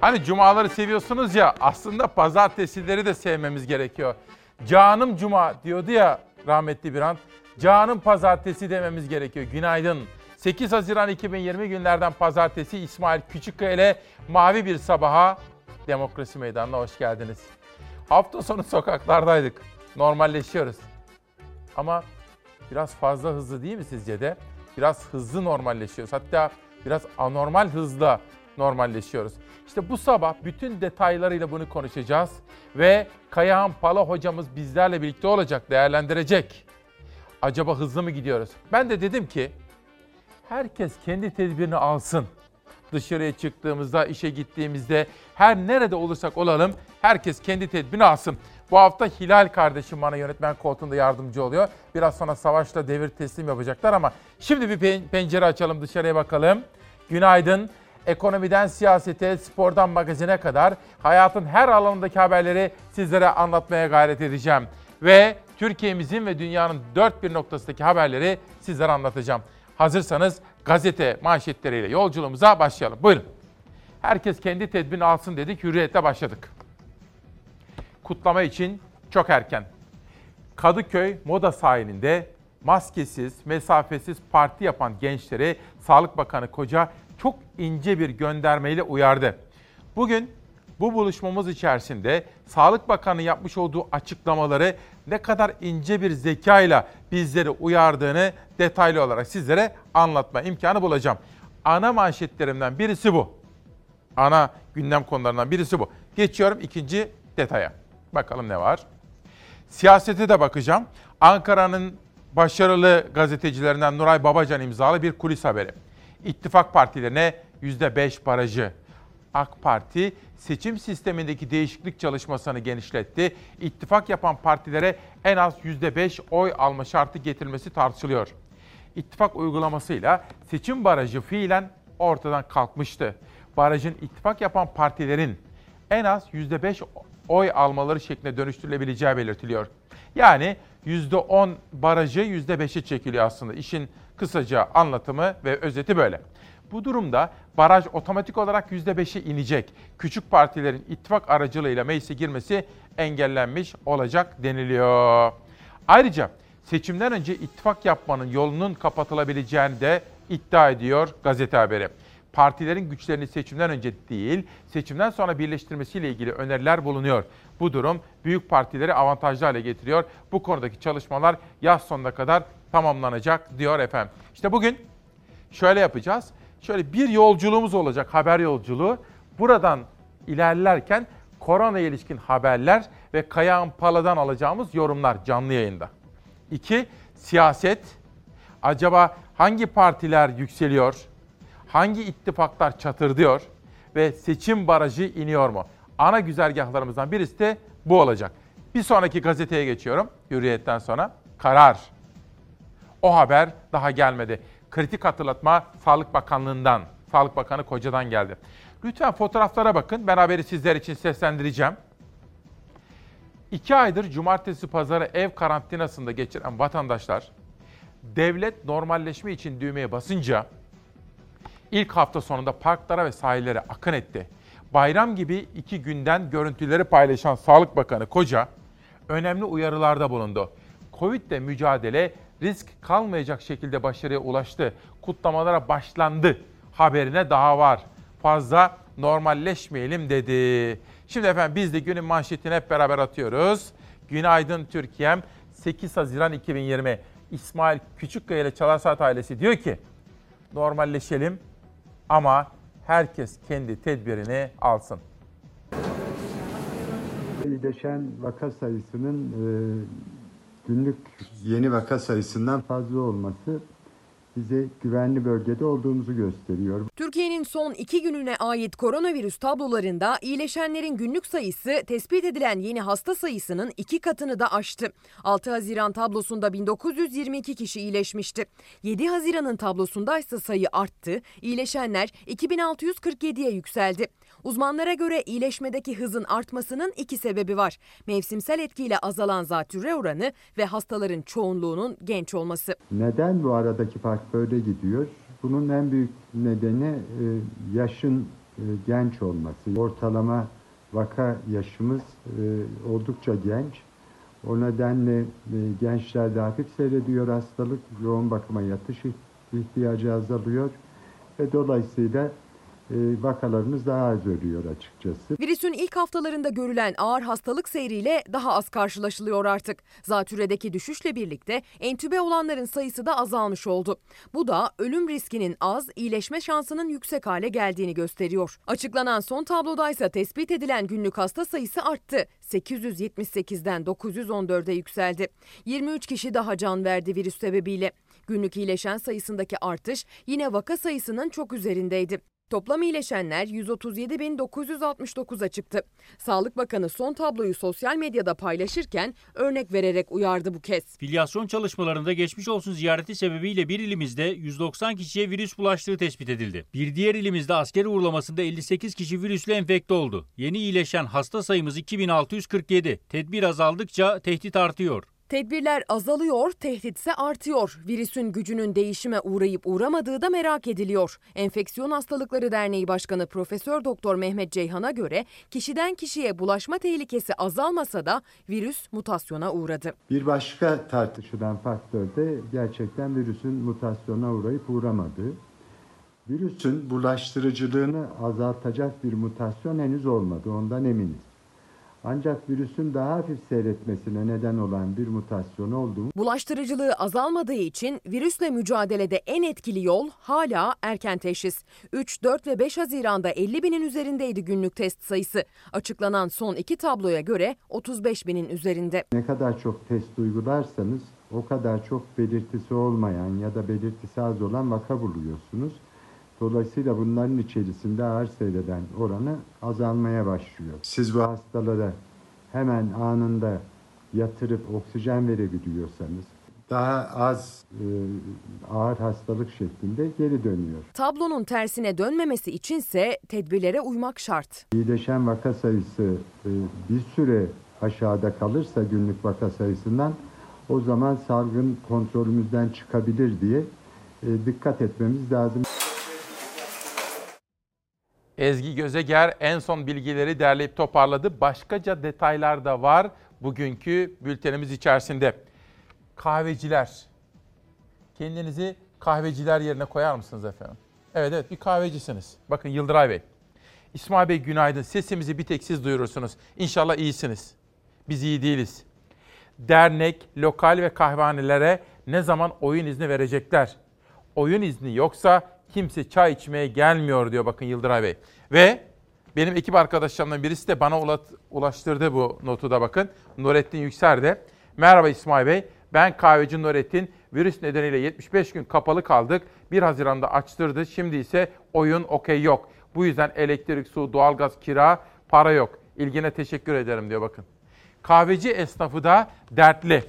Hani cumaları seviyorsunuz ya aslında pazartesileri de sevmemiz gerekiyor. Canım cuma diyordu ya rahmetli bir an. Canım pazartesi dememiz gerekiyor. Günaydın. 8 Haziran 2020 günlerden pazartesi İsmail Küçükkaya ile Mavi Bir Sabaha Demokrasi Meydanı'na hoş geldiniz. Hafta sonu sokaklardaydık. Normalleşiyoruz. Ama biraz fazla hızlı değil mi sizce de? Biraz hızlı normalleşiyoruz. Hatta biraz anormal hızla normalleşiyoruz. İşte bu sabah bütün detaylarıyla bunu konuşacağız ve Kayahan Pala hocamız bizlerle birlikte olacak, değerlendirecek. Acaba hızlı mı gidiyoruz? Ben de dedim ki herkes kendi tedbirini alsın. Dışarıya çıktığımızda, işe gittiğimizde, her nerede olursak olalım herkes kendi tedbirini alsın. Bu hafta Hilal kardeşim bana yönetmen koltuğunda yardımcı oluyor. Biraz sonra Savaş'la devir teslim yapacaklar ama şimdi bir pencere açalım dışarıya bakalım. Günaydın. Ekonomiden siyasete, spordan magazine kadar hayatın her alanındaki haberleri sizlere anlatmaya gayret edeceğim. Ve Türkiye'mizin ve dünyanın dört bir noktasındaki haberleri sizlere anlatacağım. Hazırsanız gazete manşetleriyle yolculuğumuza başlayalım. Buyurun. Herkes kendi tedbirini alsın dedik, hürriyetle başladık. Kutlama için çok erken. Kadıköy Moda sahilinde maskesiz, mesafesiz parti yapan gençleri Sağlık Bakanı Koca çok ince bir göndermeyle uyardı. Bugün bu buluşmamız içerisinde Sağlık Bakanı yapmış olduğu açıklamaları ne kadar ince bir zekayla bizleri uyardığını detaylı olarak sizlere anlatma imkanı bulacağım. Ana manşetlerimden birisi bu. Ana gündem konularından birisi bu. Geçiyorum ikinci detaya. Bakalım ne var? Siyasete de bakacağım. Ankara'nın başarılı gazetecilerinden Nuray Babacan imzalı bir kulis haberi. İttifak partilerine %5 barajı. AK Parti seçim sistemindeki değişiklik çalışmasını genişletti. İttifak yapan partilere en az %5 oy alma şartı getirilmesi tartışılıyor. İttifak uygulamasıyla seçim barajı fiilen ortadan kalkmıştı. Barajın ittifak yapan partilerin en az %5 oy almaları şeklinde dönüştürülebileceği belirtiliyor. Yani %10 barajı %5'e çekiliyor aslında. İşin kısaca anlatımı ve özeti böyle. Bu durumda baraj otomatik olarak %5'e inecek. Küçük partilerin ittifak aracılığıyla meclise girmesi engellenmiş olacak deniliyor. Ayrıca seçimden önce ittifak yapmanın yolunun kapatılabileceğini de iddia ediyor gazete haberi. Partilerin güçlerini seçimden önce değil, seçimden sonra birleştirmesiyle ilgili öneriler bulunuyor. Bu durum büyük partileri avantajlı hale getiriyor. Bu konudaki çalışmalar yaz sonuna kadar tamamlanacak diyor efendim. İşte bugün şöyle yapacağız. Şöyle bir yolculuğumuz olacak, haber yolculuğu. Buradan ilerlerken korona ilişkin haberler ve Kayağın Pala'dan alacağımız yorumlar canlı yayında. İki, siyaset. Acaba hangi partiler yükseliyor? Hangi ittifaklar çatırdıyor? Ve seçim barajı iniyor mu? Ana güzergahlarımızdan birisi de bu olacak. Bir sonraki gazeteye geçiyorum. Hürriyetten sonra. Karar. O haber daha gelmedi. Kritik hatırlatma Sağlık Bakanlığı'ndan, Sağlık Bakanı Koca'dan geldi. Lütfen fotoğraflara bakın. Ben haberi sizler için seslendireceğim. İki aydır cumartesi pazarı ev karantinasında geçiren vatandaşlar devlet normalleşme için düğmeye basınca ilk hafta sonunda parklara ve sahillere akın etti. Bayram gibi iki günden görüntüleri paylaşan Sağlık Bakanı Koca önemli uyarılarda bulundu. Covid ile mücadele risk kalmayacak şekilde başarıya ulaştı. Kutlamalara başlandı. Haberine daha var. Fazla normalleşmeyelim dedi. Şimdi efendim biz de günün manşetini hep beraber atıyoruz. Günaydın Türkiye'm 8 Haziran 2020. İsmail Küçükkaya ile Çalar Saat ailesi diyor ki normalleşelim ama herkes kendi tedbirini alsın. İyileşen vaka sayısının e, günlük yeni vaka sayısından fazla olması bize güvenli bölgede olduğumuzu gösteriyor. Türkiye'nin son iki gününe ait koronavirüs tablolarında iyileşenlerin günlük sayısı tespit edilen yeni hasta sayısının iki katını da aştı. 6 Haziran tablosunda 1922 kişi iyileşmişti. 7 Haziran'ın tablosunda ise sayı arttı. İyileşenler 2647'ye yükseldi. Uzmanlara göre iyileşmedeki hızın artmasının iki sebebi var. Mevsimsel etkiyle azalan zatürre oranı ve hastaların çoğunluğunun genç olması. Neden bu aradaki fark böyle gidiyor? Bunun en büyük nedeni e, yaşın e, genç olması. Ortalama vaka yaşımız e, oldukça genç. O nedenle e, gençlerde hafif seyrediyor hastalık, yoğun bakıma yatış ihtiyacı azalıyor ve dolayısıyla vakalarımız daha az ölüyor açıkçası. Virüsün ilk haftalarında görülen ağır hastalık seyriyle daha az karşılaşılıyor artık. Zatüredeki düşüşle birlikte entübe olanların sayısı da azalmış oldu. Bu da ölüm riskinin az, iyileşme şansının yüksek hale geldiğini gösteriyor. Açıklanan son tablodaysa tespit edilen günlük hasta sayısı arttı. 878'den 914'e yükseldi. 23 kişi daha can verdi virüs sebebiyle. Günlük iyileşen sayısındaki artış yine vaka sayısının çok üzerindeydi. Toplam iyileşenler 137.969'a çıktı. Sağlık Bakanı son tabloyu sosyal medyada paylaşırken örnek vererek uyardı bu kez. Filyasyon çalışmalarında geçmiş olsun ziyareti sebebiyle bir ilimizde 190 kişiye virüs bulaştığı tespit edildi. Bir diğer ilimizde asker uğurlamasında 58 kişi virüsle enfekte oldu. Yeni iyileşen hasta sayımız 2647. Tedbir azaldıkça tehdit artıyor. Tedbirler azalıyor, tehditse artıyor. Virüsün gücünün değişime uğrayıp uğramadığı da merak ediliyor. Enfeksiyon Hastalıkları Derneği Başkanı Profesör Doktor Mehmet Ceyhan'a göre kişiden kişiye bulaşma tehlikesi azalmasa da virüs mutasyona uğradı. Bir başka tartışılan faktör de gerçekten virüsün mutasyona uğrayıp uğramadığı. Virüsün bulaştırıcılığını azaltacak bir mutasyon henüz olmadı, ondan eminiz. Ancak virüsün daha hafif seyretmesine neden olan bir mutasyon oldu. Bulaştırıcılığı azalmadığı için virüsle mücadelede en etkili yol hala erken teşhis. 3, 4 ve 5 Haziran'da 50 binin üzerindeydi günlük test sayısı. Açıklanan son iki tabloya göre 35 binin üzerinde. Ne kadar çok test uygularsanız o kadar çok belirtisi olmayan ya da belirtisi az olan vaka buluyorsunuz. Dolayısıyla bunların içerisinde ağır seyreden oranı azalmaya başlıyor. Siz bu hastalara hemen anında yatırıp oksijen verebiliyorsanız daha az e, ağır hastalık şeklinde geri dönüyor. Tablonun tersine dönmemesi içinse tedbirlere uymak şart. İyileşen vaka sayısı e, bir süre aşağıda kalırsa günlük vaka sayısından o zaman salgın kontrolümüzden çıkabilir diye e, dikkat etmemiz lazım. Ezgi Gözeger en son bilgileri derleyip toparladı. Başkaca detaylar da var bugünkü bültenimiz içerisinde. Kahveciler. Kendinizi kahveciler yerine koyar mısınız efendim? Evet evet bir kahvecisiniz. Bakın Yıldıray Bey. İsmail Bey günaydın. Sesimizi bir tek siz duyurursunuz. İnşallah iyisiniz. Biz iyi değiliz. Dernek, lokal ve kahvehanelere ne zaman oyun izni verecekler? Oyun izni yoksa kimse çay içmeye gelmiyor diyor bakın Yıldıray Bey. Ve benim ekip arkadaşlarımdan birisi de bana ulaştırdı bu notu da bakın. Nurettin Yükser de. Merhaba İsmail Bey. Ben kahveci Nurettin. Virüs nedeniyle 75 gün kapalı kaldık. 1 Haziran'da açtırdı. Şimdi ise oyun okey yok. Bu yüzden elektrik, su, doğalgaz, kira, para yok. İlgine teşekkür ederim diyor bakın. Kahveci esnafı da dertli.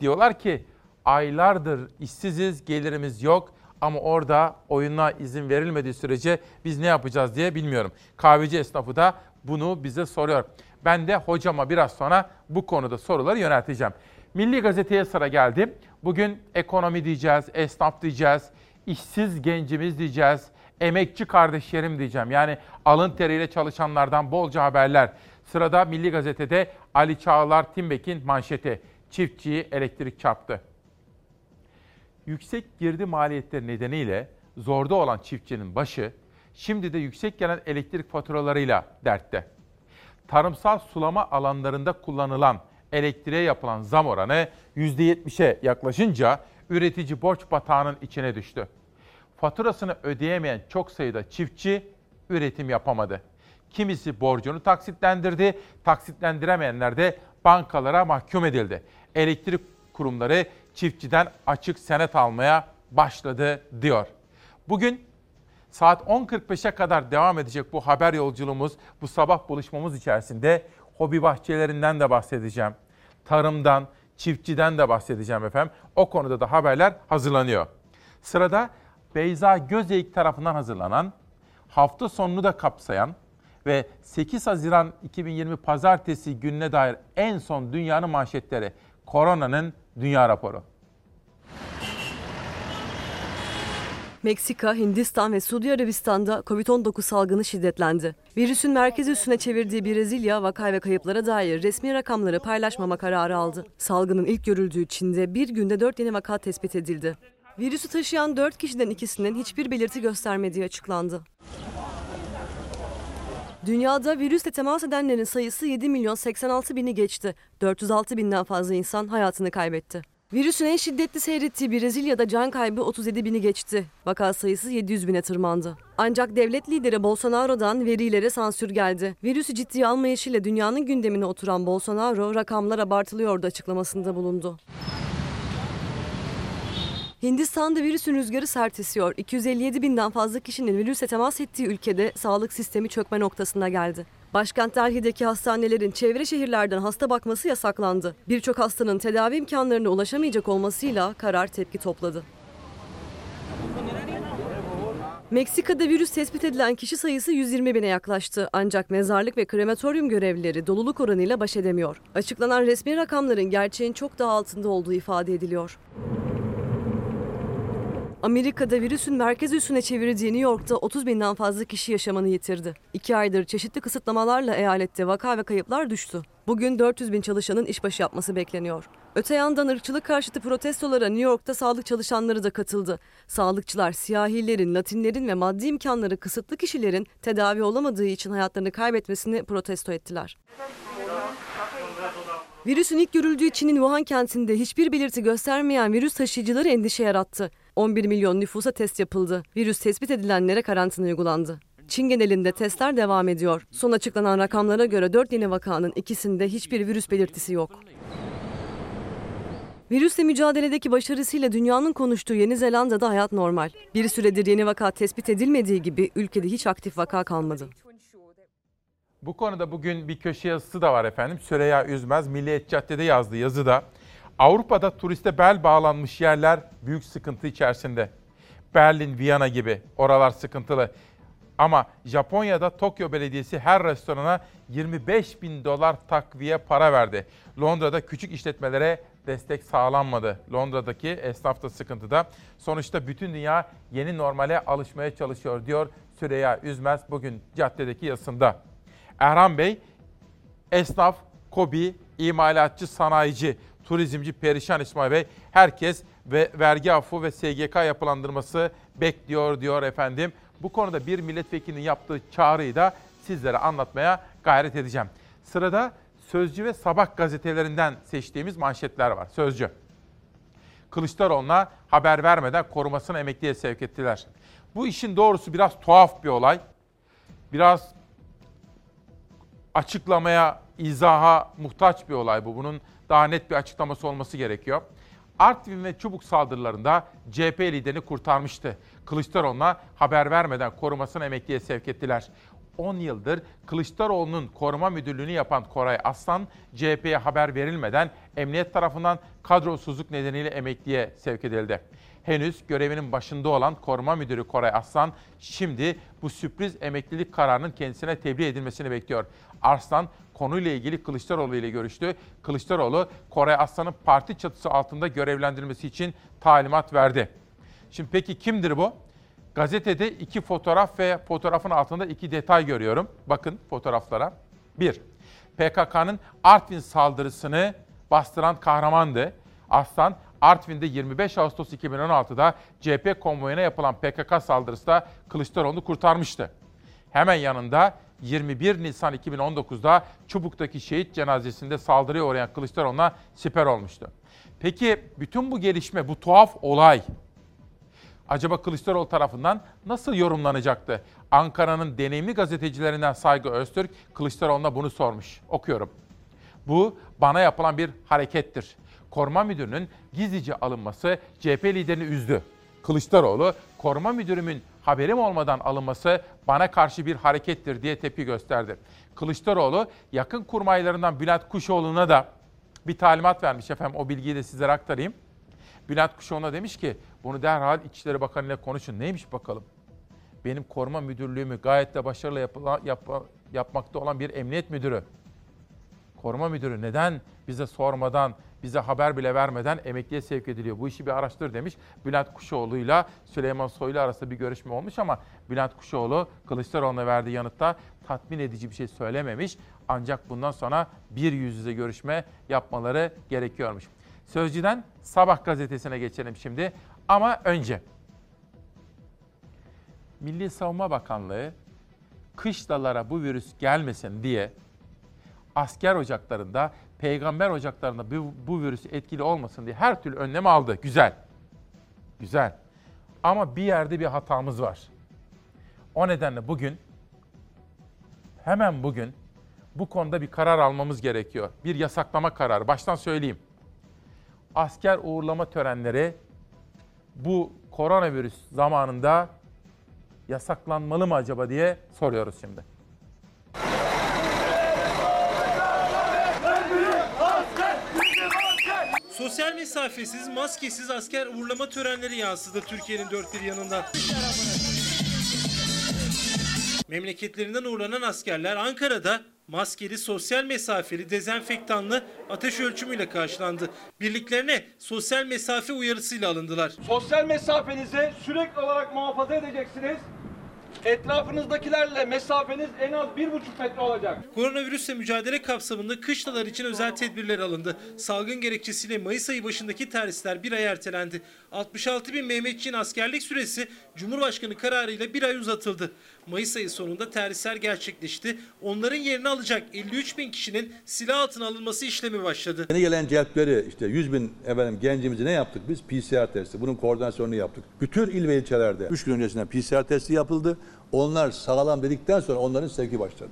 Diyorlar ki aylardır işsiziz, gelirimiz yok ama orada oyuna izin verilmediği sürece biz ne yapacağız diye bilmiyorum. Kahveci esnafı da bunu bize soruyor. Ben de hocama biraz sonra bu konuda soruları yönelteceğim. Milli Gazete'ye sıra geldi. Bugün ekonomi diyeceğiz, esnaf diyeceğiz, işsiz gencimiz diyeceğiz, emekçi kardeşlerim diyeceğim. Yani alın teriyle çalışanlardan bolca haberler. Sırada Milli Gazete'de Ali Çağlar Timbek'in manşeti. Çiftçiyi elektrik çarptı. Yüksek girdi maliyetleri nedeniyle zorda olan çiftçinin başı şimdi de yüksek gelen elektrik faturalarıyla dertte. Tarımsal sulama alanlarında kullanılan elektriğe yapılan zam oranı %70'e yaklaşınca üretici borç batağının içine düştü. Faturasını ödeyemeyen çok sayıda çiftçi üretim yapamadı. Kimisi borcunu taksitlendirdi, taksitlendiremeyenler de bankalara mahkum edildi. Elektrik kurumları çiftçiden açık senet almaya başladı diyor. Bugün saat 10.45'e kadar devam edecek bu haber yolculuğumuz, bu sabah buluşmamız içerisinde hobi bahçelerinden de bahsedeceğim. Tarımdan, çiftçiden de bahsedeceğim efendim. O konuda da haberler hazırlanıyor. Sırada Beyza Gözeyik tarafından hazırlanan, hafta sonunu da kapsayan ve 8 Haziran 2020 Pazartesi gününe dair en son dünyanın manşetleri koronanın dünya raporu. Meksika, Hindistan ve Suudi Arabistan'da Covid-19 salgını şiddetlendi. Virüsün merkezi üstüne çevirdiği Brezilya, vaka ve kayıplara dair resmi rakamları paylaşmama kararı aldı. Salgının ilk görüldüğü Çin'de bir günde 4 yeni vaka tespit edildi. Virüsü taşıyan 4 kişiden ikisinin hiçbir belirti göstermediği açıklandı. Dünyada virüsle temas edenlerin sayısı 7 milyon 86 bini geçti. 406 binden fazla insan hayatını kaybetti. Virüsün en şiddetli seyrettiği Brezilya'da can kaybı 37 bini geçti. Vaka sayısı 700 bine tırmandı. Ancak devlet lideri Bolsonaro'dan verilere sansür geldi. Virüsü ciddiye almayışıyla dünyanın gündemine oturan Bolsonaro rakamlar abartılıyordu açıklamasında bulundu. Hindistan'da virüsün rüzgarı sert esiyor. 257 binden fazla kişinin virüse temas ettiği ülkede sağlık sistemi çökme noktasına geldi. Başkent Delhi'deki hastanelerin çevre şehirlerden hasta bakması yasaklandı. Birçok hastanın tedavi imkanlarına ulaşamayacak olmasıyla karar tepki topladı. Meksika'da virüs tespit edilen kişi sayısı 120 bine yaklaştı. Ancak mezarlık ve krematoryum görevlileri doluluk oranıyla baş edemiyor. Açıklanan resmi rakamların gerçeğin çok daha altında olduğu ifade ediliyor. Amerika'da virüsün merkez üssüne çevirdiği New York'ta 30 binden fazla kişi yaşamını yitirdi. İki aydır çeşitli kısıtlamalarla eyalette vaka ve kayıplar düştü. Bugün 400 bin çalışanın işbaşı yapması bekleniyor. Öte yandan ırkçılık karşıtı protestolara New York'ta sağlık çalışanları da katıldı. Sağlıkçılar siyahilerin, latinlerin ve maddi imkanları kısıtlı kişilerin tedavi olamadığı için hayatlarını kaybetmesini protesto ettiler. Virüsün ilk görüldüğü Çin'in Wuhan kentinde hiçbir belirti göstermeyen virüs taşıyıcıları endişe yarattı. 11 milyon nüfusa test yapıldı. Virüs tespit edilenlere karantina uygulandı. Çin genelinde testler devam ediyor. Son açıklanan rakamlara göre 4 yeni vakanın ikisinde hiçbir virüs belirtisi yok. Virüsle mücadeledeki başarısıyla dünyanın konuştuğu Yeni Zelanda'da hayat normal. Bir süredir yeni vaka tespit edilmediği gibi ülkede hiç aktif vaka kalmadı. Bu konuda bugün bir köşe yazısı da var efendim. Süreyya Üzmez Milliyet Cadde'de yazdığı yazıda Avrupa'da turiste bel bağlanmış yerler büyük sıkıntı içerisinde. Berlin, Viyana gibi oralar sıkıntılı. Ama Japonya'da Tokyo Belediyesi her restorana 25 bin dolar takviye para verdi. Londra'da küçük işletmelere destek sağlanmadı. Londra'daki esnaf da sıkıntıda. Sonuçta bütün dünya yeni normale alışmaya çalışıyor diyor Süreyya Üzmez bugün caddedeki yazısında. Erhan Bey, esnaf, kobi, imalatçı, sanayici, turizmci perişan İsmail Bey. Herkes ve vergi affı ve SGK yapılandırması bekliyor diyor efendim. Bu konuda bir milletvekilinin yaptığı çağrıyı da sizlere anlatmaya gayret edeceğim. Sırada Sözcü ve Sabah gazetelerinden seçtiğimiz manşetler var. Sözcü. Kılıçdaroğlu'na haber vermeden korumasını emekliye sevk ettiler. Bu işin doğrusu biraz tuhaf bir olay. Biraz açıklamaya, izaha muhtaç bir olay bu. Bunun daha net bir açıklaması olması gerekiyor. Artvin ve Çubuk saldırılarında CHP liderini kurtarmıştı. Kılıçdaroğlu'na haber vermeden korumasını emekliye sevk ettiler. 10 yıldır Kılıçdaroğlu'nun koruma müdürlüğünü yapan Koray Aslan, CHP'ye haber verilmeden emniyet tarafından kadrosuzluk nedeniyle emekliye sevk edildi. Henüz görevinin başında olan koruma müdürü Koray Aslan şimdi bu sürpriz emeklilik kararının kendisine tebliğ edilmesini bekliyor. Arslan konuyla ilgili Kılıçdaroğlu ile görüştü. Kılıçdaroğlu Koray Aslan'ın parti çatısı altında görevlendirilmesi için talimat verdi. Şimdi peki kimdir bu? Gazetede iki fotoğraf ve fotoğrafın altında iki detay görüyorum. Bakın fotoğraflara. Bir, PKK'nın Artvin saldırısını bastıran kahramandı. Aslan Artvin'de 25 Ağustos 2016'da CHP konvoyuna yapılan PKK saldırısı da Kılıçdaroğlu'nu kurtarmıştı. Hemen yanında 21 Nisan 2019'da Çubuk'taki şehit cenazesinde saldırıya uğrayan Kılıçdaroğlu'na siper olmuştu. Peki bütün bu gelişme, bu tuhaf olay acaba Kılıçdaroğlu tarafından nasıl yorumlanacaktı? Ankara'nın deneyimli gazetecilerinden Saygı Öztürk Kılıçdaroğlu'na bunu sormuş. Okuyorum. Bu bana yapılan bir harekettir. Koruma müdürünün gizlice alınması CHP liderini üzdü. Kılıçdaroğlu, koruma müdürümün haberim olmadan alınması bana karşı bir harekettir diye tepki gösterdi. Kılıçdaroğlu yakın kurmaylarından Bülent Kuşoğlu'na da bir talimat vermiş efendim. O bilgiyi de sizlere aktarayım. Bülent Kuşoğlu'na demiş ki bunu derhal İçişleri Bakanı ile konuşun. Neymiş bakalım? Benim koruma müdürlüğümü gayet de başarılı yapıla, yap, yapmakta olan bir emniyet müdürü koruma müdürü neden bize sormadan, bize haber bile vermeden emekliye sevk ediliyor? Bu işi bir araştır demiş. Bülent Kuşoğlu ile Süleyman Soylu arasında bir görüşme olmuş ama Bülent Kuşoğlu Kılıçdaroğlu'na verdiği yanıtta tatmin edici bir şey söylememiş. Ancak bundan sonra bir yüz yüze görüşme yapmaları gerekiyormuş. Sözcüden Sabah gazetesine geçelim şimdi. Ama önce Milli Savunma Bakanlığı kışlalara bu virüs gelmesin diye asker ocaklarında, peygamber ocaklarında bu, bu virüs etkili olmasın diye her türlü önlem aldı. Güzel. Güzel. Ama bir yerde bir hatamız var. O nedenle bugün hemen bugün bu konuda bir karar almamız gerekiyor. Bir yasaklama kararı. Baştan söyleyeyim. Asker uğurlama törenleri bu koronavirüs zamanında yasaklanmalı mı acaba diye soruyoruz şimdi. Sosyal mesafesiz, maskesiz asker uğurlama törenleri yansıdı Türkiye'nin dört bir yanından. Memleketlerinden uğurlanan askerler Ankara'da maskeli, sosyal mesafeli, dezenfektanlı ateş ölçümüyle karşılandı. Birliklerine sosyal mesafe uyarısıyla alındılar. Sosyal mesafenizi sürekli olarak muhafaza edeceksiniz. Etrafınızdakilerle mesafeniz en az bir buçuk metre olacak. Koronavirüsle mücadele kapsamında kışlalar için özel tedbirler alındı. Salgın gerekçesiyle Mayıs ayı başındaki terhisler bir ay ertelendi. 66 bin Mehmetçiğin askerlik süresi Cumhurbaşkanı kararıyla bir ay uzatıldı. Mayıs ayı sonunda terhisler gerçekleşti. Onların yerini alacak 53 bin kişinin silah altına alınması işlemi başladı. Yeni gelen celpleri işte 100 bin efendim gencimizi ne yaptık biz? PCR testi. Bunun koordinasyonunu yaptık. Bütün il ve ilçelerde 3 gün öncesinden PCR testi yapıldı. Onlar sağlam dedikten sonra onların sevki başladı.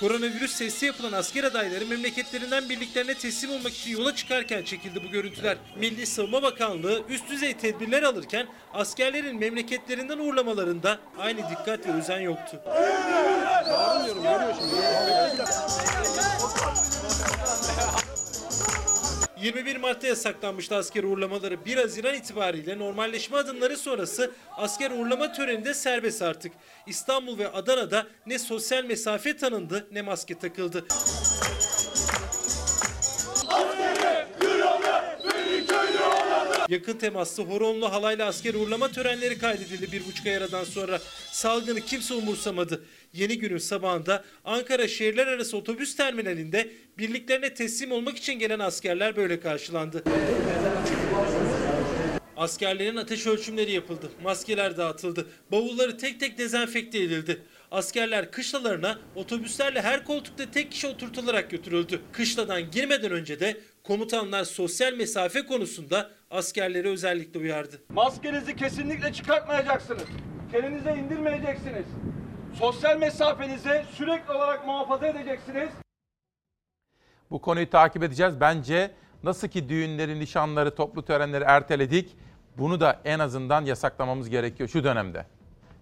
Koronavirüs testi yapılan asker adayları memleketlerinden birliklerine teslim olmak için yola çıkarken çekildi bu görüntüler. Milli Savunma Bakanlığı üst düzey tedbirler alırken askerlerin memleketlerinden uğurlamalarında aynı dikkat ve özen yoktu. 21 Mart'ta yasaklanmıştı asker uğurlamaları. 1 Haziran itibariyle normalleşme adımları sonrası asker uğurlama töreni de serbest artık. İstanbul ve Adana'da ne sosyal mesafe tanındı ne maske takıldı. Yakın temaslı horonlu halayla asker uğurlama törenleri kaydedildi bir buçuk ay aradan sonra. Salgını kimse umursamadı. Yeni günün sabahında Ankara şehirler arası otobüs terminalinde birliklerine teslim olmak için gelen askerler böyle karşılandı. Askerlerin ateş ölçümleri yapıldı. Maskeler dağıtıldı. Bavulları tek tek dezenfekte edildi. Askerler kışlalarına otobüslerle her koltukta tek kişi oturtularak götürüldü. Kışladan girmeden önce de komutanlar sosyal mesafe konusunda askerleri özellikle uyardı. Maskenizi kesinlikle çıkartmayacaksınız. Elinize indirmeyeceksiniz. Sosyal mesafenizi sürekli olarak muhafaza edeceksiniz. Bu konuyu takip edeceğiz. Bence nasıl ki düğünleri, nişanları, toplu törenleri erteledik, bunu da en azından yasaklamamız gerekiyor şu dönemde.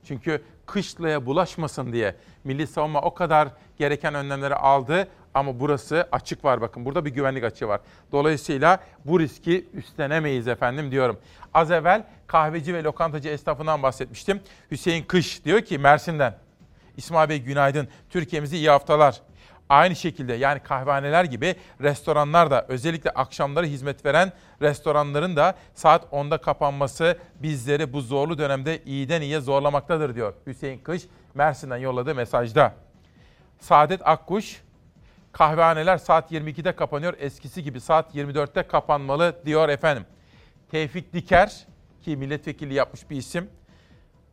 Çünkü kışlaya bulaşmasın diye Milli Savunma o kadar gereken önlemleri aldı ama burası açık var bakın. Burada bir güvenlik açığı var. Dolayısıyla bu riski üstlenemeyiz efendim diyorum. Az evvel kahveci ve lokantacı esnafından bahsetmiştim. Hüseyin Kış diyor ki Mersin'den. İsmail Bey günaydın. Türkiye'mize iyi haftalar. Aynı şekilde yani kahvehaneler gibi restoranlar da özellikle akşamları hizmet veren restoranların da saat 10'da kapanması bizleri bu zorlu dönemde iyiden iyiye zorlamaktadır diyor Hüseyin Kış Mersin'den yolladığı mesajda. Saadet Akkuş kahvehaneler saat 22'de kapanıyor eskisi gibi saat 24'te kapanmalı diyor efendim. Tevfik Diker ki milletvekili yapmış bir isim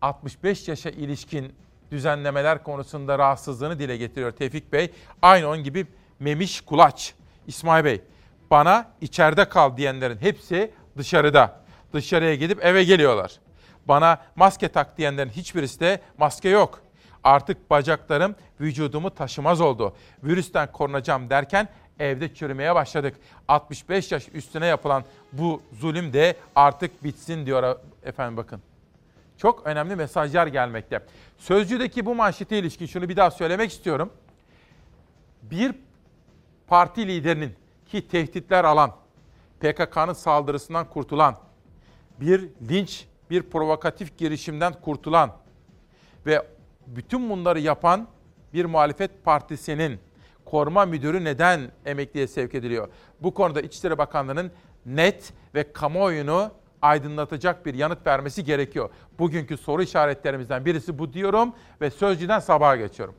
65 yaşa ilişkin düzenlemeler konusunda rahatsızlığını dile getiriyor Tevfik Bey. Aynı onun gibi Memiş Kulaç. İsmail Bey, bana içeride kal diyenlerin hepsi dışarıda. Dışarıya gidip eve geliyorlar. Bana maske tak diyenlerin hiçbirisi de maske yok. Artık bacaklarım vücudumu taşımaz oldu. Virüsten korunacağım derken evde çürümeye başladık. 65 yaş üstüne yapılan bu zulüm de artık bitsin diyor efendim bakın. Çok önemli mesajlar gelmekte. Sözcüdeki bu manşete ilişkin şunu bir daha söylemek istiyorum. Bir parti liderinin ki tehditler alan, PKK'nın saldırısından kurtulan, bir linç, bir provokatif girişimden kurtulan ve bütün bunları yapan bir muhalefet partisinin koruma müdürü neden emekliye sevk ediliyor? Bu konuda İçişleri Bakanlığı'nın net ve kamuoyunu aydınlatacak bir yanıt vermesi gerekiyor. Bugünkü soru işaretlerimizden birisi bu diyorum ve sözcüden sabaha geçiyorum.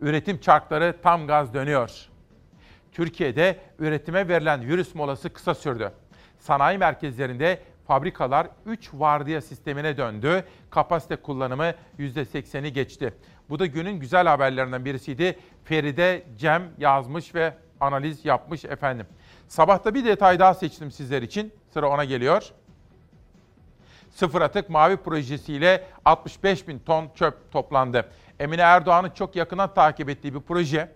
Üretim çarkları tam gaz dönüyor. Türkiye'de üretime verilen virüs molası kısa sürdü. Sanayi merkezlerinde fabrikalar 3 vardiya sistemine döndü. Kapasite kullanımı %80'i geçti. Bu da günün güzel haberlerinden birisiydi. Feride Cem yazmış ve analiz yapmış efendim. Sabahta bir detay daha seçtim sizler için. Sıra ona geliyor. Sıfır Atık Mavi projesiyle 65 bin ton çöp toplandı. Emine Erdoğan'ın çok yakından takip ettiği bir proje.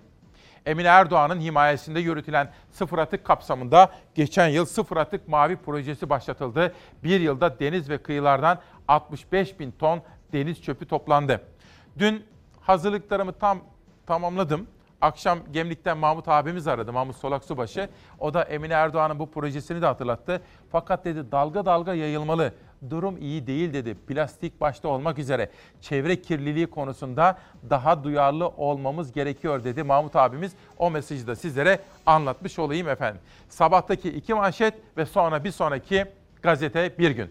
Emine Erdoğan'ın himayesinde yürütülen sıfır atık kapsamında geçen yıl sıfır atık mavi projesi başlatıldı. Bir yılda deniz ve kıyılardan 65 bin ton deniz çöpü toplandı. Dün hazırlıklarımı tam tamamladım. Akşam Gemlik'ten Mahmut abimiz aradı, Mahmut Solak Subaşı. O da Emine Erdoğan'ın bu projesini de hatırlattı. Fakat dedi dalga dalga yayılmalı. Durum iyi değil dedi. Plastik başta olmak üzere çevre kirliliği konusunda daha duyarlı olmamız gerekiyor dedi Mahmut abimiz. O mesajı da sizlere anlatmış olayım efendim. Sabahtaki iki manşet ve sonra bir sonraki gazete bir gün.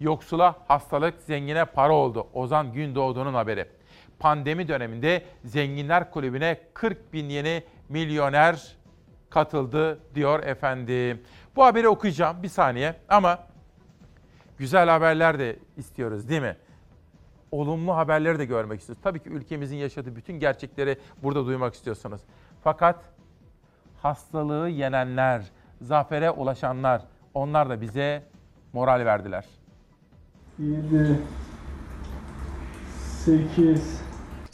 Yoksula hastalık, zengine para oldu. Ozan Gündoğdu'nun haberi pandemi döneminde Zenginler Kulübü'ne 40 bin yeni milyoner katıldı diyor efendim. Bu haberi okuyacağım bir saniye ama güzel haberler de istiyoruz değil mi? Olumlu haberleri de görmek istiyoruz. Tabii ki ülkemizin yaşadığı bütün gerçekleri burada duymak istiyorsunuz. Fakat hastalığı yenenler, zafere ulaşanlar onlar da bize moral verdiler. 7 8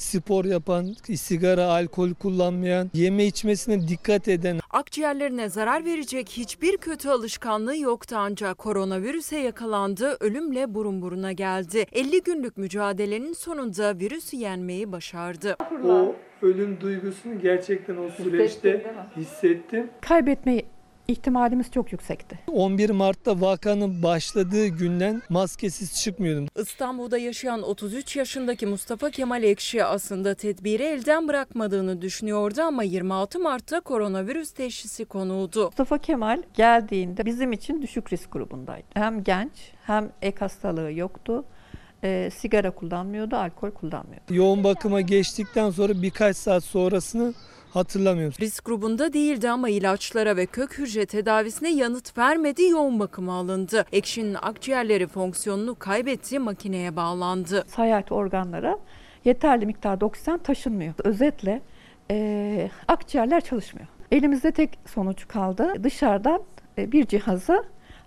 spor yapan, sigara, alkol kullanmayan, yeme içmesine dikkat eden. Akciğerlerine zarar verecek hiçbir kötü alışkanlığı yoktu ancak koronavirüse yakalandı, ölümle burun buruna geldi. 50 günlük mücadelenin sonunda virüsü yenmeyi başardı. O ölüm duygusunu gerçekten o süreçte hissettim. Kaybetmeyi ihtimalimiz çok yüksekti. 11 Mart'ta vakanın başladığı günden maskesiz çıkmıyordum. İstanbul'da yaşayan 33 yaşındaki Mustafa Kemal Ekşi aslında tedbiri elden bırakmadığını düşünüyordu ama 26 Mart'ta koronavirüs teşhisi konuldu. Mustafa Kemal geldiğinde bizim için düşük risk grubundaydı. Hem genç hem ek hastalığı yoktu. E, sigara kullanmıyordu, alkol kullanmıyordu. Yoğun bakıma geçtikten sonra birkaç saat sonrasını hatırlamıyorum. Risk grubunda değildi ama ilaçlara ve kök hücre tedavisine yanıt vermedi, yoğun bakıma alındı. Ekşi'nin akciğerleri fonksiyonunu kaybetti, makineye bağlandı. Hayat organlara yeterli miktarda oksijen taşınmıyor. Özetle e, akciğerler çalışmıyor. Elimizde tek sonuç kaldı. Dışarıdan e, bir cihaza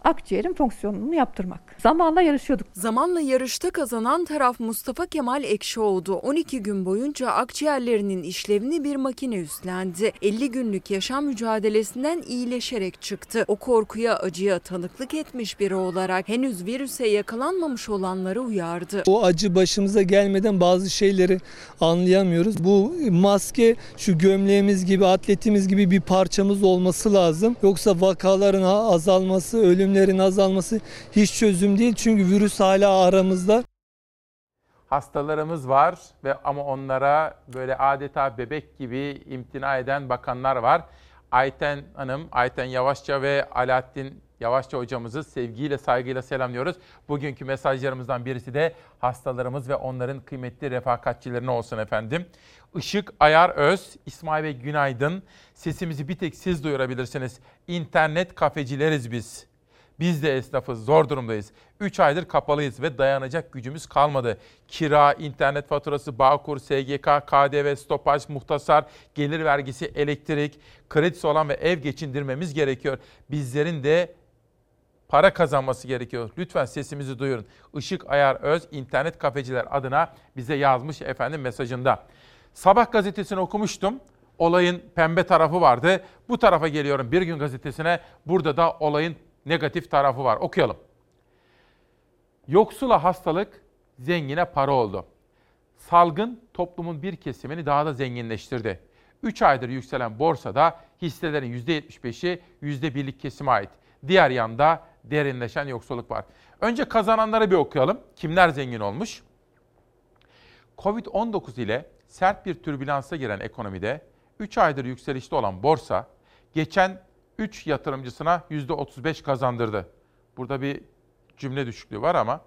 akciğerin fonksiyonunu yaptırmak. Zamanla yarışıyorduk. Zamanla yarışta kazanan taraf Mustafa Kemal Ekşi oldu. 12 gün boyunca akciğerlerinin işlevini bir makine üstlendi. 50 günlük yaşam mücadelesinden iyileşerek çıktı. O korkuya, acıya tanıklık etmiş biri olarak henüz virüse yakalanmamış olanları uyardı. O acı başımıza gelmeden bazı şeyleri anlayamıyoruz. Bu maske şu gömleğimiz gibi, atletimiz gibi bir parçamız olması lazım. Yoksa vakaların azalması, ölümlerin azalması hiç çözüm değil. Çünkü virüs hala aramızda. Hastalarımız var ve ama onlara böyle adeta bebek gibi imtina eden bakanlar var. Ayten Hanım, Ayten Yavaşça ve Alaaddin Yavaşça hocamızı sevgiyle, saygıyla selamlıyoruz. Bugünkü mesajlarımızdan birisi de hastalarımız ve onların kıymetli refakatçilerine olsun efendim. Işık Ayar Öz, İsmail Bey günaydın. Sesimizi bir tek siz duyurabilirsiniz. İnternet kafecileriz biz. Biz de esnafız, zor durumdayız. 3 aydır kapalıyız ve dayanacak gücümüz kalmadı. Kira, internet faturası, Bağkur, SGK, KDV, stopaj, muhtasar, gelir vergisi, elektrik, kredisi olan ve ev geçindirmemiz gerekiyor. Bizlerin de para kazanması gerekiyor. Lütfen sesimizi duyurun. Işık Ayar Öz internet kafeciler adına bize yazmış efendim mesajında. Sabah gazetesini okumuştum. Olayın pembe tarafı vardı. Bu tarafa geliyorum Bir Gün gazetesine. Burada da olayın negatif tarafı var. Okuyalım. Yoksula hastalık, zengine para oldu. Salgın toplumun bir kesimini daha da zenginleştirdi. 3 aydır yükselen borsada hisselerin %75'i %1'lik kesime ait. Diğer yanda derinleşen yoksulluk var. Önce kazananları bir okuyalım. Kimler zengin olmuş? Covid-19 ile sert bir türbülansa giren ekonomide 3 aydır yükselişte olan borsa geçen 3 yatırımcısına %35 kazandırdı. Burada bir cümle düşüklüğü var ama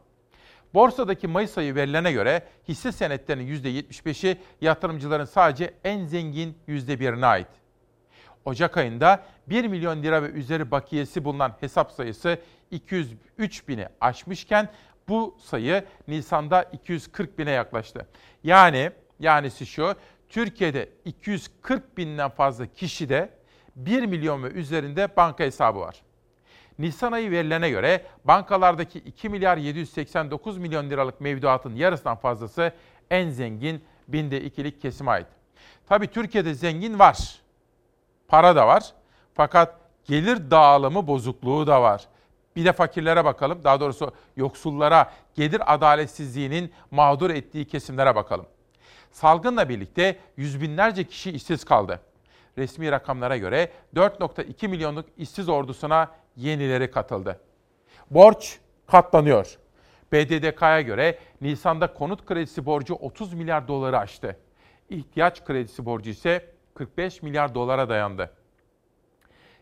Borsadaki Mayıs ayı verilene göre hisse senetlerinin %75'i yatırımcıların sadece en zengin %1'ine ait. Ocak ayında 1 milyon lira ve üzeri bakiyesi bulunan hesap sayısı 203 bini aşmışken bu sayı Nisan'da 240 bine yaklaştı. Yani yanisi şu, Türkiye'de 240 binden fazla kişide 1 milyon ve üzerinde banka hesabı var. Nisan ayı verilene göre bankalardaki 2 milyar 789 milyon liralık mevduatın yarısından fazlası en zengin binde ikilik kesime ait. Tabi Türkiye'de zengin var. Para da var. Fakat gelir dağılımı bozukluğu da var. Bir de fakirlere bakalım. Daha doğrusu yoksullara, gelir adaletsizliğinin mağdur ettiği kesimlere bakalım. Salgınla birlikte yüz binlerce kişi işsiz kaldı. Resmi rakamlara göre 4.2 milyonluk işsiz ordusuna yenileri katıldı. Borç katlanıyor. BDDK'ya göre Nisan'da konut kredisi borcu 30 milyar doları aştı. İhtiyaç kredisi borcu ise 45 milyar dolara dayandı.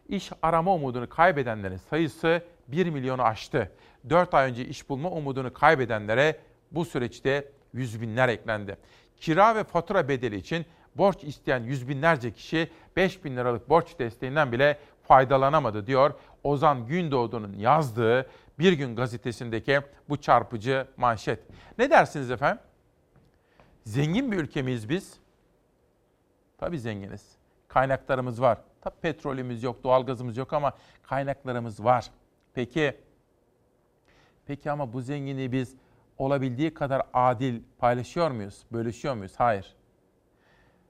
İş arama umudunu kaybedenlerin sayısı 1 milyonu aştı. 4 ay önce iş bulma umudunu kaybedenlere bu süreçte yüz binler eklendi. Kira ve fatura bedeli için borç isteyen yüz binlerce kişi 5 bin liralık borç desteğinden bile faydalanamadı diyor Ozan Gündoğdu'nun yazdığı Bir Gün gazetesindeki bu çarpıcı manşet. Ne dersiniz efendim? Zengin bir ülke miyiz biz? Tabii zenginiz. Kaynaklarımız var. Tabii petrolümüz yok, doğalgazımız yok ama kaynaklarımız var. Peki, peki ama bu zenginliği biz olabildiği kadar adil paylaşıyor muyuz, bölüşüyor muyuz? Hayır.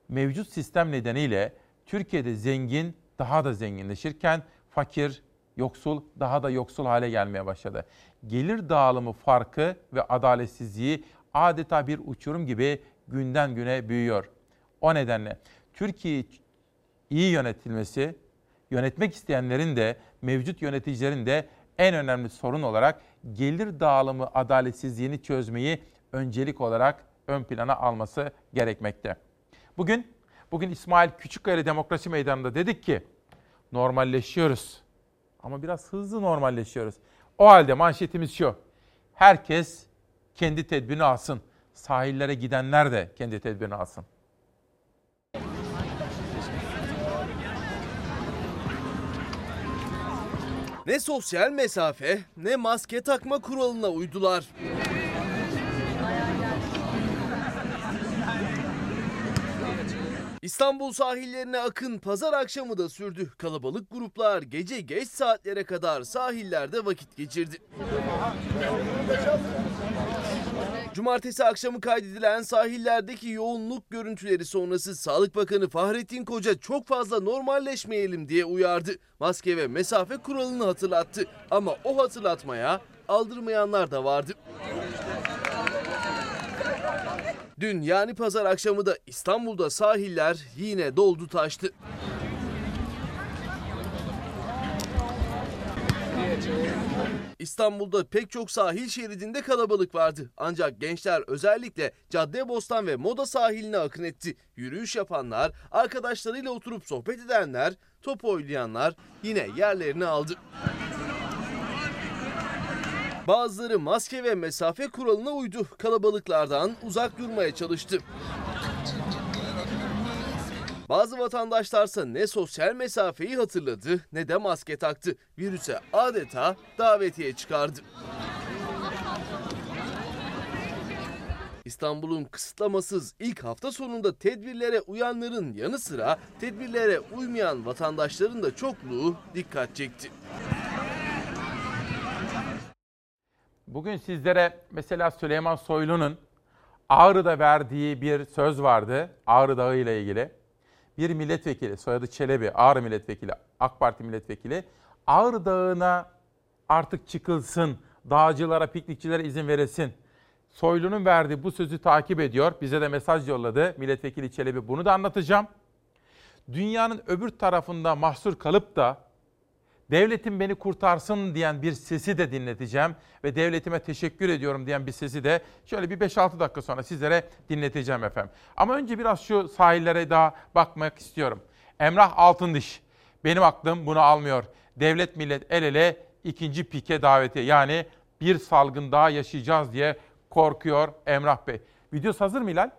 Mevcut sistem nedeniyle Türkiye'de zengin daha da zenginleşirken fakir, yoksul daha da yoksul hale gelmeye başladı. Gelir dağılımı farkı ve adaletsizliği adeta bir uçurum gibi günden güne büyüyor. O nedenle Türkiye iyi yönetilmesi, yönetmek isteyenlerin de mevcut yöneticilerin de en önemli sorun olarak gelir dağılımı adaletsizliğini çözmeyi öncelik olarak ön plana alması gerekmekte. Bugün bugün İsmail Küçükkaya Demokrasi Meydanı'nda dedik ki normalleşiyoruz. Ama biraz hızlı normalleşiyoruz. O halde manşetimiz şu. Herkes kendi tedbirini alsın. Sahillere gidenler de kendi tedbirini alsın. Ne sosyal mesafe ne maske takma kuralına uydular. İstanbul sahillerine akın pazar akşamı da sürdü. Kalabalık gruplar gece geç saatlere kadar sahillerde vakit geçirdi. Cumartesi akşamı kaydedilen sahillerdeki yoğunluk görüntüleri sonrası Sağlık Bakanı Fahrettin Koca çok fazla normalleşmeyelim diye uyardı. Maske ve mesafe kuralını hatırlattı ama o hatırlatmaya aldırmayanlar da vardı. Dün yani pazar akşamı da İstanbul'da sahiller yine doldu taştı. İstanbul'da pek çok sahil şeridinde kalabalık vardı. Ancak gençler özellikle Caddebostan ve Moda sahiline akın etti. Yürüyüş yapanlar, arkadaşlarıyla oturup sohbet edenler, top oynayanlar yine yerlerini aldı. Bazıları maske ve mesafe kuralına uydu. Kalabalıklardan uzak durmaya çalıştı. Bazı vatandaşlarsa ne sosyal mesafeyi hatırladı ne de maske taktı. Virüse adeta davetiye çıkardı. İstanbul'un kısıtlamasız ilk hafta sonunda tedbirlere uyanların yanı sıra tedbirlere uymayan vatandaşların da çokluğu dikkat çekti. Bugün sizlere mesela Süleyman Soylu'nun Ağrı'da verdiği bir söz vardı. Ağrı Dağı ile ilgili. Bir milletvekili, soyadı Çelebi, Ağrı milletvekili, AK Parti milletvekili. Ağrı Dağı'na artık çıkılsın, dağcılara, piknikçilere izin verilsin. Soylu'nun verdiği bu sözü takip ediyor. Bize de mesaj yolladı milletvekili Çelebi. Bunu da anlatacağım. Dünyanın öbür tarafında mahsur kalıp da Devletim beni kurtarsın diyen bir sesi de dinleteceğim ve devletime teşekkür ediyorum diyen bir sesi de şöyle bir 5-6 dakika sonra sizlere dinleteceğim efendim. Ama önce biraz şu sahillere daha bakmak istiyorum. Emrah Altındiş. Benim aklım bunu almıyor. Devlet millet el ele ikinci pike daveti yani bir salgın daha yaşayacağız diye korkuyor Emrah Bey. Videosu hazır mı Hilal?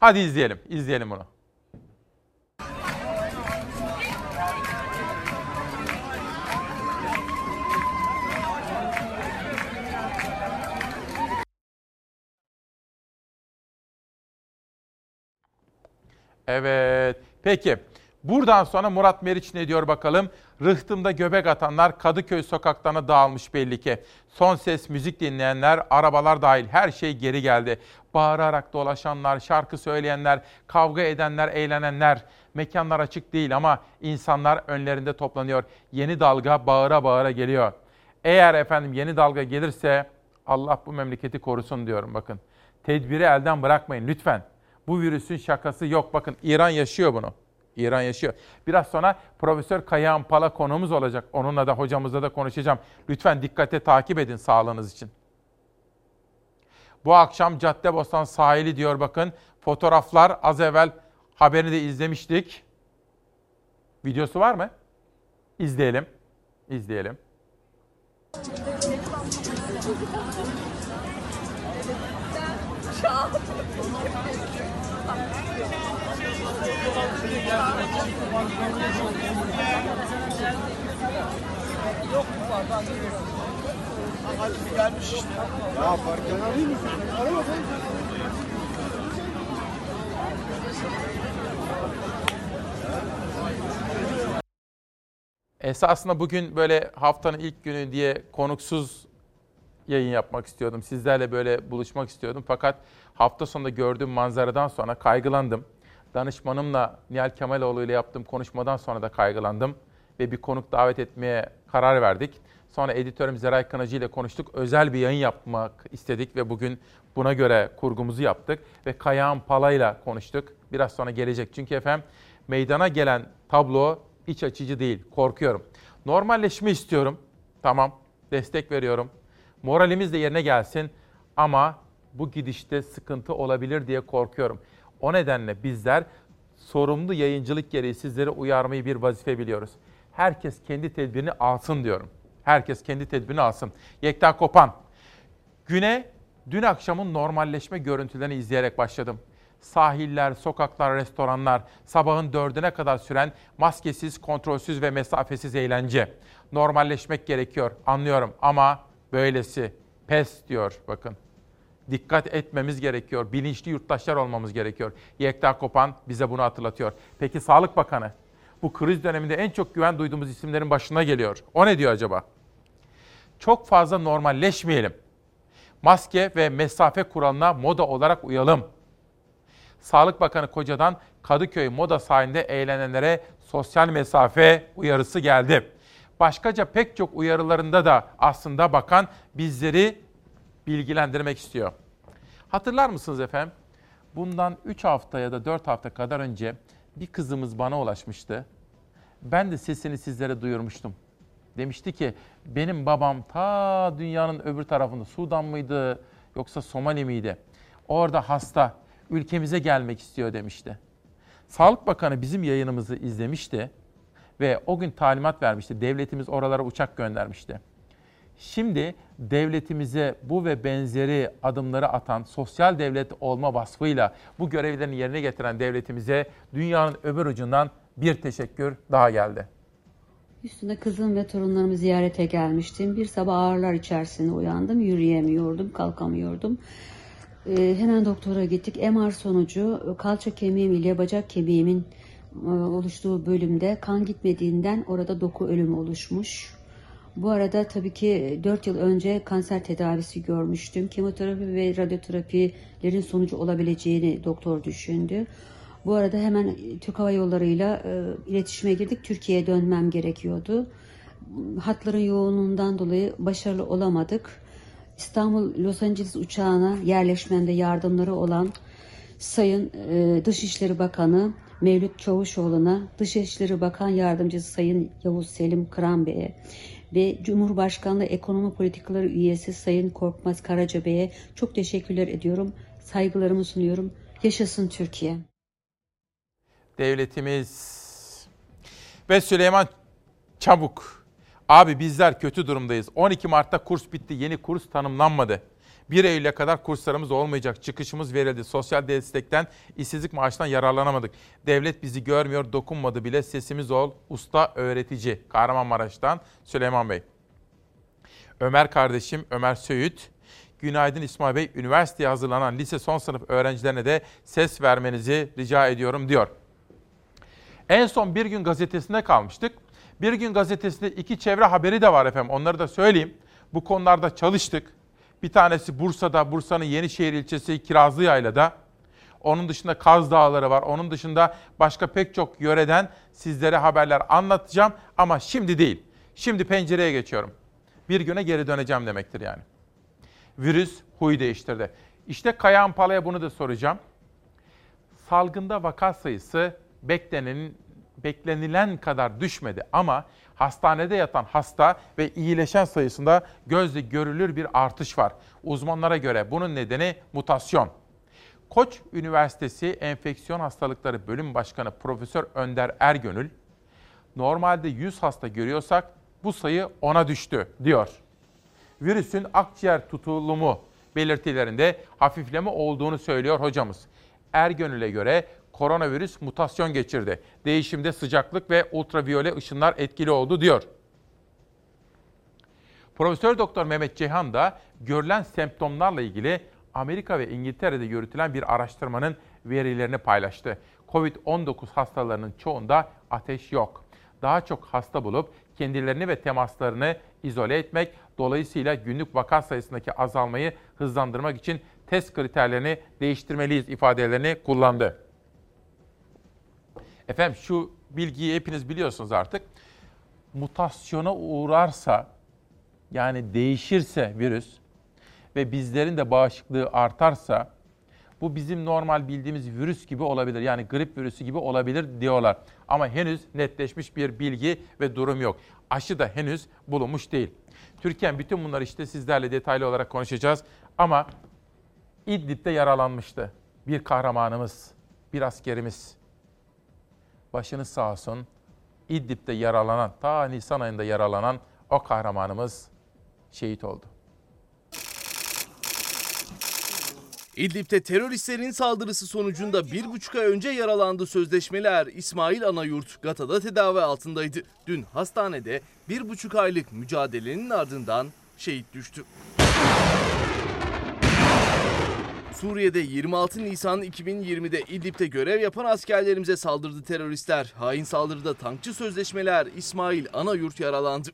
Hadi izleyelim, izleyelim bunu. Evet. Peki. Buradan sonra Murat Meriç ne diyor bakalım? Rıhtımda göbek atanlar Kadıköy sokaklarına dağılmış belli ki. Son ses müzik dinleyenler, arabalar dahil her şey geri geldi. Bağırarak dolaşanlar, şarkı söyleyenler, kavga edenler, eğlenenler. Mekanlar açık değil ama insanlar önlerinde toplanıyor. Yeni dalga bağıra bağıra geliyor. Eğer efendim yeni dalga gelirse Allah bu memleketi korusun diyorum bakın. Tedbiri elden bırakmayın lütfen. Bu virüsün şakası yok. Bakın İran yaşıyor bunu. İran yaşıyor. Biraz sonra Profesör Kayahan Pala konuğumuz olacak. Onunla da hocamızla da konuşacağım. Lütfen dikkate takip edin sağlığınız için. Bu akşam Caddebostan sahili diyor bakın. Fotoğraflar az evvel haberini de izlemiştik. Videosu var mı? İzleyelim. İzleyelim. Yok mu var? Gelmiş işte. Ya farkına alayım mı? Arama Esasında bugün böyle haftanın ilk günü diye konuksuz yayın yapmak istiyordum. Sizlerle böyle buluşmak istiyordum. Fakat hafta sonunda gördüğüm manzaradan sonra kaygılandım. Danışmanımla Nihal Kemaloğlu ile yaptığım konuşmadan sonra da kaygılandım. Ve bir konuk davet etmeye karar verdik. Sonra editörüm Zeray Kınacı ile konuştuk. Özel bir yayın yapmak istedik ve bugün buna göre kurgumuzu yaptık. Ve Kayağan Pala ile konuştuk. Biraz sonra gelecek. Çünkü efendim meydana gelen tablo iç açıcı değil. Korkuyorum. Normalleşme istiyorum. Tamam. Destek veriyorum. Moralimiz de yerine gelsin. Ama bu gidişte sıkıntı olabilir diye korkuyorum. O nedenle bizler sorumlu yayıncılık gereği sizleri uyarmayı bir vazife biliyoruz. Herkes kendi tedbirini alsın diyorum. Herkes kendi tedbirini alsın. Yekta Kopan. Güne dün akşamın normalleşme görüntülerini izleyerek başladım. Sahiller, sokaklar, restoranlar, sabahın dördüne kadar süren maskesiz, kontrolsüz ve mesafesiz eğlence. Normalleşmek gerekiyor, anlıyorum ama böylesi pes diyor bakın. Dikkat etmemiz gerekiyor, bilinçli yurttaşlar olmamız gerekiyor. Yekta Kopan bize bunu hatırlatıyor. Peki Sağlık Bakanı bu kriz döneminde en çok güven duyduğumuz isimlerin başına geliyor. O ne diyor acaba? Çok fazla normalleşmeyelim. Maske ve mesafe kuralına moda olarak uyalım. Sağlık Bakanı Koca'dan Kadıköy moda sahilinde eğlenenlere sosyal mesafe uyarısı geldi. Başkaca pek çok uyarılarında da aslında bakan bizleri bilgilendirmek istiyor. Hatırlar mısınız efendim? Bundan 3 hafta ya da 4 hafta kadar önce bir kızımız bana ulaşmıştı. Ben de sesini sizlere duyurmuştum. Demişti ki benim babam ta dünyanın öbür tarafında Sudan mıydı yoksa Somali miydi? Orada hasta, ülkemize gelmek istiyor demişti. Sağlık Bakanı bizim yayınımızı izlemişti ve o gün talimat vermişti. Devletimiz oralara uçak göndermişti. Şimdi devletimize bu ve benzeri adımları atan sosyal devlet olma vasfıyla bu görevlerini yerine getiren devletimize dünyanın öbür ucundan bir teşekkür daha geldi. Üstünde kızım ve torunlarımı ziyarete gelmiştim. Bir sabah ağrılar içerisinde uyandım. Yürüyemiyordum, kalkamıyordum. Ee, hemen doktora gittik. MR sonucu kalça kemiğim ile bacak kemiğimin e, oluştuğu bölümde kan gitmediğinden orada doku ölümü oluşmuş. Bu arada tabii ki 4 yıl önce kanser tedavisi görmüştüm. Kemoterapi ve radyoterapilerin sonucu olabileceğini doktor düşündü. Bu arada hemen Türk Hava Yolları'yla e, iletişime girdik. Türkiye'ye dönmem gerekiyordu. Hatların yoğunluğundan dolayı başarılı olamadık. İstanbul Los Angeles uçağına yerleşmemde yardımları olan Sayın e, Dışişleri Bakanı Mevlüt Çavuşoğlu'na, Dışişleri Bakan Yardımcısı Sayın Yavuz Selim Kıran Bey'e ve Cumhurbaşkanlığı Ekonomi Politikaları Üyesi Sayın Korkmaz Karaca Bey'e çok teşekkürler ediyorum. Saygılarımı sunuyorum. Yaşasın Türkiye. Devletimiz ve Süleyman Çabuk. Abi bizler kötü durumdayız. 12 Mart'ta kurs bitti. Yeni kurs tanımlanmadı. 1 Eylül'e kadar kurslarımız olmayacak. Çıkışımız verildi. Sosyal destekten, işsizlik maaşından yararlanamadık. Devlet bizi görmüyor, dokunmadı bile. Sesimiz ol, usta öğretici. Kahramanmaraş'tan Süleyman Bey. Ömer kardeşim Ömer Söğüt. Günaydın İsmail Bey. Üniversiteye hazırlanan lise son sınıf öğrencilerine de ses vermenizi rica ediyorum diyor. En son Bir Gün Gazetesi'nde kalmıştık. Bir Gün Gazetesi'nde iki çevre haberi de var efendim. Onları da söyleyeyim. Bu konularda çalıştık. Bir tanesi Bursa'da, Bursa'nın Yenişehir ilçesi Kirazlıyayla'da. Onun dışında Kaz Dağları var. Onun dışında başka pek çok yöreden sizlere haberler anlatacağım. Ama şimdi değil. Şimdi pencereye geçiyorum. Bir güne geri döneceğim demektir yani. Virüs huy değiştirdi. İşte Kayahan Pala'ya bunu da soracağım. Salgında vaka sayısı beklenenin beklenilen kadar düşmedi ama hastanede yatan hasta ve iyileşen sayısında gözle görülür bir artış var. Uzmanlara göre bunun nedeni mutasyon. Koç Üniversitesi Enfeksiyon Hastalıkları Bölüm Başkanı Profesör Önder Ergönül, normalde 100 hasta görüyorsak bu sayı 10'a düştü diyor. Virüsün akciğer tutulumu belirtilerinde hafifleme olduğunu söylüyor hocamız. Ergönül'e göre koronavirüs mutasyon geçirdi. Değişimde sıcaklık ve ultraviyole ışınlar etkili oldu diyor. Profesör Doktor Mehmet Ceyhan da görülen semptomlarla ilgili Amerika ve İngiltere'de yürütülen bir araştırmanın verilerini paylaştı. Covid-19 hastalarının çoğunda ateş yok. Daha çok hasta bulup kendilerini ve temaslarını izole etmek, dolayısıyla günlük vaka sayısındaki azalmayı hızlandırmak için test kriterlerini değiştirmeliyiz ifadelerini kullandı. Efendim şu bilgiyi hepiniz biliyorsunuz artık. Mutasyona uğrarsa yani değişirse virüs ve bizlerin de bağışıklığı artarsa bu bizim normal bildiğimiz virüs gibi olabilir. Yani grip virüsü gibi olabilir diyorlar. Ama henüz netleşmiş bir bilgi ve durum yok. Aşı da henüz bulunmuş değil. Türkiye bütün bunları işte sizlerle detaylı olarak konuşacağız. Ama İdlib'de yaralanmıştı. Bir kahramanımız, bir askerimiz. Başınız sağ olsun. İdlib'de yaralanan, ta Nisan ayında yaralanan o kahramanımız şehit oldu. İdlib'de teröristlerin saldırısı sonucunda bir buçuk ay önce yaralandı sözleşmeler. İsmail Anayurt Gata'da tedavi altındaydı. Dün hastanede bir buçuk aylık mücadelenin ardından şehit düştü. Suriye'de 26 Nisan 2020'de İdlib'de görev yapan askerlerimize saldırdı teröristler. Hain saldırıda tankçı sözleşmeler İsmail Anayurt yaralandı.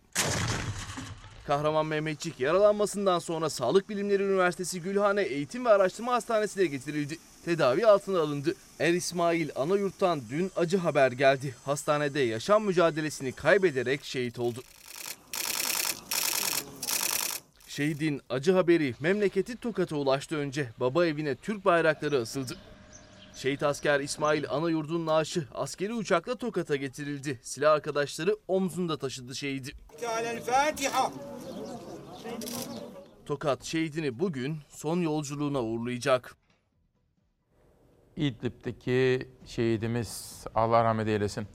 Kahraman Mehmetçik yaralanmasından sonra Sağlık Bilimleri Üniversitesi Gülhane Eğitim ve Araştırma Hastanesi'ne getirildi. Tedavi altına alındı. Er İsmail Anayurt'tan dün acı haber geldi. Hastanede yaşam mücadelesini kaybederek şehit oldu. Şehidin acı haberi memleketi Tokat'a ulaştı önce. Baba evine Türk bayrakları asıldı. Şehit asker İsmail Anayurt'un naaşı askeri uçakla Tokat'a getirildi. Silah arkadaşları omzunda taşıdı şehidi. Tokat şehidini bugün son yolculuğuna uğurlayacak. İdlib'deki şehidimiz Allah rahmet eylesin.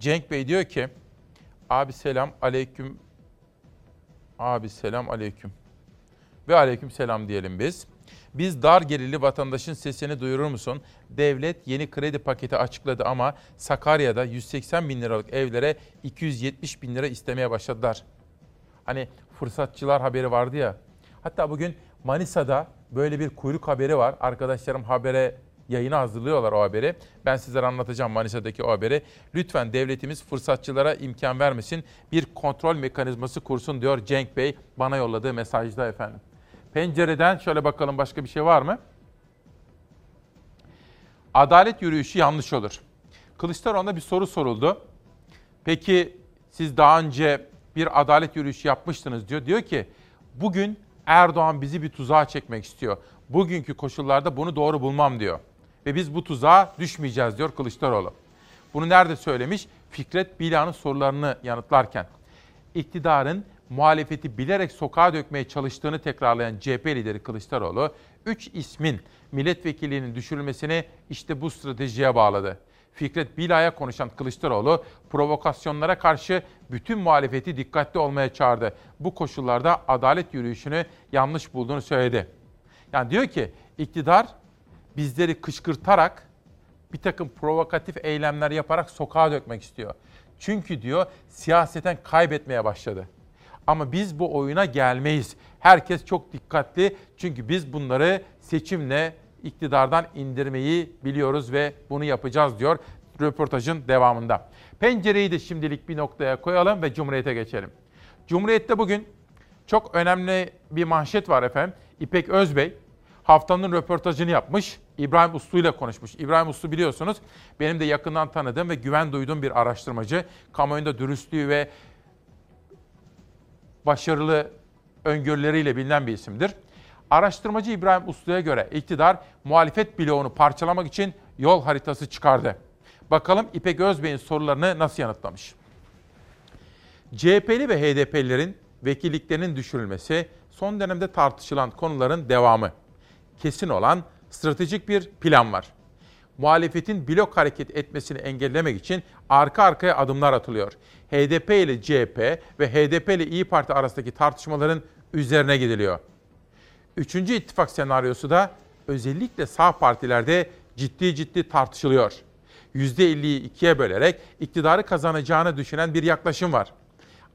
Cenk Bey diyor ki abi selam aleyküm abi selam aleyküm ve aleyküm selam diyelim biz. Biz dar gelirli vatandaşın sesini duyurur musun? Devlet yeni kredi paketi açıkladı ama Sakarya'da 180 bin liralık evlere 270 bin lira istemeye başladılar. Hani fırsatçılar haberi vardı ya. Hatta bugün Manisa'da böyle bir kuyruk haberi var. Arkadaşlarım habere yayına hazırlıyorlar o haberi. Ben sizlere anlatacağım Manisa'daki o haberi. Lütfen devletimiz fırsatçılara imkan vermesin. Bir kontrol mekanizması kursun diyor Cenk Bey bana yolladığı mesajda efendim. Pencereden şöyle bakalım başka bir şey var mı? Adalet yürüyüşü yanlış olur. Kılıçdaroğlu'na bir soru soruldu. Peki siz daha önce bir adalet yürüyüşü yapmıştınız diyor. Diyor ki bugün Erdoğan bizi bir tuzağa çekmek istiyor. Bugünkü koşullarda bunu doğru bulmam diyor. Ve biz bu tuzağa düşmeyeceğiz diyor Kılıçdaroğlu. Bunu nerede söylemiş? Fikret Bila'nın sorularını yanıtlarken. İktidarın muhalefeti bilerek sokağa dökmeye çalıştığını tekrarlayan CHP lideri Kılıçdaroğlu, 3 ismin milletvekilliğinin düşürülmesini işte bu stratejiye bağladı. Fikret Bila'ya konuşan Kılıçdaroğlu provokasyonlara karşı bütün muhalefeti dikkatli olmaya çağırdı. Bu koşullarda adalet yürüyüşünü yanlış bulduğunu söyledi. Yani diyor ki iktidar bizleri kışkırtarak bir takım provokatif eylemler yaparak sokağa dökmek istiyor. Çünkü diyor siyaseten kaybetmeye başladı. Ama biz bu oyuna gelmeyiz. Herkes çok dikkatli çünkü biz bunları seçimle iktidardan indirmeyi biliyoruz ve bunu yapacağız diyor röportajın devamında. Pencereyi de şimdilik bir noktaya koyalım ve Cumhuriyet'e geçelim. Cumhuriyet'te bugün çok önemli bir manşet var efendim. İpek Özbey haftanın röportajını yapmış. İbrahim Uslu ile konuşmuş. İbrahim Uslu biliyorsunuz benim de yakından tanıdığım ve güven duyduğum bir araştırmacı. Kamuoyunda dürüstlüğü ve başarılı öngörüleriyle bilinen bir isimdir. Araştırmacı İbrahim Uslu'ya göre iktidar muhalefet bloğunu parçalamak için yol haritası çıkardı. Bakalım İpek Özbey'in sorularını nasıl yanıtlamış? CHP'li ve HDP'lilerin vekilliklerinin düşürülmesi son dönemde tartışılan konuların devamı. Kesin olan stratejik bir plan var. Muhalefetin blok hareket etmesini engellemek için arka arkaya adımlar atılıyor. HDP ile CHP ve HDP ile İyi Parti arasındaki tartışmaların üzerine gidiliyor. Üçüncü ittifak senaryosu da özellikle sağ partilerde ciddi ciddi tartışılıyor. %50'yi ikiye bölerek iktidarı kazanacağını düşünen bir yaklaşım var.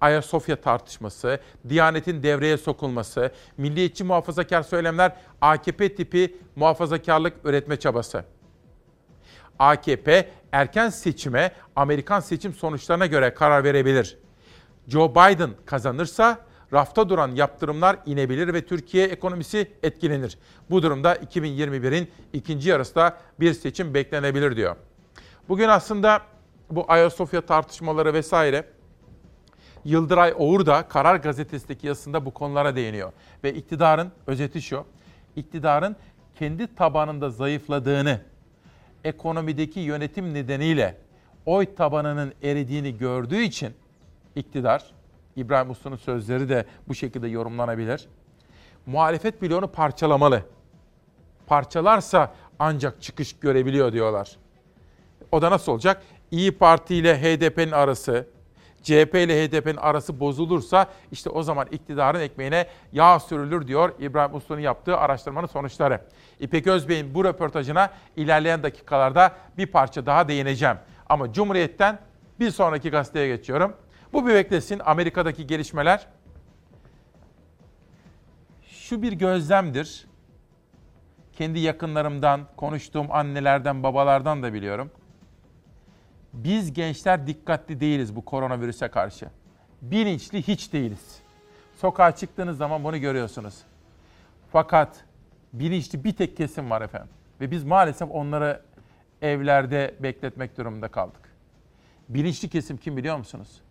Ayasofya tartışması, Diyanet'in devreye sokulması, milliyetçi muhafazakar söylemler AKP tipi muhafazakarlık üretme çabası. AKP erken seçime Amerikan seçim sonuçlarına göre karar verebilir. Joe Biden kazanırsa rafta duran yaptırımlar inebilir ve Türkiye ekonomisi etkilenir. Bu durumda 2021'in ikinci yarısında bir seçim beklenebilir diyor. Bugün aslında bu Ayasofya tartışmaları vesaire Yıldıray Oğur da Karar Gazetesi'ndeki yazısında bu konulara değiniyor. Ve iktidarın, özeti şu, iktidarın kendi tabanında zayıfladığını, ekonomideki yönetim nedeniyle oy tabanının eridiğini gördüğü için iktidar, İbrahim Uslu'nun sözleri de bu şekilde yorumlanabilir. Muhalefet bloğunu parçalamalı. Parçalarsa ancak çıkış görebiliyor diyorlar. O da nasıl olacak? İyi Parti ile HDP'nin arası, CHP ile HDP'nin arası bozulursa işte o zaman iktidarın ekmeğine yağ sürülür diyor İbrahim Uslu'nun yaptığı araştırmanın sonuçları. İpek Özbey'in bu röportajına ilerleyen dakikalarda bir parça daha değineceğim. Ama Cumhuriyet'ten bir sonraki gazeteye geçiyorum. Bu bir beklesin Amerika'daki gelişmeler. Şu bir gözlemdir. Kendi yakınlarımdan, konuştuğum annelerden, babalardan da biliyorum. Biz gençler dikkatli değiliz bu koronavirüse karşı. Bilinçli hiç değiliz. Sokağa çıktığınız zaman bunu görüyorsunuz. Fakat bilinçli bir tek kesim var efendim. Ve biz maalesef onları evlerde bekletmek durumunda kaldık. Bilinçli kesim kim biliyor musunuz?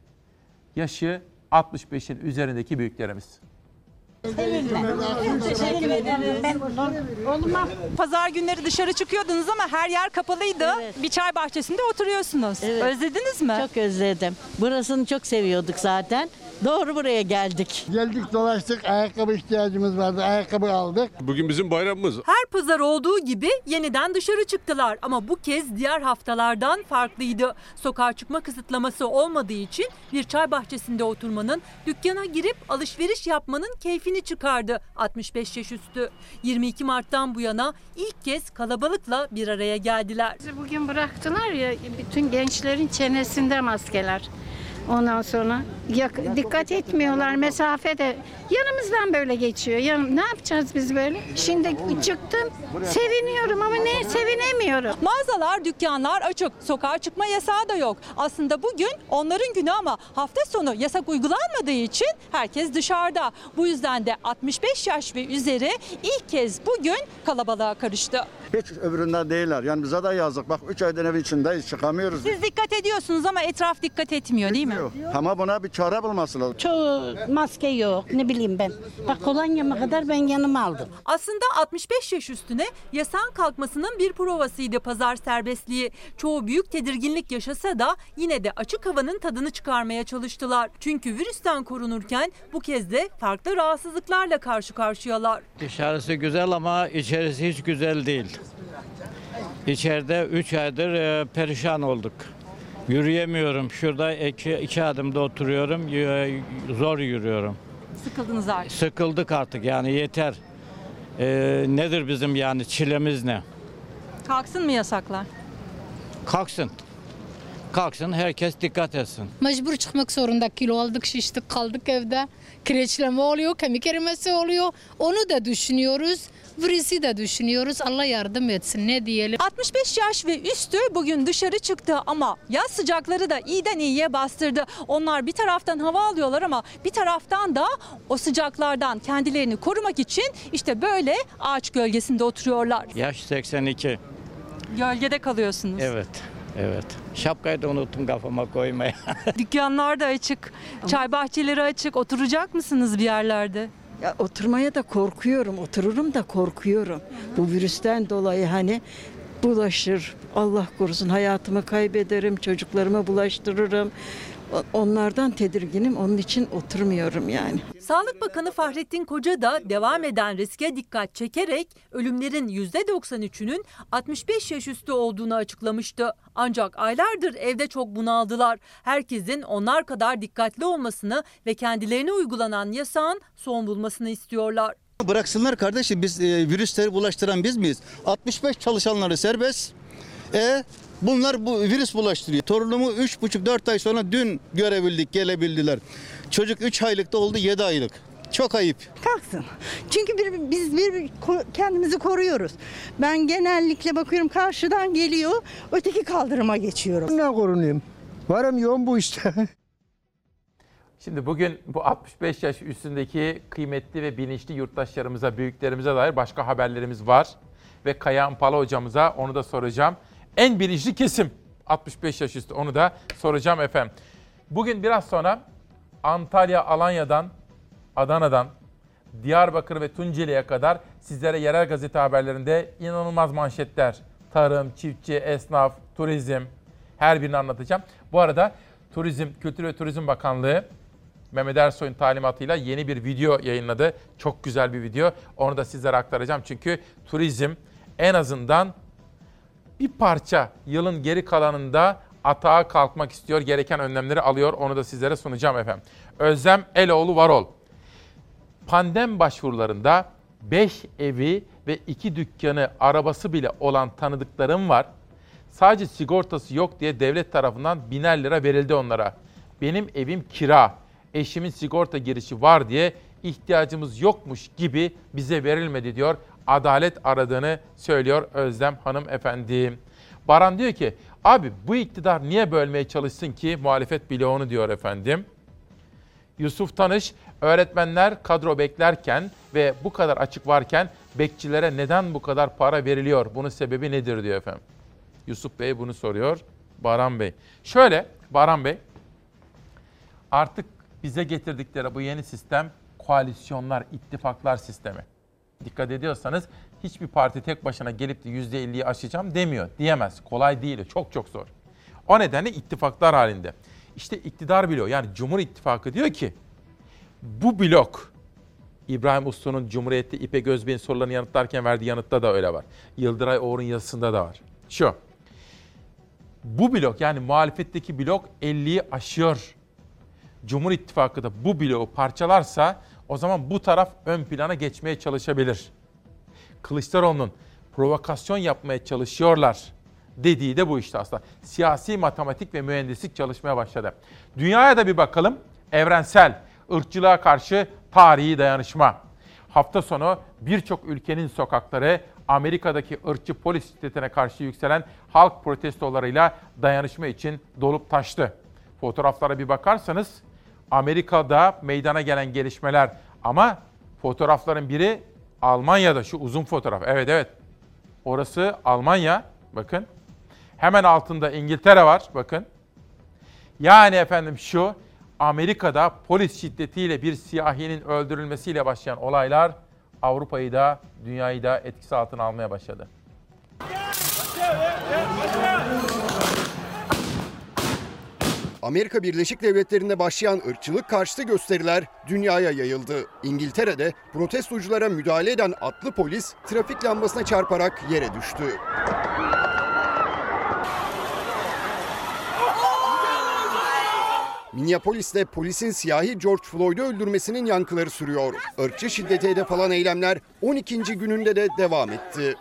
Yaşı 65'in üzerindeki büyüklerimiz. Teşekkür ederim. Oğluma pazar günleri dışarı çıkıyordunuz ama her yer kapalıydı. Bir çay bahçesinde oturuyorsunuz. Evet. Özlediniz mi? Çok özledim. Burasını çok seviyorduk zaten. Doğru buraya geldik. Geldik dolaştık ayakkabı ihtiyacımız vardı ayakkabı aldık. Bugün bizim bayramımız. Her pazar olduğu gibi yeniden dışarı çıktılar ama bu kez diğer haftalardan farklıydı. Sokağa çıkma kısıtlaması olmadığı için bir çay bahçesinde oturmanın, dükkana girip alışveriş yapmanın keyfini çıkardı 65 yaş üstü. 22 Mart'tan bu yana ilk kez kalabalıkla bir araya geldiler. Bizi Bugün bıraktılar ya bütün gençlerin çenesinde maskeler. Ondan sonra yak- dikkat etmiyorlar mesafe de yanımızdan böyle geçiyor. Yan, ne yapacağız biz böyle? Şimdi çıktım seviniyorum ama ne sevinemiyorum. Mağazalar, dükkanlar açık. Sokağa çıkma yasağı da yok. Aslında bugün onların günü ama hafta sonu yasak uygulanmadığı için herkes dışarıda. Bu yüzden de 65 yaş ve üzeri ilk kez bugün kalabalığa karıştı. Hiç öbüründen değiller. Yani bize de yazık. Bak 3 aydan evin içindeyiz çıkamıyoruz. Siz dikkat ediyorsunuz ama etraf dikkat etmiyor değil mi? Ama buna bir çare bulması lazım. Çoğu maske yok ne bileyim ben. Bak kolonyama kadar ben yanıma aldım. Aslında 65 yaş üstüne yasağın kalkmasının bir provasıydı pazar serbestliği. Çoğu büyük tedirginlik yaşasa da yine de açık havanın tadını çıkarmaya çalıştılar. Çünkü virüsten korunurken bu kez de farklı rahatsızlıklarla karşı karşıyalar. Dışarısı güzel ama içerisi hiç güzel değil. İçeride 3 aydır e, perişan olduk. Yürüyemiyorum. Şurada iki, iki adımda oturuyorum. y- Zor yürüyorum. Sıkıldınız artık. Sıkıldık artık yani yeter. E, nedir bizim yani çilemiz ne? Kalksın mı yasaklar? Kalksın. Kalksın herkes dikkat etsin. Mecbur çıkmak zorunda kilo aldık şiştik kaldık evde. Kireçleme oluyor kemik erimesi oluyor. Onu da düşünüyoruz. Virüsü de düşünüyoruz. Allah yardım etsin ne diyelim. 65 yaş ve üstü bugün dışarı çıktı ama yaz sıcakları da iyiden iyiye bastırdı. Onlar bir taraftan hava alıyorlar ama bir taraftan da o sıcaklardan kendilerini korumak için işte böyle ağaç gölgesinde oturuyorlar. Yaş 82. Gölgede kalıyorsunuz. Evet. Evet. Şapkayı da unuttum kafama koymaya. Dükkanlar da açık, çay bahçeleri açık. Oturacak mısınız bir yerlerde? Ya oturmaya da korkuyorum. Otururum da korkuyorum. Bu virüsten dolayı hani bulaşır. Allah korusun hayatımı kaybederim, çocuklarıma bulaştırırım. Onlardan tedirginim. Onun için oturmuyorum yani. Sağlık Bakanı Fahrettin Koca da devam eden riske dikkat çekerek ölümlerin %93'ünün 65 yaş üstü olduğunu açıklamıştı. Ancak aylardır evde çok bunaldılar. Herkesin onlar kadar dikkatli olmasını ve kendilerine uygulanan yasağın son bulmasını istiyorlar. Bıraksınlar kardeşim biz e, virüsleri bulaştıran biz miyiz? 65 çalışanları serbest. E bunlar bu virüs bulaştırıyor. Torunumu 3,5-4 ay sonra dün görebildik, gelebildiler. Çocuk 3 aylıkta oldu 7 aylık. Çok ayıp. Kalksın. Çünkü bir, biz bir ko- kendimizi koruyoruz. Ben genellikle bakıyorum karşıdan geliyor, öteki kaldırıma geçiyorum. Ne korunayım? Varım yoğun bu işte. Şimdi bugün bu 65 yaş üstündeki kıymetli ve bilinçli yurttaşlarımıza, büyüklerimize dair başka haberlerimiz var. Ve Kayahan Pala hocamıza onu da soracağım. En bilinçli kesim 65 yaş üstü onu da soracağım efendim. Bugün biraz sonra Antalya, Alanya'dan, Adana'dan, Diyarbakır ve Tunceli'ye kadar sizlere yerel gazete haberlerinde inanılmaz manşetler. Tarım, çiftçi, esnaf, turizm her birini anlatacağım. Bu arada Turizm, Kültür ve Turizm Bakanlığı Mehmet Ersoy'un talimatıyla yeni bir video yayınladı. Çok güzel bir video. Onu da sizlere aktaracağım. Çünkü turizm en azından bir parça yılın geri kalanında atağa kalkmak istiyor. Gereken önlemleri alıyor. Onu da sizlere sunacağım efendim. Özlem Eloğlu Varol. Pandem başvurularında 5 evi ve 2 dükkanı, arabası bile olan tanıdıklarım var. Sadece sigortası yok diye devlet tarafından biner lira verildi onlara. Benim evim kira, eşimin sigorta girişi var diye ihtiyacımız yokmuş gibi bize verilmedi diyor. Adalet aradığını söylüyor Özlem Hanım efendim. Baran diyor ki abi bu iktidar niye bölmeye çalışsın ki muhalefet bloğunu diyor efendim. Yusuf Tanış, öğretmenler kadro beklerken ve bu kadar açık varken bekçilere neden bu kadar para veriliyor? Bunun sebebi nedir diyor efendim. Yusuf Bey bunu soruyor. Baran Bey. Şöyle Baran Bey, artık bize getirdikleri bu yeni sistem koalisyonlar, ittifaklar sistemi. Dikkat ediyorsanız hiçbir parti tek başına gelip de %50'yi aşacağım demiyor. Diyemez. Kolay değil. Çok çok zor. O nedenle ittifaklar halinde. İşte iktidar bloğu yani Cumhur İttifakı diyor ki bu blok İbrahim Uslu'nun Cumhuriyet'te İpek Özbey'in sorularını yanıtlarken verdiği yanıtta da öyle var. Yıldıray Oğur'un yazısında da var. Şu. Bu blok yani muhalefetteki blok 50'yi aşıyor. Cumhur İttifakı da bu bloğu parçalarsa o zaman bu taraf ön plana geçmeye çalışabilir. Kılıçdaroğlu'nun provokasyon yapmaya çalışıyorlar dediği de bu işte aslında. Siyasi matematik ve mühendislik çalışmaya başladı. Dünyaya da bir bakalım. Evrensel, ırkçılığa karşı tarihi dayanışma. Hafta sonu birçok ülkenin sokakları Amerika'daki ırkçı polis şiddetine karşı yükselen halk protestolarıyla dayanışma için dolup taştı. Fotoğraflara bir bakarsanız Amerika'da meydana gelen gelişmeler ama fotoğrafların biri Almanya'da şu uzun fotoğraf. Evet evet. Orası Almanya. Bakın. Hemen altında İngiltere var. Bakın. Yani efendim şu Amerika'da polis şiddetiyle bir siyahinin öldürülmesiyle başlayan olaylar Avrupa'yı da dünyayı da etkisi altına almaya başladı. Amerika Birleşik Devletleri'nde başlayan ırkçılık karşıtı gösteriler dünyaya yayıldı. İngiltere'de protestoculara müdahale eden atlı polis trafik lambasına çarparak yere düştü. Minneapolis'te polisin siyahi George Floyd'u öldürmesinin yankıları sürüyor. Irkçı şiddete hedef alan eylemler 12. gününde de devam etti.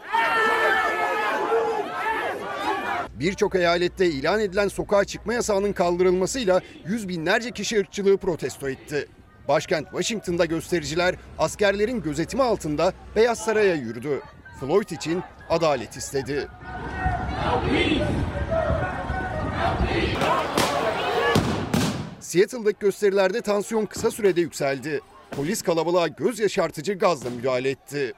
Birçok eyalette ilan edilen sokağa çıkma yasağının kaldırılmasıyla yüz binlerce kişi ırkçılığı protesto etti. Başkent Washington'da göstericiler askerlerin gözetimi altında Beyaz Saray'a yürüdü. Floyd için adalet istedi. Seattle'daki gösterilerde tansiyon kısa sürede yükseldi. Polis kalabalığa göz yaşartıcı gazla müdahale etti.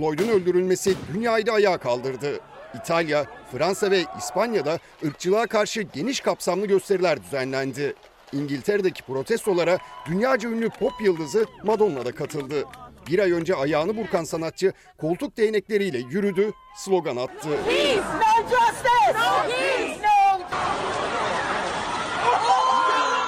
Floyd'un öldürülmesi dünyayı da ayağa kaldırdı. İtalya, Fransa ve İspanya'da ırkçılığa karşı geniş kapsamlı gösteriler düzenlendi. İngiltere'deki protestolara dünyaca ünlü pop yıldızı Madonna da katıldı. Bir ay önce ayağını burkan sanatçı koltuk değnekleriyle yürüdü, slogan attı.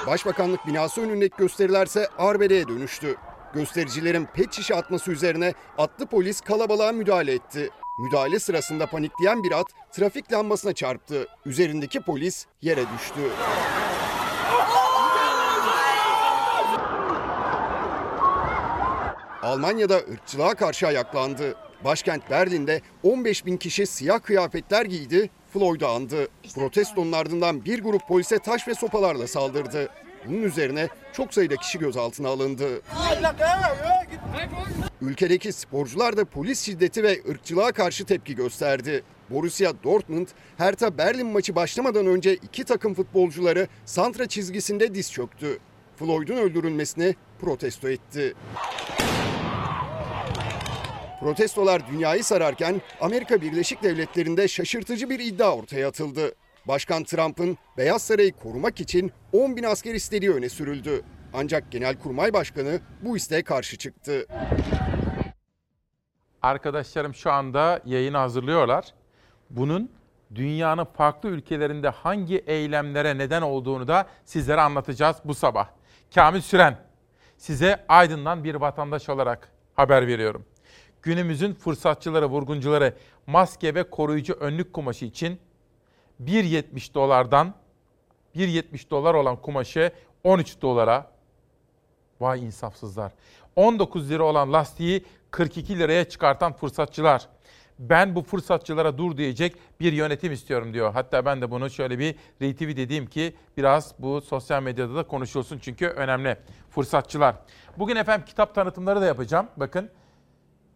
Başbakanlık binası önündeki gösterilerse arbedeye dönüştü. Göstericilerin pet şişe atması üzerine atlı polis kalabalığa müdahale etti. Müdahale sırasında panikleyen bir at trafik lambasına çarptı. Üzerindeki polis yere düştü. Almanya'da ırkçılığa karşı ayaklandı. Başkent Berlin'de 15 bin kişi siyah kıyafetler giydi, Floyd'u andı. Protestonun ardından bir grup polise taş ve sopalarla saldırdı. Bunun üzerine çok sayıda kişi gözaltına alındı. Ülkedeki sporcular da polis şiddeti ve ırkçılığa karşı tepki gösterdi. Borussia Dortmund, Hertha Berlin maçı başlamadan önce iki takım futbolcuları santra çizgisinde diz çöktü. Floyd'un öldürülmesini protesto etti. Protestolar dünyayı sararken Amerika Birleşik Devletleri'nde şaşırtıcı bir iddia ortaya atıldı. Başkan Trump'ın Beyaz Saray'ı korumak için 10 bin asker istediği öne sürüldü. Ancak Genelkurmay Başkanı bu isteğe karşı çıktı. Arkadaşlarım şu anda yayını hazırlıyorlar. Bunun dünyanın farklı ülkelerinde hangi eylemlere neden olduğunu da sizlere anlatacağız bu sabah. Kamil Süren, size Aydın'dan bir vatandaş olarak haber veriyorum. Günümüzün fırsatçıları, vurguncuları maske ve koruyucu önlük kumaşı için 1.70 dolardan 1.70 dolar olan kumaşı 13 dolara vay insafsızlar. 19 lira olan lastiği 42 liraya çıkartan fırsatçılar. Ben bu fırsatçılara dur diyecek bir yönetim istiyorum diyor. Hatta ben de bunu şöyle bir retweet dediğim ki biraz bu sosyal medyada da konuşulsun çünkü önemli. Fırsatçılar. Bugün efendim kitap tanıtımları da yapacağım. Bakın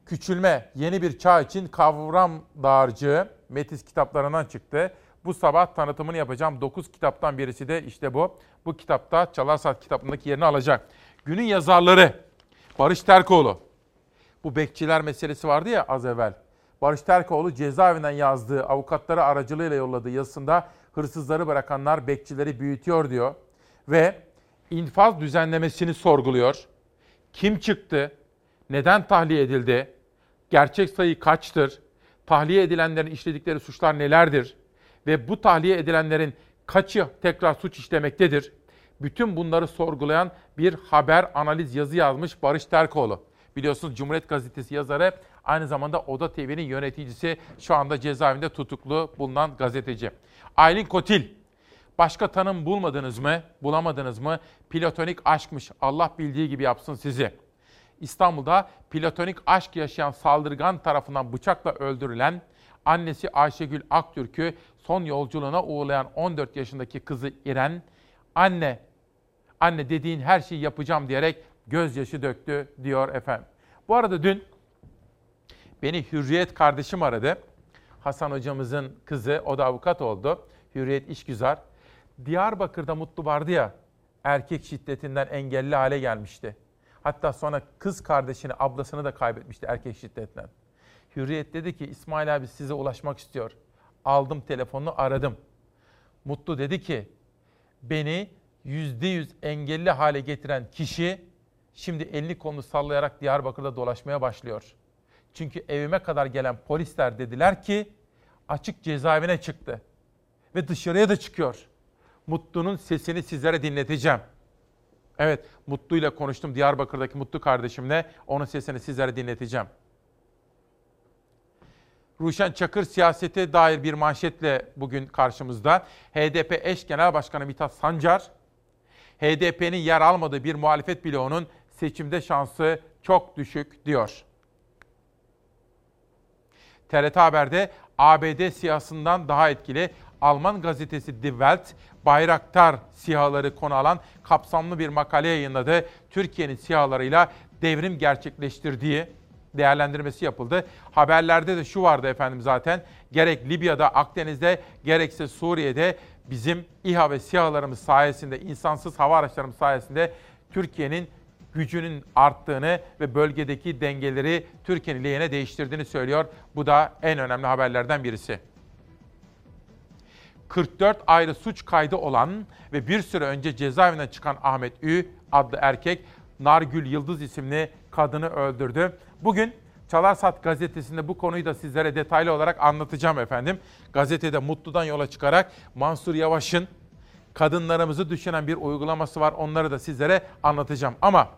Küçülme yeni bir çağ için kavram dağarcığı Metis kitaplarından çıktı. Bu sabah tanıtımını yapacağım. 9 kitaptan birisi de işte bu. Bu kitapta Çalar Saat kitabındaki yerini alacak. Günün yazarları Barış Terkoğlu. Bu bekçiler meselesi vardı ya az evvel. Barış Terkoğlu cezaevinden yazdığı, avukatları aracılığıyla yolladığı yazısında hırsızları bırakanlar bekçileri büyütüyor diyor. Ve infaz düzenlemesini sorguluyor. Kim çıktı? Neden tahliye edildi? Gerçek sayı kaçtır? Tahliye edilenlerin işledikleri suçlar nelerdir? Ve bu tahliye edilenlerin kaçı tekrar suç işlemektedir? Bütün bunları sorgulayan bir haber analiz yazı yazmış Barış Terkoğlu. Biliyorsunuz Cumhuriyet Gazetesi yazarı aynı zamanda Oda TV'nin yöneticisi şu anda cezaevinde tutuklu bulunan gazeteci. Aylin Kotil. Başka tanım bulmadınız mı? Bulamadınız mı? Platonik aşkmış. Allah bildiği gibi yapsın sizi. İstanbul'da platonik aşk yaşayan saldırgan tarafından bıçakla öldürülen annesi Ayşegül Aktürk'ü son yolculuğuna uğurlayan 14 yaşındaki kızı İren, anne, anne dediğin her şeyi yapacağım diyerek gözyaşı döktü diyor efendim. Bu arada dün beni Hürriyet kardeşim aradı. Hasan hocamızın kızı, o da avukat oldu. Hürriyet İşgüzar. Diyarbakır'da Mutlu vardı ya, erkek şiddetinden engelli hale gelmişti. Hatta sonra kız kardeşini, ablasını da kaybetmişti erkek şiddetten. Hürriyet dedi ki İsmail abi size ulaşmak istiyor. Aldım telefonunu aradım. Mutlu dedi ki beni yüzde yüz engelli hale getiren kişi şimdi elini kolunu sallayarak Diyarbakır'da dolaşmaya başlıyor. Çünkü evime kadar gelen polisler dediler ki açık cezaevine çıktı. Ve dışarıya da çıkıyor. Mutlu'nun sesini sizlere dinleteceğim. Evet, Mutlu ile konuştum Diyarbakır'daki Mutlu kardeşimle. Onun sesini sizlere dinleteceğim. Ruşen Çakır siyasete dair bir manşetle bugün karşımızda. HDP eş genel başkanı Mithat Sancar, HDP'nin yer almadığı bir muhalefet bloğunun seçimde şansı çok düşük diyor. TRT Haber'de ABD siyasından daha etkili Alman gazetesi Die Welt, Bayraktar sihaları konu alan kapsamlı bir makale yayınladı. Türkiye'nin sihalarıyla devrim gerçekleştirdiği değerlendirmesi yapıldı. Haberlerde de şu vardı efendim zaten. Gerek Libya'da, Akdeniz'de, gerekse Suriye'de bizim İHA ve SİHA'larımız sayesinde, insansız hava araçlarımız sayesinde Türkiye'nin gücünün arttığını ve bölgedeki dengeleri Türkiye'nin lehine değiştirdiğini söylüyor. Bu da en önemli haberlerden birisi. 44 ayrı suç kaydı olan ve bir süre önce cezaevinden çıkan Ahmet Ü adlı erkek Nargül Yıldız isimli kadını öldürdü. Bugün Çalarsat gazetesinde bu konuyu da sizlere detaylı olarak anlatacağım efendim. Gazetede Mutlu'dan yola çıkarak Mansur Yavaş'ın kadınlarımızı düşünen bir uygulaması var. Onları da sizlere anlatacağım. Ama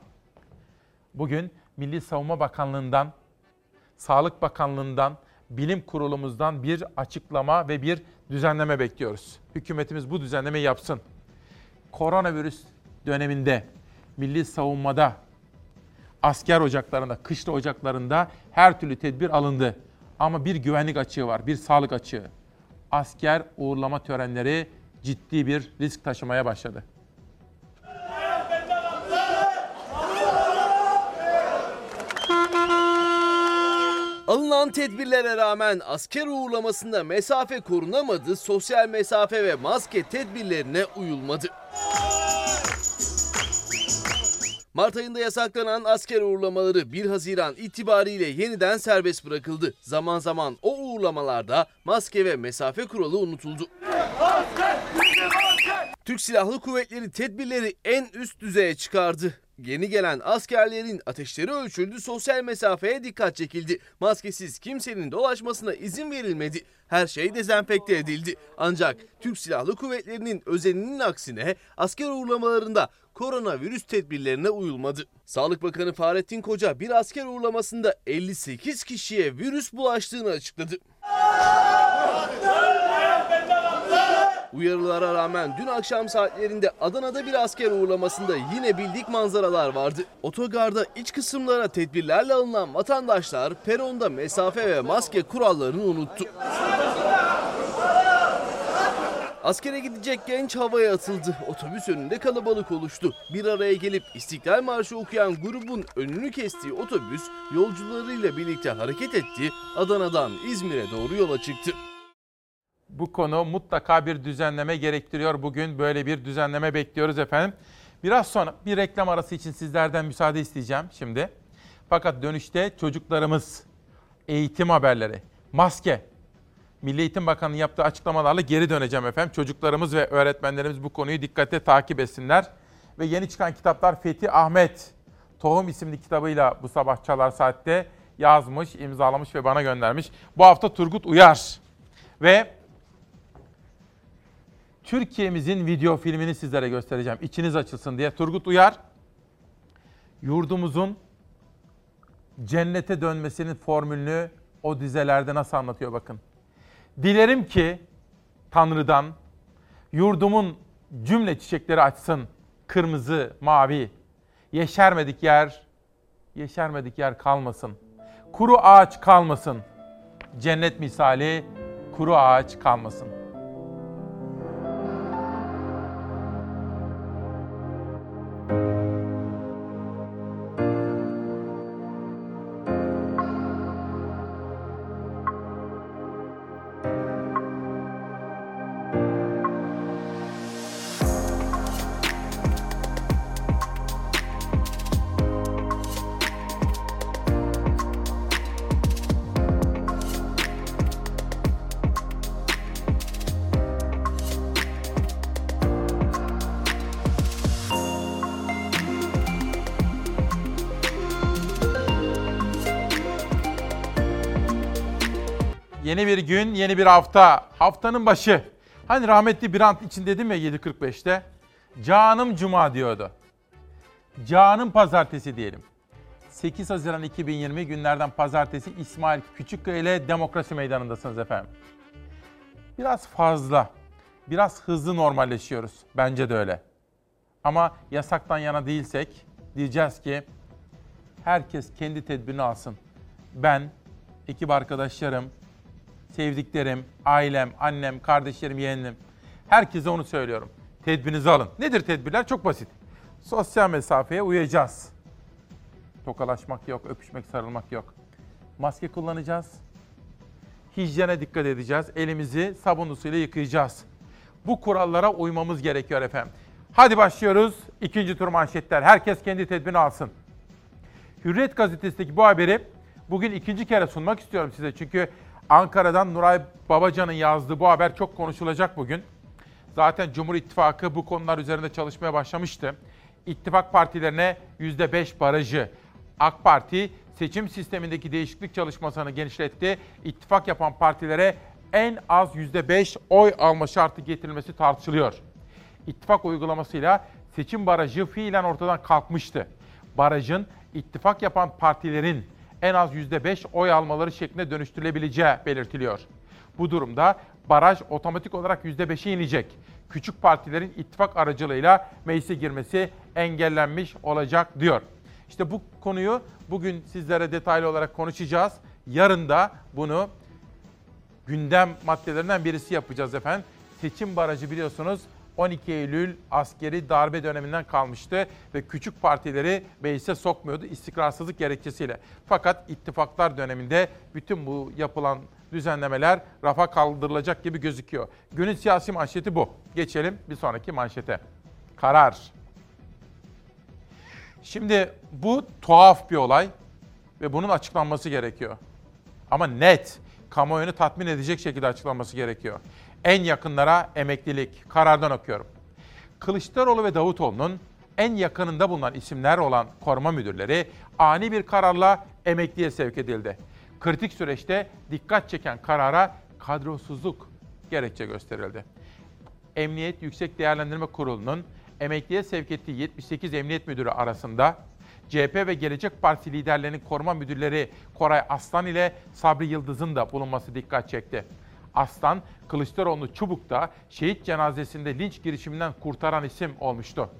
bugün Milli Savunma Bakanlığı'ndan, Sağlık Bakanlığı'ndan, Bilim Kurulumuzdan bir açıklama ve bir düzenleme bekliyoruz. Hükümetimiz bu düzenlemeyi yapsın. Koronavirüs döneminde milli savunmada, asker ocaklarında, kışla ocaklarında her türlü tedbir alındı. Ama bir güvenlik açığı var, bir sağlık açığı. Asker uğurlama törenleri ciddi bir risk taşımaya başladı. Alınan tedbirlere rağmen asker uğurlamasında mesafe korunamadı, sosyal mesafe ve maske tedbirlerine uyulmadı. Mart ayında yasaklanan asker uğurlamaları 1 Haziran itibariyle yeniden serbest bırakıldı. Zaman zaman o uğurlamalarda maske ve mesafe kuralı unutuldu. Türk Silahlı Kuvvetleri tedbirleri en üst düzeye çıkardı. Yeni gelen askerlerin ateşleri ölçüldü, sosyal mesafeye dikkat çekildi. Maskesiz kimsenin dolaşmasına izin verilmedi. Her şey dezenfekte edildi. Ancak Türk Silahlı Kuvvetleri'nin özeninin aksine asker uğurlamalarında koronavirüs tedbirlerine uyulmadı. Sağlık Bakanı Fahrettin Koca bir asker uğurlamasında 58 kişiye virüs bulaştığını açıkladı. Uyarılara rağmen dün akşam saatlerinde Adana'da bir asker uğurlamasında yine bildik manzaralar vardı. Otogarda iç kısımlara tedbirlerle alınan vatandaşlar peronda mesafe ve maske kurallarını unuttu. Askere gidecek genç havaya atıldı. Otobüs önünde kalabalık oluştu. Bir araya gelip İstiklal Marşı okuyan grubun önünü kestiği otobüs yolcularıyla birlikte hareket etti. Adana'dan İzmir'e doğru yola çıktı. Bu konu mutlaka bir düzenleme gerektiriyor. Bugün böyle bir düzenleme bekliyoruz efendim. Biraz sonra bir reklam arası için sizlerden müsaade isteyeceğim şimdi. Fakat dönüşte çocuklarımız eğitim haberleri, maske, Milli Eğitim Bakanı'nın yaptığı açıklamalarla geri döneceğim efendim. Çocuklarımız ve öğretmenlerimiz bu konuyu dikkate takip etsinler. Ve yeni çıkan kitaplar Fethi Ahmet Tohum isimli kitabıyla bu sabah Çalar Saat'te yazmış, imzalamış ve bana göndermiş. Bu hafta Turgut Uyar ve Türkiye'mizin video filmini sizlere göstereceğim. İçiniz açılsın diye. Turgut Uyar, yurdumuzun cennete dönmesinin formülünü o dizelerde nasıl anlatıyor bakın. Dilerim ki Tanrı'dan yurdumun cümle çiçekleri açsın. Kırmızı, mavi. Yeşermedik yer, yeşermedik yer kalmasın. Kuru ağaç kalmasın. Cennet misali kuru ağaç kalmasın. Bir hafta. Haftanın başı. Hani rahmetli Birant için dedim ya 7.45'te. Canım Cuma diyordu. Canım Pazartesi diyelim. 8 Haziran 2020 günlerden pazartesi İsmail Küçükkaya ile Demokrasi Meydanı'ndasınız efendim. Biraz fazla, biraz hızlı normalleşiyoruz. Bence de öyle. Ama yasaktan yana değilsek diyeceğiz ki herkes kendi tedbirini alsın. Ben, ekip arkadaşlarım, sevdiklerim, ailem, annem, kardeşlerim, yeğenim. Herkese onu söylüyorum. Tedbirinizi alın. Nedir tedbirler? Çok basit. Sosyal mesafeye uyacağız. Tokalaşmak yok, öpüşmek, sarılmak yok. Maske kullanacağız. Hijyene dikkat edeceğiz. Elimizi sabunlu suyla yıkayacağız. Bu kurallara uymamız gerekiyor efendim. Hadi başlıyoruz. İkinci tur manşetler. Herkes kendi tedbirini alsın. Hürriyet gazetesindeki bu haberi bugün ikinci kere sunmak istiyorum size. Çünkü Ankara'dan Nuray Babacan'ın yazdığı bu haber çok konuşulacak bugün. Zaten Cumhur İttifakı bu konular üzerinde çalışmaya başlamıştı. İttifak partilerine %5 barajı. AK Parti seçim sistemindeki değişiklik çalışmasını genişletti. İttifak yapan partilere en az %5 oy alma şartı getirilmesi tartışılıyor. İttifak uygulamasıyla seçim barajı fiilen ortadan kalkmıştı. Barajın ittifak yapan partilerin en az %5 oy almaları şeklinde dönüştürülebileceği belirtiliyor. Bu durumda baraj otomatik olarak %5'e inecek. Küçük partilerin ittifak aracılığıyla meclise girmesi engellenmiş olacak diyor. İşte bu konuyu bugün sizlere detaylı olarak konuşacağız. Yarın da bunu gündem maddelerinden birisi yapacağız efendim. Seçim barajı biliyorsunuz 12 Eylül askeri darbe döneminden kalmıştı ve küçük partileri meclise sokmuyordu istikrarsızlık gerekçesiyle. Fakat ittifaklar döneminde bütün bu yapılan düzenlemeler rafa kaldırılacak gibi gözüküyor. Günün siyasi manşeti bu. Geçelim bir sonraki manşete. Karar. Şimdi bu tuhaf bir olay ve bunun açıklanması gerekiyor. Ama net, kamuoyunu tatmin edecek şekilde açıklanması gerekiyor. En yakınlara emeklilik, karardan okuyorum. Kılıçdaroğlu ve Davutoğlu'nun en yakınında bulunan isimler olan koruma müdürleri ani bir kararla emekliye sevk edildi. Kritik süreçte dikkat çeken karara kadrosuzluk gerekçe gösterildi. Emniyet Yüksek Değerlendirme Kurulu'nun emekliye sevk ettiği 78 emniyet müdürü arasında CHP ve Gelecek Partisi liderlerinin koruma müdürleri Koray Aslan ile Sabri Yıldız'ın da bulunması dikkat çekti. Aslan, Kılıçdaroğlu Çubuk'ta şehit cenazesinde linç girişiminden kurtaran isim olmuştu.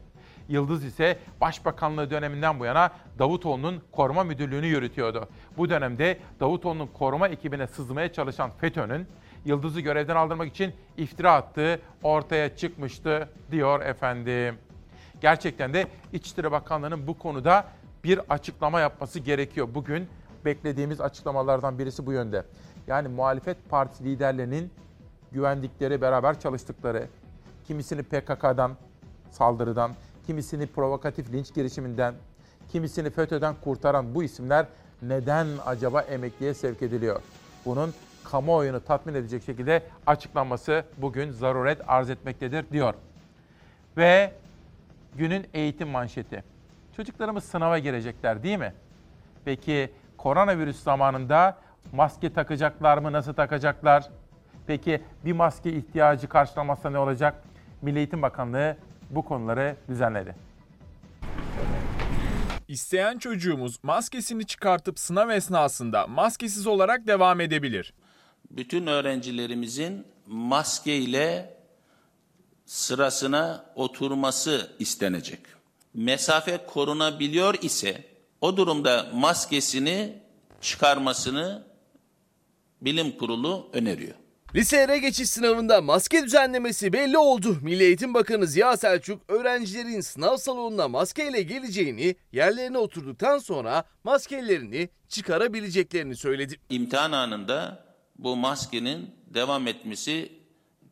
Yıldız ise Başbakanlığı döneminden bu yana Davutoğlu'nun koruma müdürlüğünü yürütüyordu. Bu dönemde Davutoğlu'nun koruma ekibine sızmaya çalışan FETÖ'nün Yıldız'ı görevden aldırmak için iftira attığı ortaya çıkmıştı diyor efendim. Gerçekten de İçişleri Bakanlığı'nın bu konuda bir açıklama yapması gerekiyor. Bugün beklediğimiz açıklamalardan birisi bu yönde. Yani muhalefet parti liderlerinin güvendikleri, beraber çalıştıkları, kimisini PKK'dan, saldırıdan, kimisini provokatif linç girişiminden, kimisini FETÖ'den kurtaran bu isimler neden acaba emekliye sevk ediliyor? Bunun kamuoyunu tatmin edecek şekilde açıklanması bugün zaruret arz etmektedir diyor. Ve günün eğitim manşeti. Çocuklarımız sınava girecekler değil mi? Peki koronavirüs zamanında maske takacaklar mı? Nasıl takacaklar? Peki bir maske ihtiyacı karşılamazsa ne olacak? Milli Eğitim Bakanlığı bu konuları düzenledi. İsteyen çocuğumuz maskesini çıkartıp sınav esnasında maskesiz olarak devam edebilir. Bütün öğrencilerimizin maske ile sırasına oturması istenecek. Mesafe korunabiliyor ise o durumda maskesini çıkarmasını bilim kurulu öneriyor. Liseye geçiş sınavında maske düzenlemesi belli oldu. Milli Eğitim Bakanı Ziya Selçuk öğrencilerin sınav salonuna maskeyle geleceğini, yerlerine oturduktan sonra maskelerini çıkarabileceklerini söyledi. İmtihan anında bu maskenin devam etmesi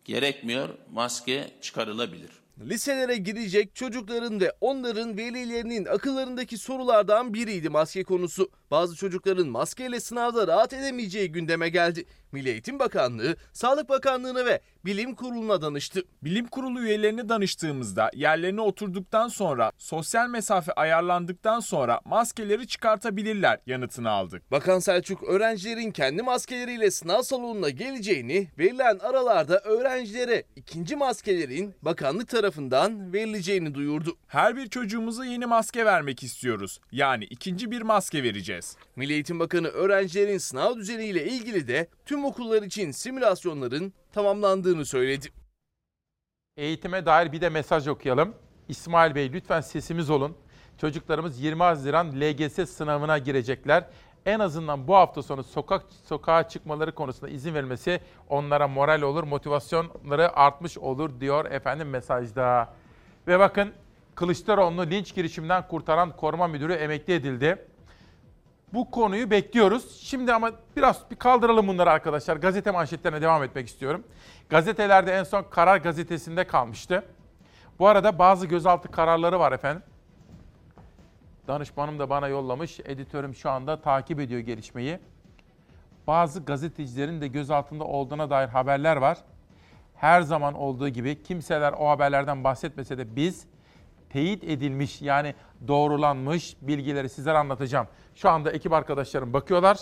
gerekmiyor. Maske çıkarılabilir. Liselere girecek çocukların ve onların velilerinin akıllarındaki sorulardan biriydi maske konusu. Bazı çocukların maskeyle sınavda rahat edemeyeceği gündeme geldi. Milli Eğitim Bakanlığı, Sağlık Bakanlığı'na ve Bilim Kurulu'na danıştı. Bilim kurulu üyelerine danıştığımızda yerlerine oturduktan sonra sosyal mesafe ayarlandıktan sonra maskeleri çıkartabilirler yanıtını aldık. Bakan Selçuk öğrencilerin kendi maskeleriyle sınav salonuna geleceğini, verilen aralarda öğrencilere ikinci maskelerin bakanlık tarafından verileceğini duyurdu. Her bir çocuğumuza yeni maske vermek istiyoruz. Yani ikinci bir maske vereceğiz. Milli Eğitim Bakanı öğrencilerin sınav düzeniyle ilgili de tüm okullar için simülasyonların tamamlandığını söyledi. Eğitime dair bir de mesaj okuyalım. İsmail Bey lütfen sesimiz olun. Çocuklarımız 20 Haziran LGS sınavına girecekler. En azından bu hafta sonu sokak sokağa çıkmaları konusunda izin verilmesi onlara moral olur, motivasyonları artmış olur diyor efendim mesajda. Ve bakın Kılıçdaroğlu'nu linç girişiminden kurtaran koruma müdürü emekli edildi. Bu konuyu bekliyoruz. Şimdi ama biraz bir kaldıralım bunları arkadaşlar. Gazete manşetlerine devam etmek istiyorum. Gazetelerde en son Karar Gazetesi'nde kalmıştı. Bu arada bazı gözaltı kararları var efendim. Danışmanım da bana yollamış. Editörüm şu anda takip ediyor gelişmeyi. Bazı gazetecilerin de gözaltında olduğuna dair haberler var. Her zaman olduğu gibi kimseler o haberlerden bahsetmese de biz teyit edilmiş yani doğrulanmış bilgileri sizlere anlatacağım. Şu anda ekip arkadaşlarım bakıyorlar.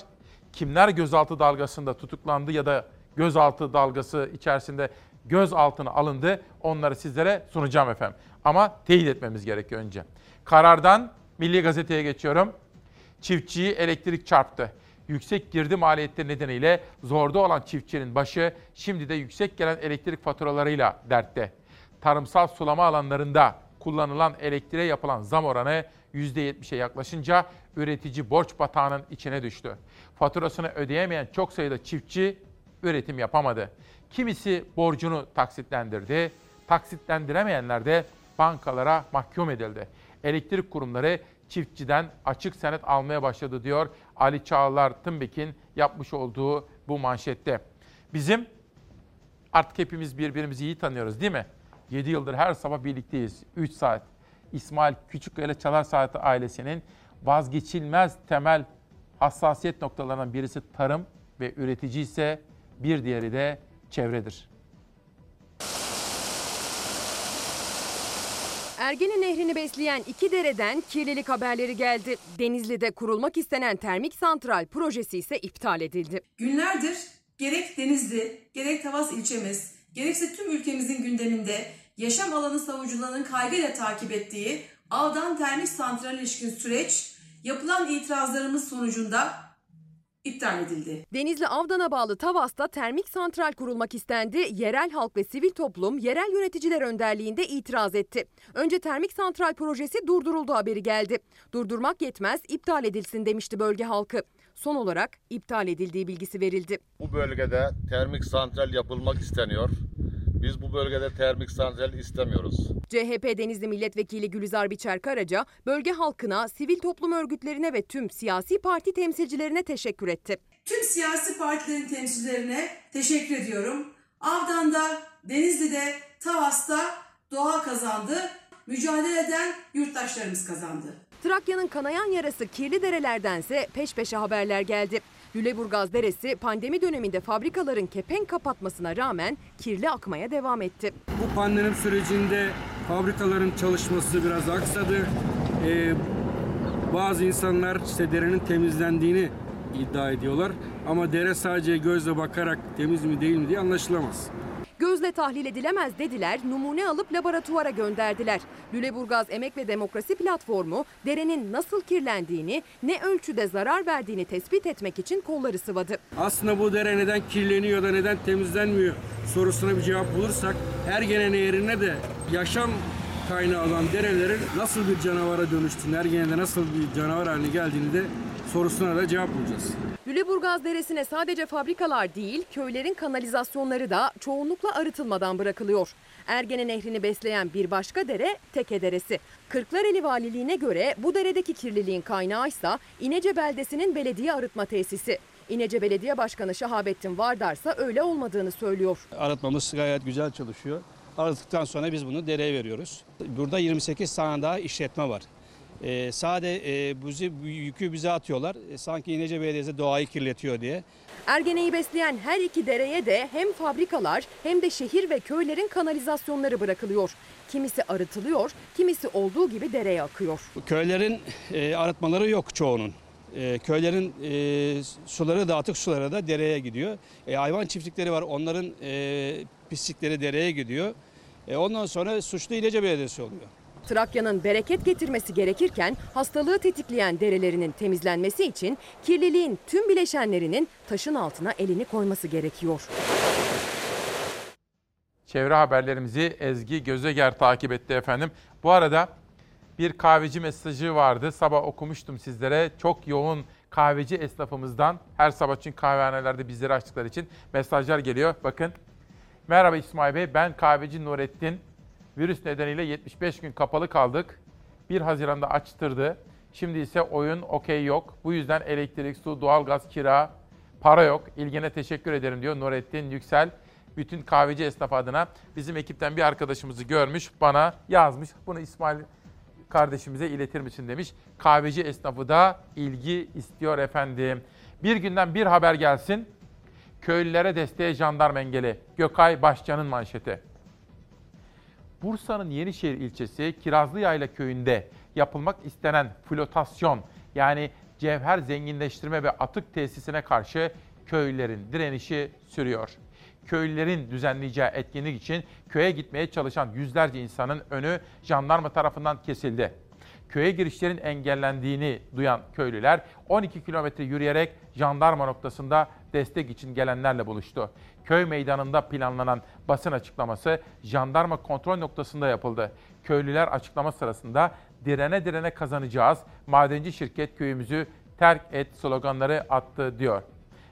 Kimler gözaltı dalgasında tutuklandı ya da gözaltı dalgası içerisinde gözaltına alındı onları sizlere sunacağım efendim. Ama teyit etmemiz gerekiyor önce. Karardan Milli Gazete'ye geçiyorum. Çiftçiyi elektrik çarptı. Yüksek girdi maliyetleri nedeniyle zorda olan çiftçinin başı şimdi de yüksek gelen elektrik faturalarıyla dertte. Tarımsal sulama alanlarında kullanılan elektriğe yapılan zam oranı %70'e yaklaşınca üretici borç batağının içine düştü. Faturasını ödeyemeyen çok sayıda çiftçi üretim yapamadı. Kimisi borcunu taksitlendirdi, taksitlendiremeyenler de bankalara mahkum edildi. Elektrik kurumları çiftçiden açık senet almaya başladı diyor Ali Çağlar Tımbek'in yapmış olduğu bu manşette. Bizim artık hepimiz birbirimizi iyi tanıyoruz değil mi? 7 yıldır her sabah birlikteyiz. 3 saat. İsmail Küçükkaya ile Çalar Saati ailesinin vazgeçilmez temel hassasiyet noktalarından birisi tarım ve üretici ise bir diğeri de çevredir. Ergene Nehri'ni besleyen iki dereden kirlilik haberleri geldi. Denizli'de kurulmak istenen termik santral projesi ise iptal edildi. Günlerdir gerek Denizli, gerek Tavas ilçemiz, gerekse tüm ülkemizin gündeminde yaşam alanı savucularının kaygıyla takip ettiği Avdan Termik Santral ilişkin süreç yapılan itirazlarımız sonucunda iptal edildi. Denizli Avdan'a bağlı Tavas'ta termik santral kurulmak istendi. Yerel halk ve sivil toplum yerel yöneticiler önderliğinde itiraz etti. Önce termik santral projesi durduruldu haberi geldi. Durdurmak yetmez iptal edilsin demişti bölge halkı. Son olarak iptal edildiği bilgisi verildi. Bu bölgede termik santral yapılmak isteniyor. Biz bu bölgede termik santral istemiyoruz. CHP Denizli Milletvekili Gülizar Biçer Karaca, bölge halkına, sivil toplum örgütlerine ve tüm siyasi parti temsilcilerine teşekkür etti. Tüm siyasi partilerin temsilcilerine teşekkür ediyorum. Avdan'da, Denizli'de, Tavas'ta doğa kazandı. Mücadele eden yurttaşlarımız kazandı. Trakya'nın kanayan yarası kirli derelerdense peş peşe haberler geldi. Lüleburgaz Deresi pandemi döneminde fabrikaların kepenk kapatmasına rağmen kirli akmaya devam etti. Bu pandemi sürecinde fabrikaların çalışması biraz aksadı. Ee, bazı insanlar işte derenin temizlendiğini iddia ediyorlar. Ama dere sadece gözle bakarak temiz mi değil mi diye anlaşılamaz. Gözle tahlil edilemez dediler, numune alıp laboratuvara gönderdiler. Lüleburgaz Emek ve Demokrasi Platformu derenin nasıl kirlendiğini, ne ölçüde zarar verdiğini tespit etmek için kolları sıvadı. Aslında bu dere neden kirleniyor da neden temizlenmiyor sorusuna bir cevap bulursak Ergene Nehri'ne de yaşam kaynağı olan derelerin nasıl bir canavara dönüştüğünü, Ergene'de nasıl bir canavar haline geldiğini de sorusuna da cevap bulacağız. Lüleburgaz Deresi'ne sadece fabrikalar değil, köylerin kanalizasyonları da çoğunlukla arıtılmadan bırakılıyor. Ergene Nehri'ni besleyen bir başka dere Teke Deresi. Kırklareli Valiliğine göre bu deredeki kirliliğin kaynağı ise İnece beldesinin belediye arıtma tesisi. İnece Belediye Başkanı Şahabettin Vardar ise öyle olmadığını söylüyor. Arıtmamız gayet güzel çalışıyor. Arıttıktan sonra biz bunu dereye veriyoruz. Burada 28 tane daha işletme var. E, sade e, bu yükü bize atıyorlar. E, sanki İnece Belediyesi doğayı kirletiyor diye. Ergene'yi besleyen her iki dereye de hem fabrikalar hem de şehir ve köylerin kanalizasyonları bırakılıyor. Kimisi arıtılıyor, kimisi olduğu gibi dereye akıyor. Köylerin e, arıtmaları yok çoğunun. E, köylerin e, suları da atık suları da dereye gidiyor. E, hayvan çiftlikleri var onların e, pislikleri dereye gidiyor. E, ondan sonra suçlu İlece Belediyesi oluyor. Trakya'nın bereket getirmesi gerekirken hastalığı tetikleyen derelerinin temizlenmesi için kirliliğin tüm bileşenlerinin taşın altına elini koyması gerekiyor. Çevre haberlerimizi Ezgi Gözeger takip etti efendim. Bu arada bir kahveci mesajı vardı. Sabah okumuştum sizlere. Çok yoğun kahveci esnafımızdan her sabah için kahvehanelerde bizleri açtıkları için mesajlar geliyor. Bakın. Merhaba İsmail Bey. Ben kahveci Nurettin. Virüs nedeniyle 75 gün kapalı kaldık. 1 Haziran'da açtırdı. Şimdi ise oyun okey yok. Bu yüzden elektrik, su, doğalgaz, kira, para yok. İlgine teşekkür ederim diyor Nurettin Yüksel. Bütün kahveci esnaf adına bizim ekipten bir arkadaşımızı görmüş, bana yazmış. Bunu İsmail kardeşimize iletir misin demiş. Kahveci esnafı da ilgi istiyor efendim. Bir günden bir haber gelsin. Köylülere desteğe jandarma engeli. Gökay Başcan'ın manşeti. Bursa'nın Yenişehir ilçesi Kirazlıyayla köyünde yapılmak istenen flotasyon yani cevher zenginleştirme ve atık tesisine karşı köylülerin direnişi sürüyor. Köylülerin düzenleyeceği etkinlik için köye gitmeye çalışan yüzlerce insanın önü jandarma tarafından kesildi. Köye girişlerin engellendiğini duyan köylüler 12 kilometre yürüyerek jandarma noktasında destek için gelenlerle buluştu. Köy meydanında planlanan basın açıklaması jandarma kontrol noktasında yapıldı. Köylüler açıklama sırasında direne direne kazanacağız, madenci şirket köyümüzü terk et sloganları attı diyor.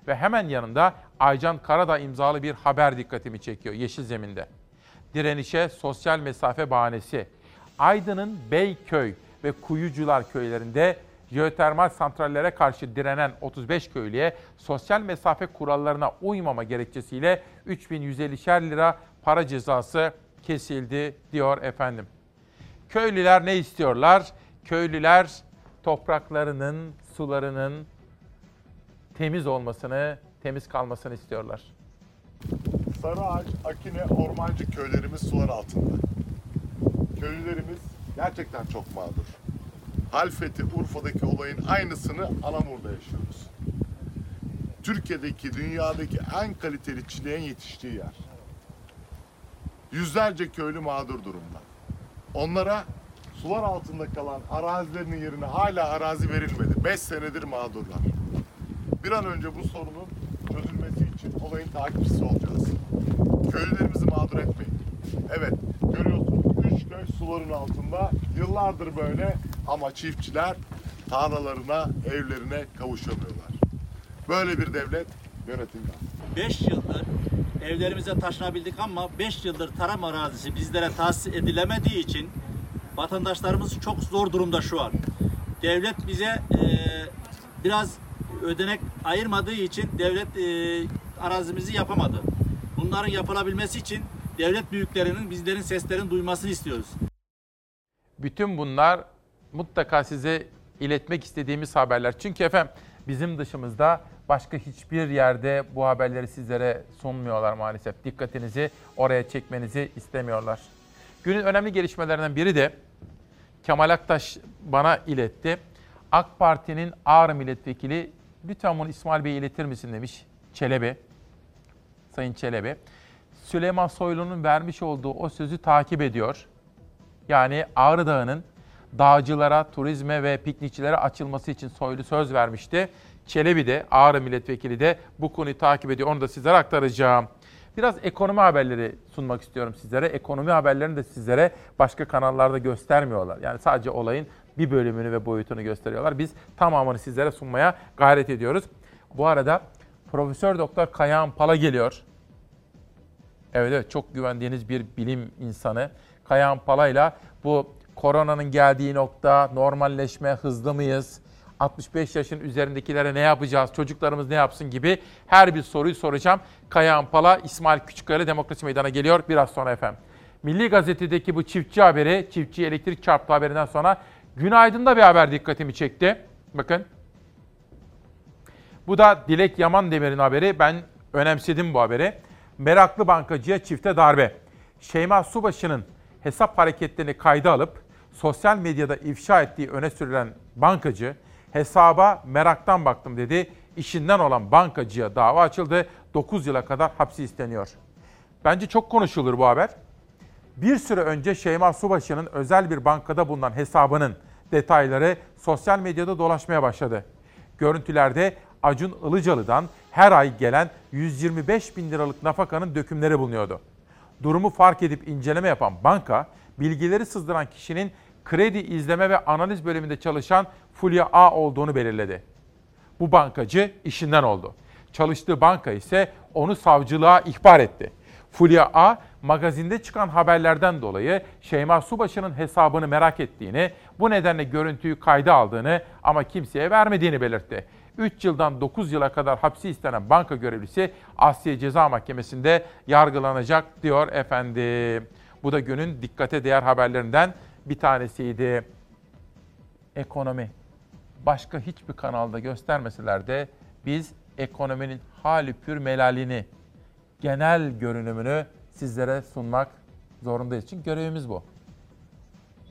Ve hemen yanında Aycan Karadağ imzalı bir haber dikkatimi çekiyor Yeşil Zemin'de. Direnişe sosyal mesafe bahanesi. Aydın'ın Beyköy ve Kuyucular köylerinde jeotermal santrallere karşı direnen 35 köylüye sosyal mesafe kurallarına uymama gerekçesiyle 3150'şer lira para cezası kesildi diyor efendim. Köylüler ne istiyorlar? Köylüler topraklarının, sularının temiz olmasını, temiz kalmasını istiyorlar. Sarıağaç, Akine, Ormancı köylerimiz sular altında. Köylülerimiz gerçekten çok mağdur. Halfeti, Urfa'daki olayın aynısını Anamur'da yaşıyoruz. Türkiye'deki, dünyadaki en kaliteli çileğin yetiştiği yer. Yüzlerce köylü mağdur durumda. Onlara sular altında kalan arazilerinin yerine hala arazi verilmedi. 5 senedir mağdurlar. Bir an önce bu sorunun çözülmesi için olayın takipçisi olacağız. Köylülerimizi mağdur etmeyin. Evet, görüyorsunuz köy suların altında yıllardır böyle ama çiftçiler tarlalarına, evlerine kavuşamıyorlar. Böyle bir devlet yönetilmez. 5 yıldır evlerimize taşınabildik ama 5 yıldır tarım arazisi bizlere tahsis edilemediği için vatandaşlarımız çok zor durumda şu an. Devlet bize e, biraz ödenek ayırmadığı için devlet e, arazimizi yapamadı. Bunların yapılabilmesi için devlet büyüklerinin bizlerin seslerini duymasını istiyoruz. Bütün bunlar mutlaka size iletmek istediğimiz haberler. Çünkü efendim bizim dışımızda başka hiçbir yerde bu haberleri sizlere sunmuyorlar maalesef. Dikkatinizi oraya çekmenizi istemiyorlar. Günün önemli gelişmelerinden biri de Kemal Aktaş bana iletti. AK Parti'nin Ağrı Milletvekili lütfen bunu İsmail Bey'e iletir misin demiş Çelebi. Sayın Çelebi. Süleyman Soylu'nun vermiş olduğu o sözü takip ediyor. Yani Ağrı Dağı'nın dağcılara, turizme ve piknikçilere açılması için Soylu söz vermişti. Çelebi de, Ağrı Milletvekili de bu konuyu takip ediyor. Onu da sizlere aktaracağım. Biraz ekonomi haberleri sunmak istiyorum sizlere. Ekonomi haberlerini de sizlere başka kanallarda göstermiyorlar. Yani sadece olayın bir bölümünü ve boyutunu gösteriyorlar. Biz tamamını sizlere sunmaya gayret ediyoruz. Bu arada Profesör Doktor Kayahan Pala geliyor. Evet evet çok güvendiğiniz bir bilim insanı. Kayahan Pala ile bu koronanın geldiği nokta, normalleşme, hızlı mıyız? 65 yaşın üzerindekilere ne yapacağız, çocuklarımız ne yapsın gibi her bir soruyu soracağım. Kayahan Pala, İsmail Küçükkaya Demokrasi Meydanı geliyor biraz sonra efendim. Milli Gazete'deki bu çiftçi haberi, çiftçi elektrik çarptı haberinden sonra Günaydın'da bir haber dikkatimi çekti. Bakın. Bu da Dilek Yaman Demir'in haberi. Ben önemsedim bu haberi. Meraklı bankacıya çifte darbe. Şeyma Subaşı'nın hesap hareketlerini kayda alıp sosyal medyada ifşa ettiği öne sürülen bankacı hesaba meraktan baktım dedi. İşinden olan bankacıya dava açıldı. 9 yıla kadar hapsi isteniyor. Bence çok konuşulur bu haber. Bir süre önce Şeyma Subaşı'nın özel bir bankada bulunan hesabının detayları sosyal medyada dolaşmaya başladı. Görüntülerde Acun Ilıcalı'dan her ay gelen 125 bin liralık nafakanın dökümleri bulunuyordu. Durumu fark edip inceleme yapan banka, bilgileri sızdıran kişinin kredi izleme ve analiz bölümünde çalışan Fulya A olduğunu belirledi. Bu bankacı işinden oldu. Çalıştığı banka ise onu savcılığa ihbar etti. Fulya A, magazinde çıkan haberlerden dolayı Şeyma Subaşı'nın hesabını merak ettiğini, bu nedenle görüntüyü kayda aldığını ama kimseye vermediğini belirtti. 3 yıldan 9 yıla kadar hapsi istenen banka görevlisi Asya Ceza Mahkemesi'nde yargılanacak diyor efendim. Bu da günün dikkate değer haberlerinden bir tanesiydi. Ekonomi. Başka hiçbir kanalda göstermeseler de biz ekonominin hali pür melalini, genel görünümünü sizlere sunmak zorundayız. Çünkü görevimiz bu.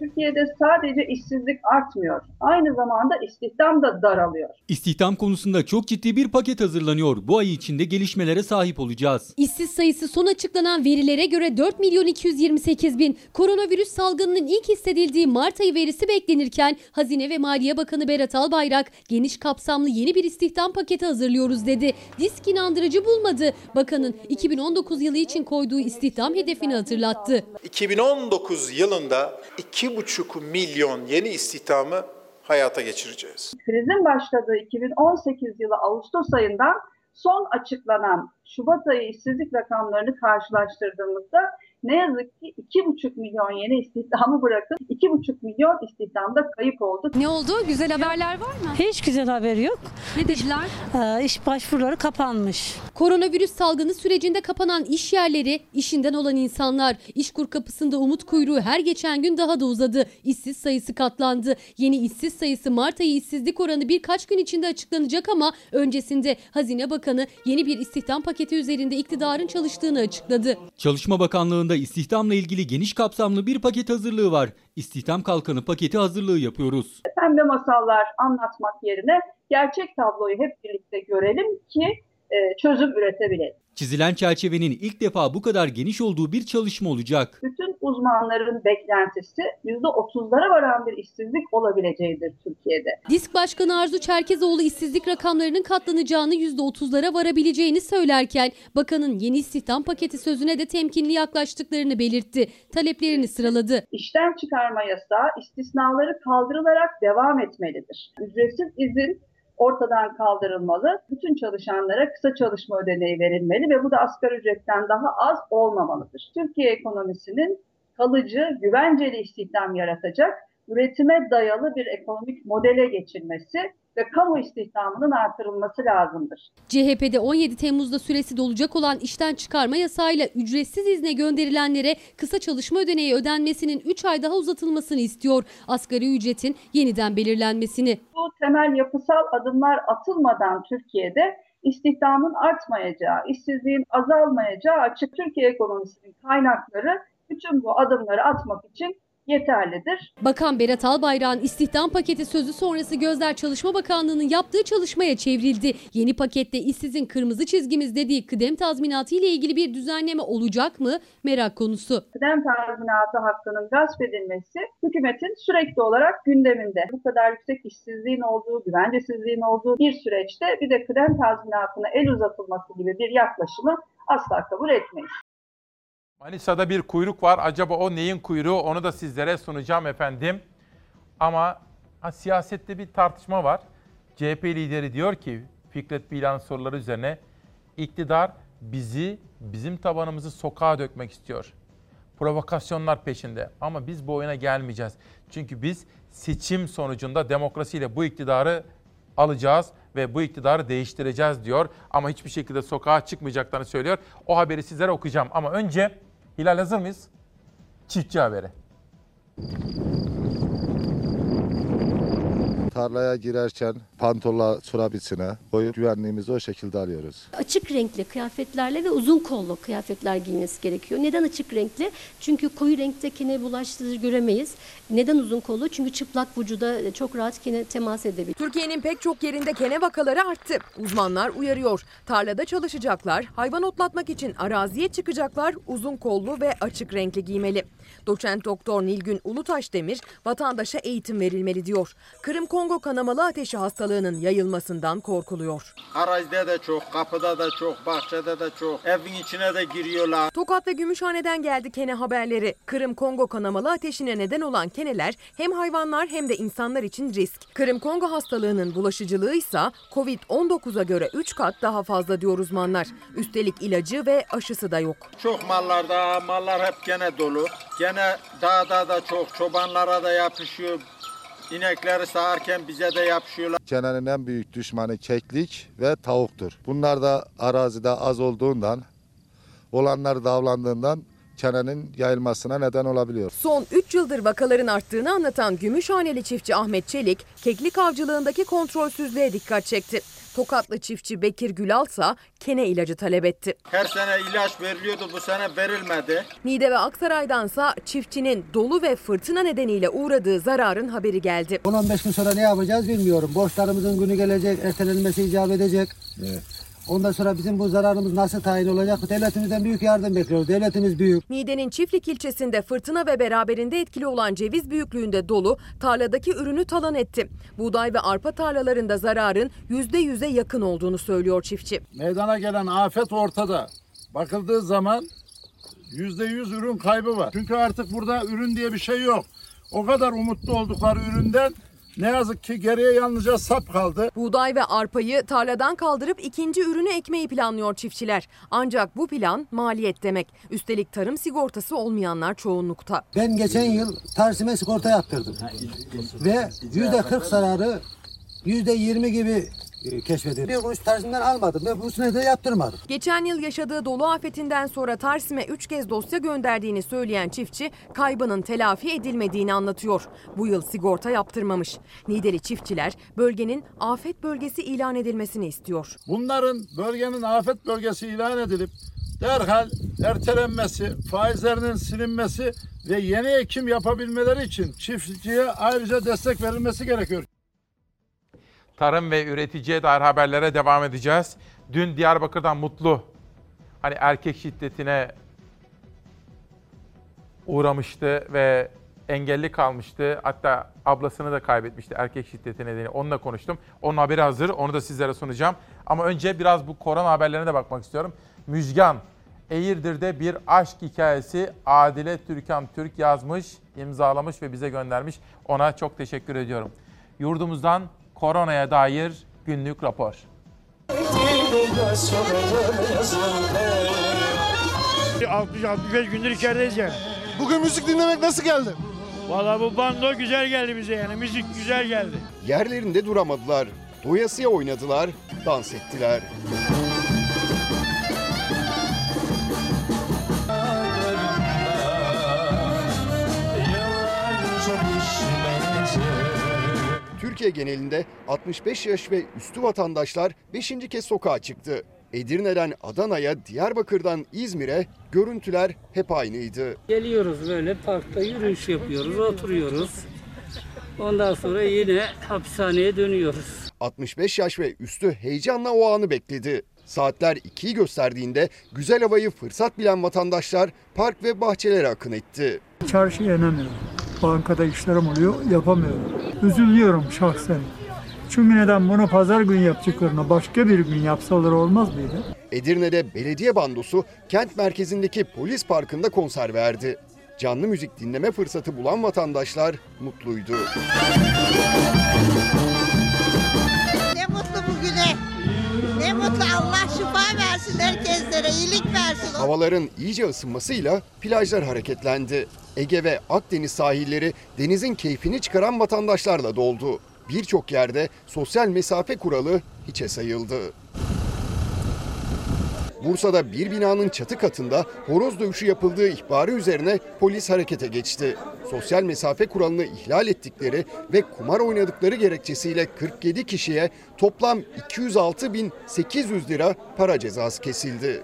Türkiye'de sadece işsizlik artmıyor. Aynı zamanda istihdam da daralıyor. İstihdam konusunda çok ciddi bir paket hazırlanıyor. Bu ay içinde gelişmelere sahip olacağız. İşsiz sayısı son açıklanan verilere göre 4 milyon 228 bin. Koronavirüs salgınının ilk hissedildiği Mart ayı verisi beklenirken Hazine ve Maliye Bakanı Berat Albayrak geniş kapsamlı yeni bir istihdam paketi hazırlıyoruz dedi. Disk inandırıcı bulmadı. Bakanın 2019 yılı için koyduğu istihdam hedefini hatırlattı. 2019 yılında 2,5 milyon yeni istihdamı hayata geçireceğiz. Krizin başladığı 2018 yılı Ağustos ayından son açıklanan Şubat ayı işsizlik rakamlarını karşılaştırdığımızda ne yazık ki 2,5 milyon yeni istihdamı bırakın 2,5 milyon istihdamda kayıp oldu. Ne oldu? Güzel haberler var mı? Hiç güzel haber yok. Ne dediler? Ee, iş başvuruları kapanmış. Koronavirüs salgını sürecinde kapanan iş yerleri, işinden olan insanlar, işkur kapısında umut kuyruğu her geçen gün daha da uzadı. İşsiz sayısı katlandı. Yeni işsiz sayısı Mart ayı işsizlik oranı birkaç gün içinde açıklanacak ama öncesinde Hazine Bakanı yeni bir istihdam paketi üzerinde iktidarın çalıştığını açıkladı. Çalışma Bakanlığı'nda istihdamla ilgili geniş kapsamlı bir paket hazırlığı var. İstihdam Kalkanı paketi hazırlığı yapıyoruz. Pembe masallar anlatmak yerine gerçek tabloyu hep birlikte görelim ki e, çözüm üretebilelim. Çizilen çerçevenin ilk defa bu kadar geniş olduğu bir çalışma olacak. Bütün uzmanların beklentisi %30'lara varan bir işsizlik olabileceğidir Türkiye'de. Disk Başkanı Arzu Çerkezoğlu işsizlik rakamlarının katlanacağını %30'lara varabileceğini söylerken bakanın yeni istihdam paketi sözüne de temkinli yaklaştıklarını belirtti. Taleplerini sıraladı. İşten çıkarma yasağı istisnaları kaldırılarak devam etmelidir. Ücretsiz izin ortadan kaldırılmalı. Bütün çalışanlara kısa çalışma ödeneği verilmeli ve bu da asgari ücretten daha az olmamalıdır. Türkiye ekonomisinin kalıcı, güvenceli istihdam yaratacak, üretime dayalı bir ekonomik modele geçilmesi ve kamu istihdamının artırılması lazımdır. CHP'de 17 Temmuz'da süresi dolacak olan işten çıkarma yasağıyla ücretsiz izne gönderilenlere kısa çalışma ödeneği ödenmesinin 3 ay daha uzatılmasını istiyor. Asgari ücretin yeniden belirlenmesini. Bu temel yapısal adımlar atılmadan Türkiye'de istihdamın artmayacağı, işsizliğin azalmayacağı açık Türkiye ekonomisinin kaynakları bütün bu adımları atmak için yeterlidir. Bakan Berat Albayrak'ın istihdam paketi sözü sonrası gözler Çalışma Bakanlığı'nın yaptığı çalışmaya çevrildi. Yeni pakette işsizin kırmızı çizgimiz dediği kıdem tazminatı ile ilgili bir düzenleme olacak mı? Merak konusu. Kıdem tazminatı hakkının gasp edilmesi hükümetin sürekli olarak gündeminde. Bu kadar yüksek işsizliğin olduğu, güvencesizliğin olduğu bir süreçte bir de kıdem tazminatına el uzatılması gibi bir yaklaşımı asla kabul etmeyiz. Manisa'da bir kuyruk var. Acaba o neyin kuyruğu? Onu da sizlere sunacağım efendim. Ama ha, siyasette bir tartışma var. CHP lideri diyor ki Fikret Bilan soruları üzerine iktidar bizi, bizim tabanımızı sokağa dökmek istiyor. Provokasyonlar peşinde. Ama biz bu oyuna gelmeyeceğiz. Çünkü biz seçim sonucunda demokrasiyle bu iktidarı alacağız ve bu iktidarı değiştireceğiz diyor. Ama hiçbir şekilde sokağa çıkmayacaklarını söylüyor. O haberi sizlere okuyacağım. Ama önce Hilal hazır mıyız? Çiftçi haberi. Tarlaya girerken pantola çorabisine koyup güvenliğimizi o şekilde alıyoruz. Açık renkli kıyafetlerle ve uzun kollu kıyafetler giymesi gerekiyor. Neden açık renkli? Çünkü koyu renkte kene bulaştırıcı göremeyiz. Neden uzun kollu? Çünkü çıplak vücuda çok rahat kene temas edebilir. Türkiye'nin pek çok yerinde kene vakaları arttı. Uzmanlar uyarıyor. Tarlada çalışacaklar, hayvan otlatmak için araziye çıkacaklar, uzun kollu ve açık renkli giymeli. Doçent Doktor Nilgün Ulutaş Demir, vatandaşa eğitim verilmeli diyor. Kırım Kongo kanamalı ateşi hastalığının yayılmasından korkuluyor. Arazide de çok, kapıda da çok, bahçede de çok, evin içine de giriyorlar. Tokat ve Gümüşhane'den geldi kene haberleri. Kırım Kongo kanamalı ateşine neden olan keneler hem hayvanlar hem de insanlar için risk. Kırım Kongo hastalığının bulaşıcılığı ise Covid-19'a göre 3 kat daha fazla diyor uzmanlar. Üstelik ilacı ve aşısı da yok. Çok mallarda, mallar hep gene dolu. Gene dağda da çok, çobanlara da yapışıyor. İnekleri sağarken bize de yapışıyorlar. Kenenin en büyük düşmanı keklik ve tavuktur. Bunlar da arazide az olduğundan, olanlar da avlandığından kenenin yayılmasına neden olabiliyor. Son 3 yıldır vakaların arttığını anlatan Gümüşhaneli çiftçi Ahmet Çelik, keklik avcılığındaki kontrolsüzlüğe dikkat çekti. Tokatlı çiftçi Bekir Gülal ise kene ilacı talep etti. Her sene ilaç veriliyordu, bu sene verilmedi. Niğde ve Aksaray'dansa çiftçinin dolu ve fırtına nedeniyle uğradığı zararın haberi geldi. 10-15 gün sonra ne yapacağız bilmiyorum. Borçlarımızın günü gelecek, ertelenmesi icap edecek. Ondan sonra bizim bu zararımız nasıl tayin olacak? Devletimizden büyük yardım bekliyoruz. Devletimiz büyük. Niğde'nin Çiftlik ilçesinde fırtına ve beraberinde etkili olan ceviz büyüklüğünde dolu tarladaki ürünü talan etti. Buğday ve arpa tarlalarında zararın %100'e yakın olduğunu söylüyor çiftçi. Meydana gelen afet ortada. Bakıldığı zaman yüzde yüz ürün kaybı var. Çünkü artık burada ürün diye bir şey yok. O kadar umutlu oldukları üründen ne yazık ki geriye yalnızca sap kaldı. Buğday ve arpayı tarladan kaldırıp ikinci ürünü ekmeyi planlıyor çiftçiler. Ancak bu plan maliyet demek. Üstelik tarım sigortası olmayanlar çoğunlukta. Ben geçen yıl Tarsim'e sigorta yaptırdım. Ve yüzde 40 zararı yüzde 20 gibi e, keşfedildi. Bir kuruş Tarsim'den almadım ve bu sene de yaptırmadım. Geçen yıl yaşadığı dolu afetinden sonra Tarsim'e 3 kez dosya gönderdiğini söyleyen çiftçi kaybının telafi edilmediğini anlatıyor. Bu yıl sigorta yaptırmamış. Niğdeli çiftçiler bölgenin afet bölgesi ilan edilmesini istiyor. Bunların bölgenin afet bölgesi ilan edilip derhal ertelenmesi, faizlerinin silinmesi ve yeni ekim yapabilmeleri için çiftçiye ayrıca destek verilmesi gerekiyor. Tarım ve üreticiye dair haberlere devam edeceğiz. Dün Diyarbakır'dan Mutlu hani erkek şiddetine uğramıştı ve engelli kalmıştı. Hatta ablasını da kaybetmişti erkek şiddeti nedeniyle. Onunla konuştum. Onun haberi hazır. Onu da sizlere sunacağım. Ama önce biraz bu korona haberlerine de bakmak istiyorum. Müjgan, Eğirdir'de bir aşk hikayesi Adile Türkan Türk yazmış, imzalamış ve bize göndermiş. Ona çok teşekkür ediyorum. Yurdumuzdan koronaya dair günlük rapor. 60-65 gündür içerideyiz yani. Bugün müzik dinlemek nasıl geldi? Valla bu bando güzel geldi bize yani. Müzik güzel geldi. Yerlerinde duramadılar. Doyasıya oynadılar, dans ettiler. Türkiye genelinde 65 yaş ve üstü vatandaşlar 5. kez sokağa çıktı. Edirne'den Adana'ya, Diyarbakır'dan İzmir'e görüntüler hep aynıydı. Geliyoruz böyle parkta yürüyüş yapıyoruz, oturuyoruz. Ondan sonra yine hapishaneye dönüyoruz. 65 yaş ve üstü heyecanla o anı bekledi. Saatler 2'yi gösterdiğinde güzel havayı fırsat bilen vatandaşlar park ve bahçelere akın etti. Çarşıya inemiyorum. Bankada işlerim oluyor, yapamıyorum. Üzülüyorum şahsen. Çünkü neden bunu pazar günü yapacaklarına başka bir gün yapsalar olmaz mıydı? Edirne'de belediye bandosu kent merkezindeki polis parkında konser verdi. Canlı müzik dinleme fırsatı bulan vatandaşlar mutluydu. Ne mutlu bugüne. Ne mutlu Allah versin herkeslere, iyilik versin. Havaların iyice ısınmasıyla plajlar hareketlendi. Ege ve Akdeniz sahilleri denizin keyfini çıkaran vatandaşlarla doldu. Birçok yerde sosyal mesafe kuralı hiçe sayıldı. Bursa'da bir binanın çatı katında horoz dövüşü yapıldığı ihbarı üzerine polis harekete geçti. Sosyal mesafe kuralını ihlal ettikleri ve kumar oynadıkları gerekçesiyle 47 kişiye toplam 206.800 lira para cezası kesildi.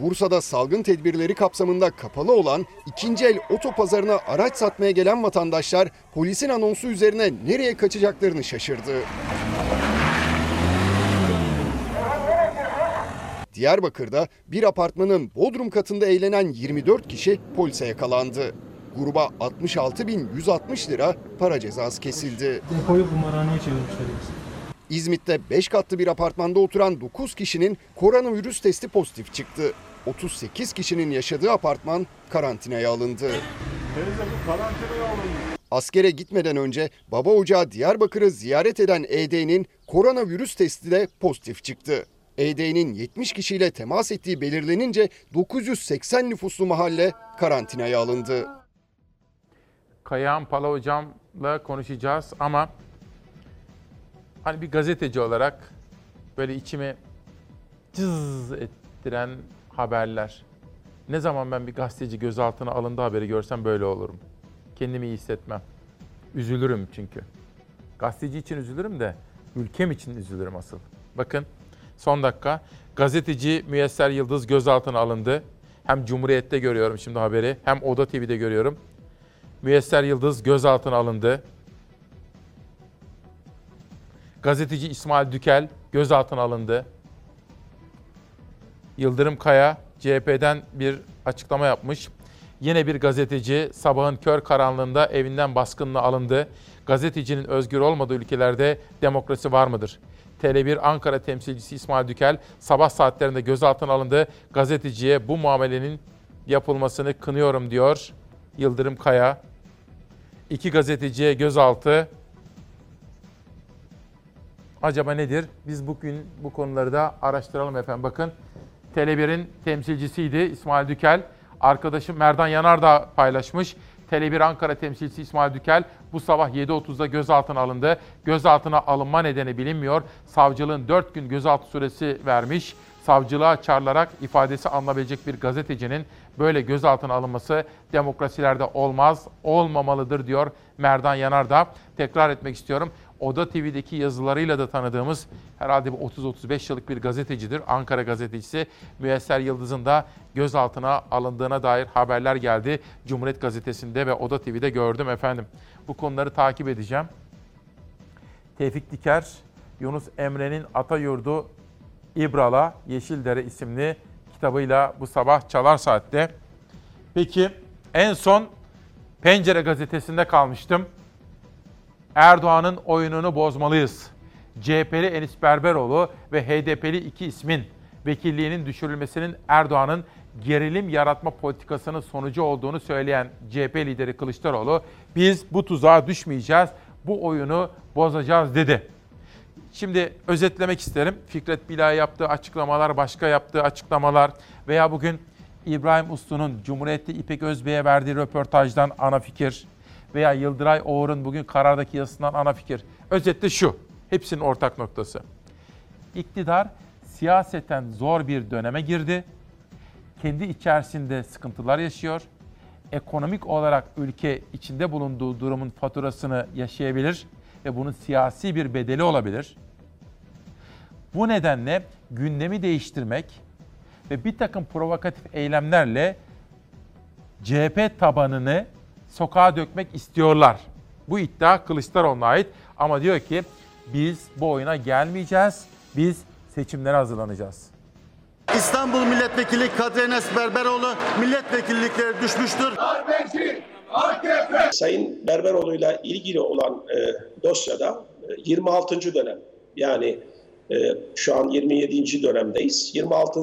Bursa'da salgın tedbirleri kapsamında kapalı olan ikinci el otopazarına araç satmaya gelen vatandaşlar polisin anonsu üzerine nereye kaçacaklarını şaşırdı. Diyarbakır'da bir apartmanın bodrum katında eğlenen 24 kişi polise yakalandı. Gruba 66.160 lira para cezası kesildi. Depoyu kumarhaneye çevirmişler. İzmit'te 5 katlı bir apartmanda oturan 9 kişinin koronavirüs testi pozitif çıktı. 38 kişinin yaşadığı apartman karantinaya alındı. Teyze bu karantinaya alındı. Askere gitmeden önce baba ocağı Diyarbakır'ı ziyaret eden ED'nin koronavirüs testi de pozitif çıktı. ED'nin 70 kişiyle temas ettiği belirlenince 980 nüfuslu mahalle karantinaya alındı. Kayahan Pala hocamla konuşacağız ama hani bir gazeteci olarak böyle içimi cız ettiren haberler. Ne zaman ben bir gazeteci gözaltına alındı haberi görsem böyle olurum. Kendimi iyi hissetmem. Üzülürüm çünkü. Gazeteci için üzülürüm de ülkem için üzülürüm asıl. Bakın son dakika gazeteci Müyesser Yıldız gözaltına alındı. Hem Cumhuriyet'te görüyorum şimdi haberi hem Oda TV'de görüyorum. Müyesser Yıldız gözaltına alındı. Gazeteci İsmail Dükel gözaltına alındı. Yıldırım Kaya CHP'den bir açıklama yapmış. Yine bir gazeteci sabahın kör karanlığında evinden baskınla alındı. Gazetecinin özgür olmadığı ülkelerde demokrasi var mıdır? Tele1 Ankara temsilcisi İsmail Dükel sabah saatlerinde gözaltına alındı. Gazeteciye bu muamelenin yapılmasını kınıyorum diyor Yıldırım Kaya. İki gazeteciye gözaltı. Acaba nedir? Biz bugün bu konuları da araştıralım efendim. Bakın Tele1'in temsilcisiydi İsmail Dükel. Arkadaşım Merdan Yanar da paylaşmış. Tele1 Ankara temsilcisi İsmail Dükel bu sabah 7.30'da gözaltına alındı. Gözaltına alınma nedeni bilinmiyor. Savcılığın 4 gün gözaltı süresi vermiş. Savcılığa çağrılarak ifadesi alınabilecek bir gazetecinin böyle gözaltına alınması demokrasilerde olmaz, olmamalıdır diyor Merdan Yanar da. Tekrar etmek istiyorum. Oda TV'deki yazılarıyla da tanıdığımız herhalde bu 30-35 yıllık bir gazetecidir. Ankara gazetecisi Müyesser Yıldız'ın da gözaltına alındığına dair haberler geldi. Cumhuriyet Gazetesi'nde ve Oda TV'de gördüm efendim. Bu konuları takip edeceğim. Tevfik Diker, Yunus Emre'nin Atayurdu İbrala Yeşildere isimli kitabıyla bu sabah Çalar Saat'te. Peki en son Pencere gazetesinde kalmıştım. Erdoğan'ın oyununu bozmalıyız. CHP'li Enis Berberoğlu ve HDP'li iki ismin vekilliğinin düşürülmesinin Erdoğan'ın gerilim yaratma politikasının sonucu olduğunu söyleyen CHP lideri Kılıçdaroğlu, biz bu tuzağa düşmeyeceğiz, bu oyunu bozacağız dedi. Şimdi özetlemek isterim. Fikret Bilay yaptığı açıklamalar, başka yaptığı açıklamalar veya bugün İbrahim Uslu'nun Cumhuriyet'te İpek Özbey'e verdiği röportajdan ana fikir veya Yıldıray Oğur'un bugün karardaki yazısından ana fikir. Özetle şu, hepsinin ortak noktası. İktidar siyaseten zor bir döneme girdi. Kendi içerisinde sıkıntılar yaşıyor. Ekonomik olarak ülke içinde bulunduğu durumun faturasını yaşayabilir ve bunun siyasi bir bedeli olabilir. Bu nedenle gündemi değiştirmek ve bir takım provokatif eylemlerle CHP tabanını sokağa dökmek istiyorlar. Bu iddia Kılıçdaroğlu'na ait ama diyor ki biz bu oyuna gelmeyeceğiz. Biz seçimlere hazırlanacağız. İstanbul Milletvekili Kadri Enes Berberoğlu milletvekillikleri düşmüştür. Sayın Berberoğlu'yla ilgili olan e, dosyada e, 26. dönem yani e, şu an 27. dönemdeyiz. 26.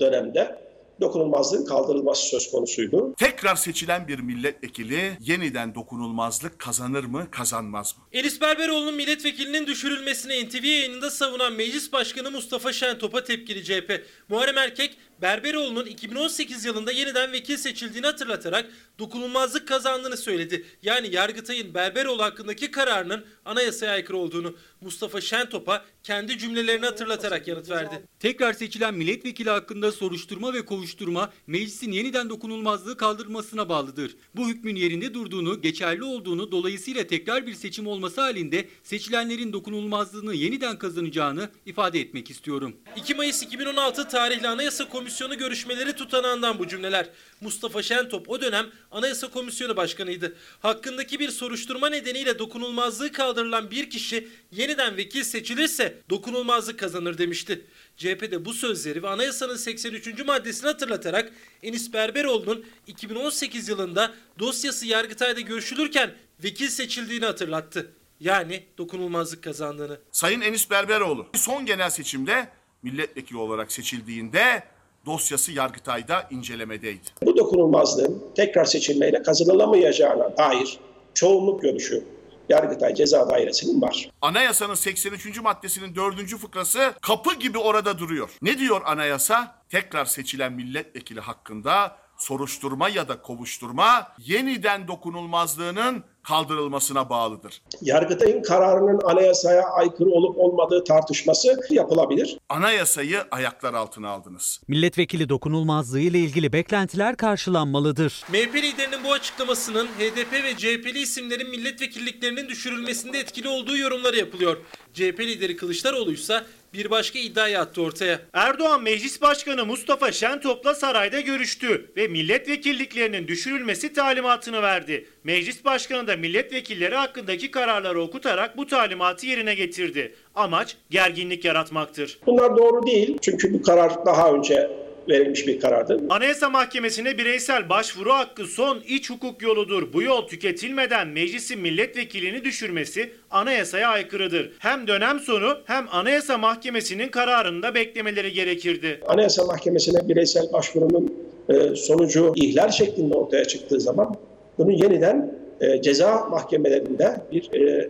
dönemde dokunulmazlığın kaldırılması söz konusuydu. Tekrar seçilen bir milletvekili yeniden dokunulmazlık kazanır mı, kazanmaz mı? Enis Berberoğlu'nun milletvekilinin düşürülmesini NTV yayınında savunan Meclis Başkanı Mustafa Şentop'a tepkili CHP. Muharrem Erkek, Berberoğlu'nun 2018 yılında yeniden vekil seçildiğini hatırlatarak dokunulmazlık kazandığını söyledi. Yani Yargıtay'ın Berberoğlu hakkındaki kararının anayasaya aykırı olduğunu. Mustafa Şentop'a kendi cümlelerini hatırlatarak yanıt verdi. Tekrar seçilen milletvekili hakkında soruşturma ve kovuşturma meclisin yeniden dokunulmazlığı kaldırmasına bağlıdır. Bu hükmün yerinde durduğunu, geçerli olduğunu dolayısıyla tekrar bir seçim olması halinde seçilenlerin dokunulmazlığını yeniden kazanacağını ifade etmek istiyorum. 2 Mayıs 2016 tarihli Anayasa Komisyonu görüşmeleri tutanağından bu cümleler. Mustafa Şentop o dönem Anayasa Komisyonu Başkanıydı. Hakkındaki bir soruşturma nedeniyle dokunulmazlığı kaldırılan bir kişi yeniden vekil seçilirse dokunulmazlık kazanır demişti. CHP de bu sözleri ve anayasanın 83. maddesini hatırlatarak Enis Berberoğlu'nun 2018 yılında dosyası Yargıtay'da görüşülürken vekil seçildiğini hatırlattı. Yani dokunulmazlık kazandığını. Sayın Enis Berberoğlu son genel seçimde milletvekili olarak seçildiğinde dosyası Yargıtay'da incelemedeydi. Bu dokunulmazlığın tekrar seçilmeyle kazanılamayacağına dair çoğunluk görüşü Yargıtay Ceza Dairesi'nin var. Anayasanın 83. maddesinin 4. fıkrası kapı gibi orada duruyor. Ne diyor anayasa? Tekrar seçilen milletvekili hakkında soruşturma ya da kovuşturma yeniden dokunulmazlığının kaldırılmasına bağlıdır. Yargıtay'ın kararının anayasaya aykırı olup olmadığı tartışması yapılabilir. Anayasayı ayaklar altına aldınız. Milletvekili dokunulmazlığı ile ilgili beklentiler karşılanmalıdır. MHP liderinin bu açıklamasının HDP ve CHP'li isimlerin milletvekilliklerinin düşürülmesinde etkili olduğu yorumları yapılıyor. CHP lideri Kılıçdaroğlu ise bir başka iddiayı attı ortaya. Erdoğan Meclis Başkanı Mustafa Şentop'la sarayda görüştü ve milletvekilliklerinin düşürülmesi talimatını verdi. Meclis Başkanı da milletvekilleri hakkındaki kararları okutarak bu talimatı yerine getirdi. Amaç gerginlik yaratmaktır. Bunlar doğru değil çünkü bu karar daha önce verilmiş bir karardı. Anayasa Mahkemesi'ne bireysel başvuru hakkı son iç hukuk yoludur. Bu yol tüketilmeden meclisin milletvekilini düşürmesi anayasaya aykırıdır. Hem dönem sonu hem Anayasa Mahkemesi'nin kararında beklemeleri gerekirdi. Anayasa Mahkemesi'ne bireysel başvurunun e, sonucu ihlal şeklinde ortaya çıktığı zaman bunun yeniden e, ceza mahkemelerinde bir e,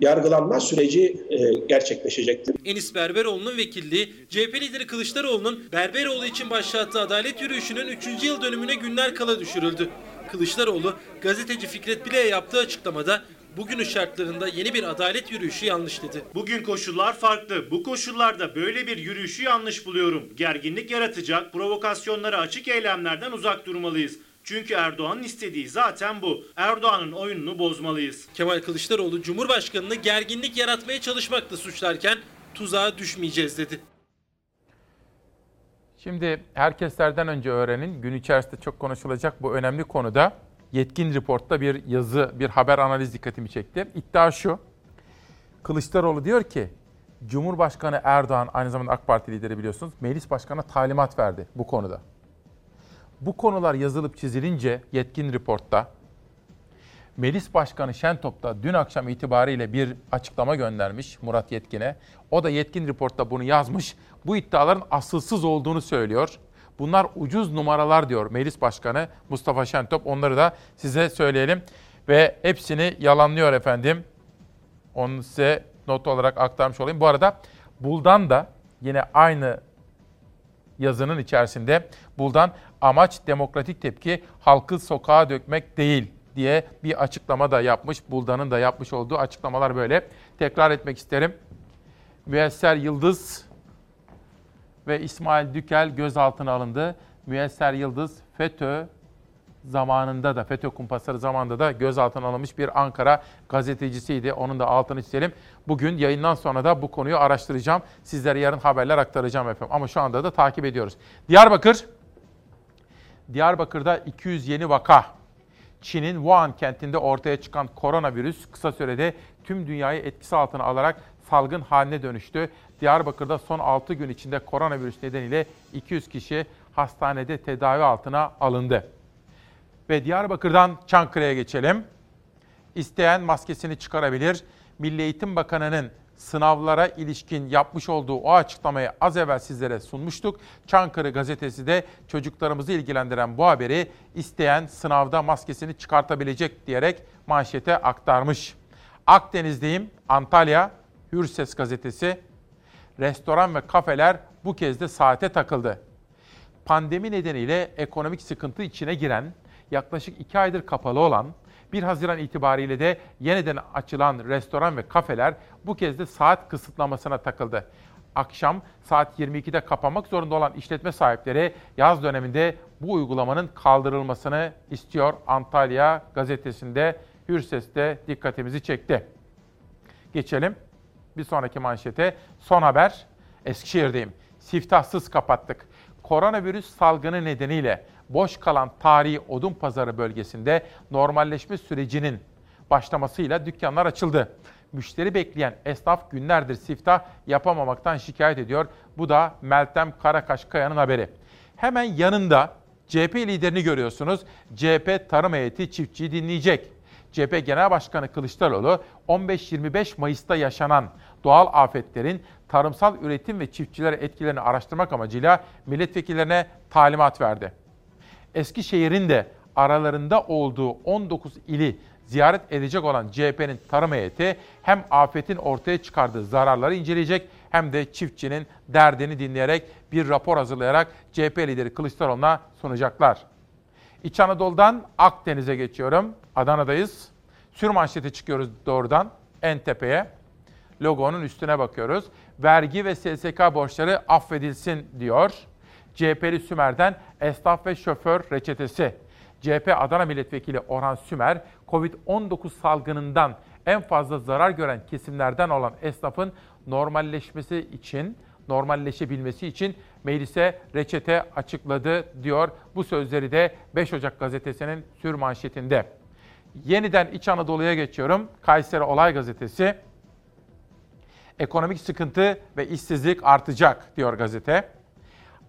yargılanma süreci e, gerçekleşecektir. Enis Berberoğlu'nun vekilliği, CHP lideri Kılıçdaroğlu'nun Berberoğlu için başlattığı adalet yürüyüşünün 3. yıl dönümüne günler kala düşürüldü. Kılıçdaroğlu, gazeteci Fikret Bile'ye yaptığı açıklamada bugünün şartlarında yeni bir adalet yürüyüşü yanlış dedi. Bugün koşullar farklı. Bu koşullarda böyle bir yürüyüşü yanlış buluyorum. Gerginlik yaratacak, provokasyonlara açık eylemlerden uzak durmalıyız. Çünkü Erdoğan'ın istediği zaten bu. Erdoğan'ın oyununu bozmalıyız. Kemal Kılıçdaroğlu Cumhurbaşkanı'nı gerginlik yaratmaya çalışmakla suçlarken tuzağa düşmeyeceğiz dedi. Şimdi herkeslerden önce öğrenin. Gün içerisinde çok konuşulacak bu önemli konuda Yetkin Report'ta bir yazı, bir haber analiz dikkatimi çekti. İddia şu. Kılıçdaroğlu diyor ki Cumhurbaşkanı Erdoğan aynı zamanda AK Parti lideri biliyorsunuz. Meclis Başkanı'na talimat verdi bu konuda. Bu konular yazılıp çizilince Yetkin Report'ta Meclis Başkanı Şentop da dün akşam itibariyle bir açıklama göndermiş Murat Yetkin'e. O da Yetkin Report'ta bunu yazmış. Bu iddiaların asılsız olduğunu söylüyor. Bunlar ucuz numaralar diyor Meclis Başkanı Mustafa Şentop. Onları da size söyleyelim. Ve hepsini yalanlıyor efendim. Onu size not olarak aktarmış olayım. Bu arada Buldan da yine aynı yazının içerisinde Buldan amaç demokratik tepki halkı sokağa dökmek değil diye bir açıklama da yapmış. Buldan'ın da yapmış olduğu açıklamalar böyle. Tekrar etmek isterim. Müesser Yıldız ve İsmail Dükel gözaltına alındı. Müesser Yıldız FETÖ zamanında da FETÖ kumpasları zamanında da gözaltına alınmış bir Ankara gazetecisiydi. Onun da altını çizelim. Bugün yayından sonra da bu konuyu araştıracağım. Sizlere yarın haberler aktaracağım efendim. Ama şu anda da takip ediyoruz. Diyarbakır. Diyarbakır'da 200 yeni vaka. Çin'in Wuhan kentinde ortaya çıkan koronavirüs kısa sürede tüm dünyayı etkisi altına alarak salgın haline dönüştü. Diyarbakır'da son 6 gün içinde koronavirüs nedeniyle 200 kişi hastanede tedavi altına alındı. Ve Diyarbakır'dan Çankırı'ya geçelim. İsteyen maskesini çıkarabilir. Milli Eğitim Bakanı'nın sınavlara ilişkin yapmış olduğu o açıklamayı az evvel sizlere sunmuştuk. Çankırı gazetesi de çocuklarımızı ilgilendiren bu haberi isteyen sınavda maskesini çıkartabilecek diyerek manşete aktarmış. Akdeniz'deyim, Antalya, Hürses gazetesi. Restoran ve kafeler bu kez de saate takıldı. Pandemi nedeniyle ekonomik sıkıntı içine giren, yaklaşık iki aydır kapalı olan 1 Haziran itibariyle de yeniden açılan restoran ve kafeler bu kez de saat kısıtlamasına takıldı. Akşam saat 22'de kapanmak zorunda olan işletme sahipleri yaz döneminde bu uygulamanın kaldırılmasını istiyor. Antalya gazetesinde Hürses'te dikkatimizi çekti. Geçelim bir sonraki manşete. Son haber Eskişehir'deyim. Siftahsız kapattık. Koronavirüs salgını nedeniyle boş kalan tarihi odun pazarı bölgesinde normalleşme sürecinin başlamasıyla dükkanlar açıldı. Müşteri bekleyen esnaf günlerdir siftah yapamamaktan şikayet ediyor. Bu da Meltem Karakaşkaya'nın haberi. Hemen yanında CHP liderini görüyorsunuz. CHP tarım heyeti çiftçiyi dinleyecek. CHP Genel Başkanı Kılıçdaroğlu 15-25 Mayıs'ta yaşanan doğal afetlerin tarımsal üretim ve çiftçilere etkilerini araştırmak amacıyla milletvekillerine talimat verdi. Eskişehir'in de aralarında olduğu 19 ili ziyaret edecek olan CHP'nin tarım heyeti hem afetin ortaya çıkardığı zararları inceleyecek hem de çiftçinin derdini dinleyerek bir rapor hazırlayarak CHP lideri Kılıçdaroğlu'na sunacaklar. İç Anadolu'dan Akdeniz'e geçiyorum. Adana'dayız. Sürmanşete çıkıyoruz doğrudan en tepeye. Logonun üstüne bakıyoruz. Vergi ve SSK borçları affedilsin diyor. CHP'li Sümer'den esnaf ve şoför reçetesi. CHP Adana Milletvekili Orhan Sümer, Covid-19 salgınından en fazla zarar gören kesimlerden olan esnafın normalleşmesi için, normalleşebilmesi için meclise reçete açıkladı diyor. Bu sözleri de 5 Ocak gazetesinin sür manşetinde. Yeniden İç Anadolu'ya geçiyorum. Kayseri Olay Gazetesi. Ekonomik sıkıntı ve işsizlik artacak diyor gazete.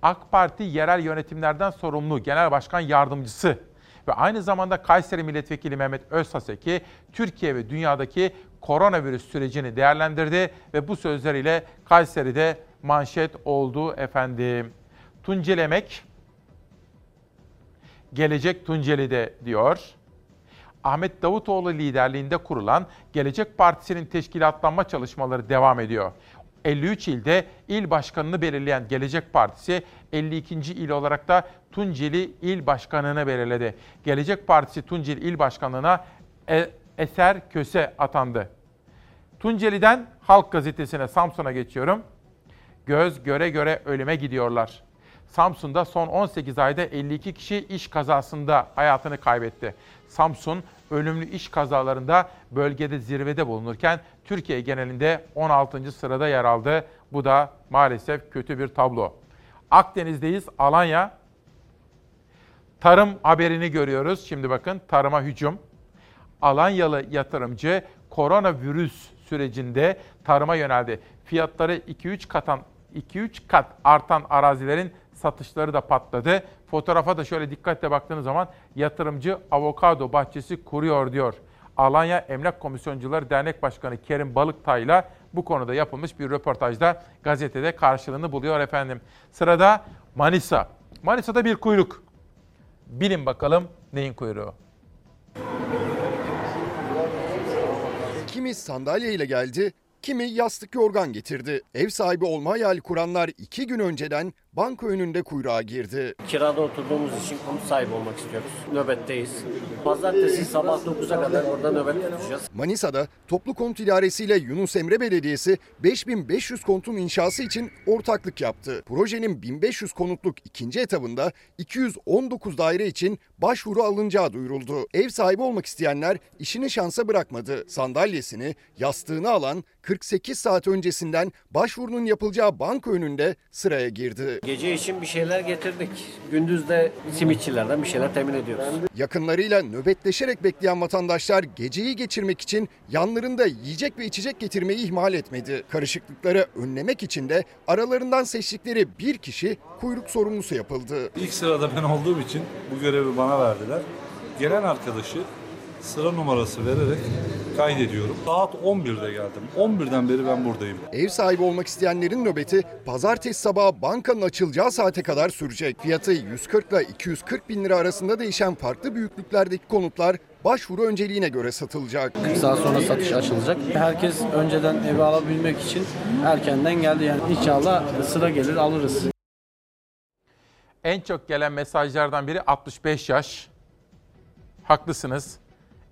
AK Parti yerel yönetimlerden sorumlu Genel Başkan Yardımcısı ve aynı zamanda Kayseri Milletvekili Mehmet Özhaseki Türkiye ve dünyadaki koronavirüs sürecini değerlendirdi ve bu sözleriyle Kayseri'de manşet oldu efendim. Tuncelemek Gelecek Tunceli'de diyor. Ahmet Davutoğlu liderliğinde kurulan Gelecek Partisi'nin teşkilatlanma çalışmaları devam ediyor. 53 ilde il başkanını belirleyen Gelecek Partisi 52. il olarak da Tunceli İl Başkanı'nı belirledi. Gelecek Partisi Tunceli İl Başkanlığı'na e- Eser Köse atandı. Tunceli'den Halk Gazetesi'ne Samsun'a geçiyorum. Göz göre göre ölüme gidiyorlar. Samsun'da son 18 ayda 52 kişi iş kazasında hayatını kaybetti. Samsun ölümlü iş kazalarında bölgede zirvede bulunurken Türkiye genelinde 16. sırada yer aldı. Bu da maalesef kötü bir tablo. Akdeniz'deyiz, Alanya. Tarım haberini görüyoruz. Şimdi bakın tarıma hücum. Alanyalı yatırımcı koronavirüs sürecinde tarıma yöneldi. Fiyatları 2-3 katan 2-3 kat artan arazilerin satışları da patladı. Fotoğrafa da şöyle dikkatle baktığınız zaman yatırımcı avokado bahçesi kuruyor diyor. Alanya Emlak Komisyoncuları Dernek Başkanı Kerim Balıktay ile bu konuda yapılmış bir röportajda gazetede karşılığını buluyor efendim. Sırada Manisa. Manisa'da bir kuyruk. Bilin bakalım neyin kuyruğu? Kimi sandalye ile geldi, kimi yastık yorgan getirdi. Ev sahibi olma hayali kuranlar iki gün önceden banka önünde kuyruğa girdi. Kirada oturduğumuz için konut sahibi olmak istiyoruz. Nöbetteyiz. Pazartesi sabah 9'a kadar orada nöbet tutacağız. Manisa'da Toplu Konut İdaresi ile Yunus Emre Belediyesi 5500 konutun inşası için ortaklık yaptı. Projenin 1500 konutluk ikinci etabında 219 daire için başvuru alınacağı duyuruldu. Ev sahibi olmak isteyenler işini şansa bırakmadı. Sandalyesini, yastığını alan 48 saat öncesinden başvurunun yapılacağı banka önünde sıraya girdi. Gece için bir şeyler getirdik. Gündüz de simitçilerden bir şeyler temin ediyoruz. Yakınlarıyla nöbetleşerek bekleyen vatandaşlar geceyi geçirmek için yanlarında yiyecek ve içecek getirmeyi ihmal etmedi. Karışıklıkları önlemek için de aralarından seçtikleri bir kişi kuyruk sorumlusu yapıldı. İlk sırada ben olduğum için bu görevi bana verdiler. Gelen arkadaşı sıra numarası vererek kaydediyorum. Saat 11'de geldim. 11'den beri ben buradayım. Ev sahibi olmak isteyenlerin nöbeti pazartesi sabahı bankanın açılacağı saate kadar sürecek. Fiyatı 140 ile 240 bin lira arasında değişen farklı büyüklüklerdeki konutlar başvuru önceliğine göre satılacak. 40 saat sonra satış açılacak. Herkes önceden evi alabilmek için erkenden geldi. Yani inşallah sıra gelir alırız. En çok gelen mesajlardan biri 65 yaş. Haklısınız.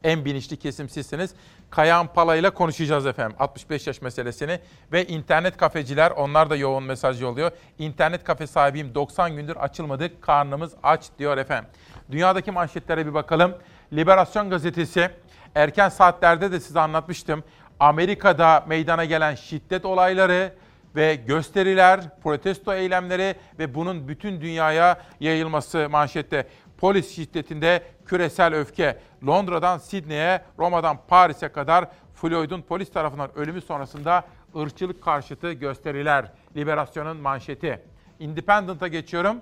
En bilinçli kesim sizsiniz. Kayahan Pala ile konuşacağız efendim 65 yaş meselesini ve internet kafeciler onlar da yoğun mesaj yolluyor. İnternet kafe sahibiyim 90 gündür açılmadık karnımız aç diyor efendim. Dünyadaki manşetlere bir bakalım. Liberasyon gazetesi erken saatlerde de size anlatmıştım. Amerika'da meydana gelen şiddet olayları ve gösteriler, protesto eylemleri ve bunun bütün dünyaya yayılması manşette. Polis şiddetinde küresel öfke. Londra'dan Sidney'e, Roma'dan Paris'e kadar Floyd'un polis tarafından ölümü sonrasında ırkçılık karşıtı gösteriler. Liberasyon'un manşeti. Independent'a geçiyorum.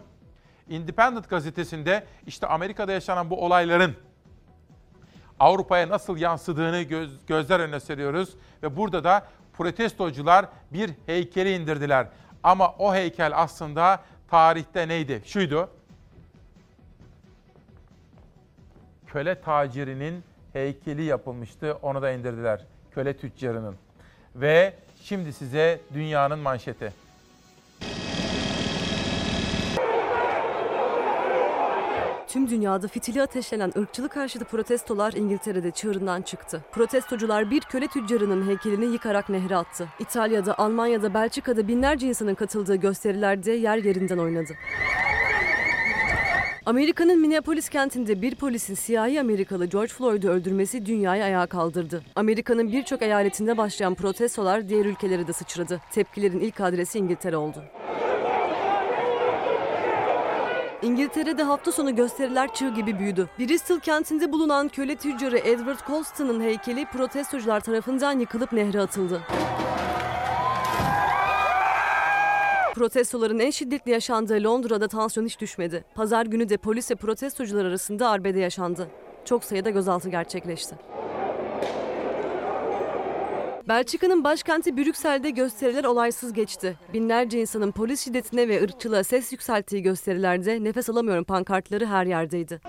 Independent gazetesinde işte Amerika'da yaşanan bu olayların Avrupa'ya nasıl yansıdığını göz, gözler önüne seriyoruz. Ve burada da protestocular bir heykeli indirdiler. Ama o heykel aslında tarihte neydi? Şuydu. Köle tacirinin heykeli yapılmıştı. Onu da indirdiler. Köle tüccarının. Ve şimdi size dünyanın manşeti. Tüm dünyada fitili ateşlenen ırkçılık karşıtı protestolar İngiltere'de çığırından çıktı. Protestocular bir köle tüccarının heykelini yıkarak nehre attı. İtalya'da, Almanya'da, Belçika'da binlerce insanın katıldığı gösterilerde yer yerinden oynadı. Amerika'nın Minneapolis kentinde bir polisin siyahi Amerikalı George Floyd'u öldürmesi dünyayı ayağa kaldırdı. Amerika'nın birçok eyaletinde başlayan protestolar diğer ülkelere de sıçradı. Tepkilerin ilk adresi İngiltere oldu. İngiltere'de hafta sonu gösteriler çığ gibi büyüdü. Bristol kentinde bulunan köle tüccarı Edward Colston'ın heykeli protestocular tarafından yıkılıp nehre atıldı. Protestoların en şiddetli yaşandığı Londra'da tansiyon hiç düşmedi. Pazar günü de polis ve protestocular arasında arbede yaşandı. Çok sayıda gözaltı gerçekleşti. Belçika'nın başkenti Brüksel'de gösteriler olaysız geçti. Binlerce insanın polis şiddetine ve ırkçılığa ses yükselttiği gösterilerde nefes alamıyorum pankartları her yerdeydi.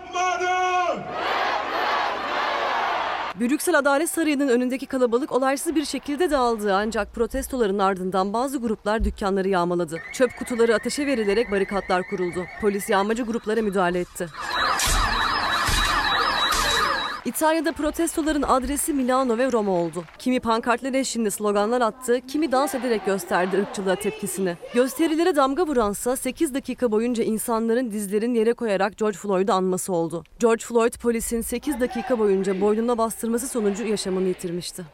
Brüksel Adalet Sarayı'nın önündeki kalabalık olaysız bir şekilde dağıldı ancak protestoların ardından bazı gruplar dükkanları yağmaladı. Çöp kutuları ateşe verilerek barikatlar kuruldu. Polis yağmacı gruplara müdahale etti. İtalya'da protestoların adresi Milano ve Roma oldu. Kimi pankartlar eşliğinde sloganlar attı, kimi dans ederek gösterdi ırkçılığa tepkisini. Gösterilere damga vuransa 8 dakika boyunca insanların dizlerini yere koyarak George Floyd'u anması oldu. George Floyd polisin 8 dakika boyunca boynuna bastırması sonucu yaşamını yitirmişti.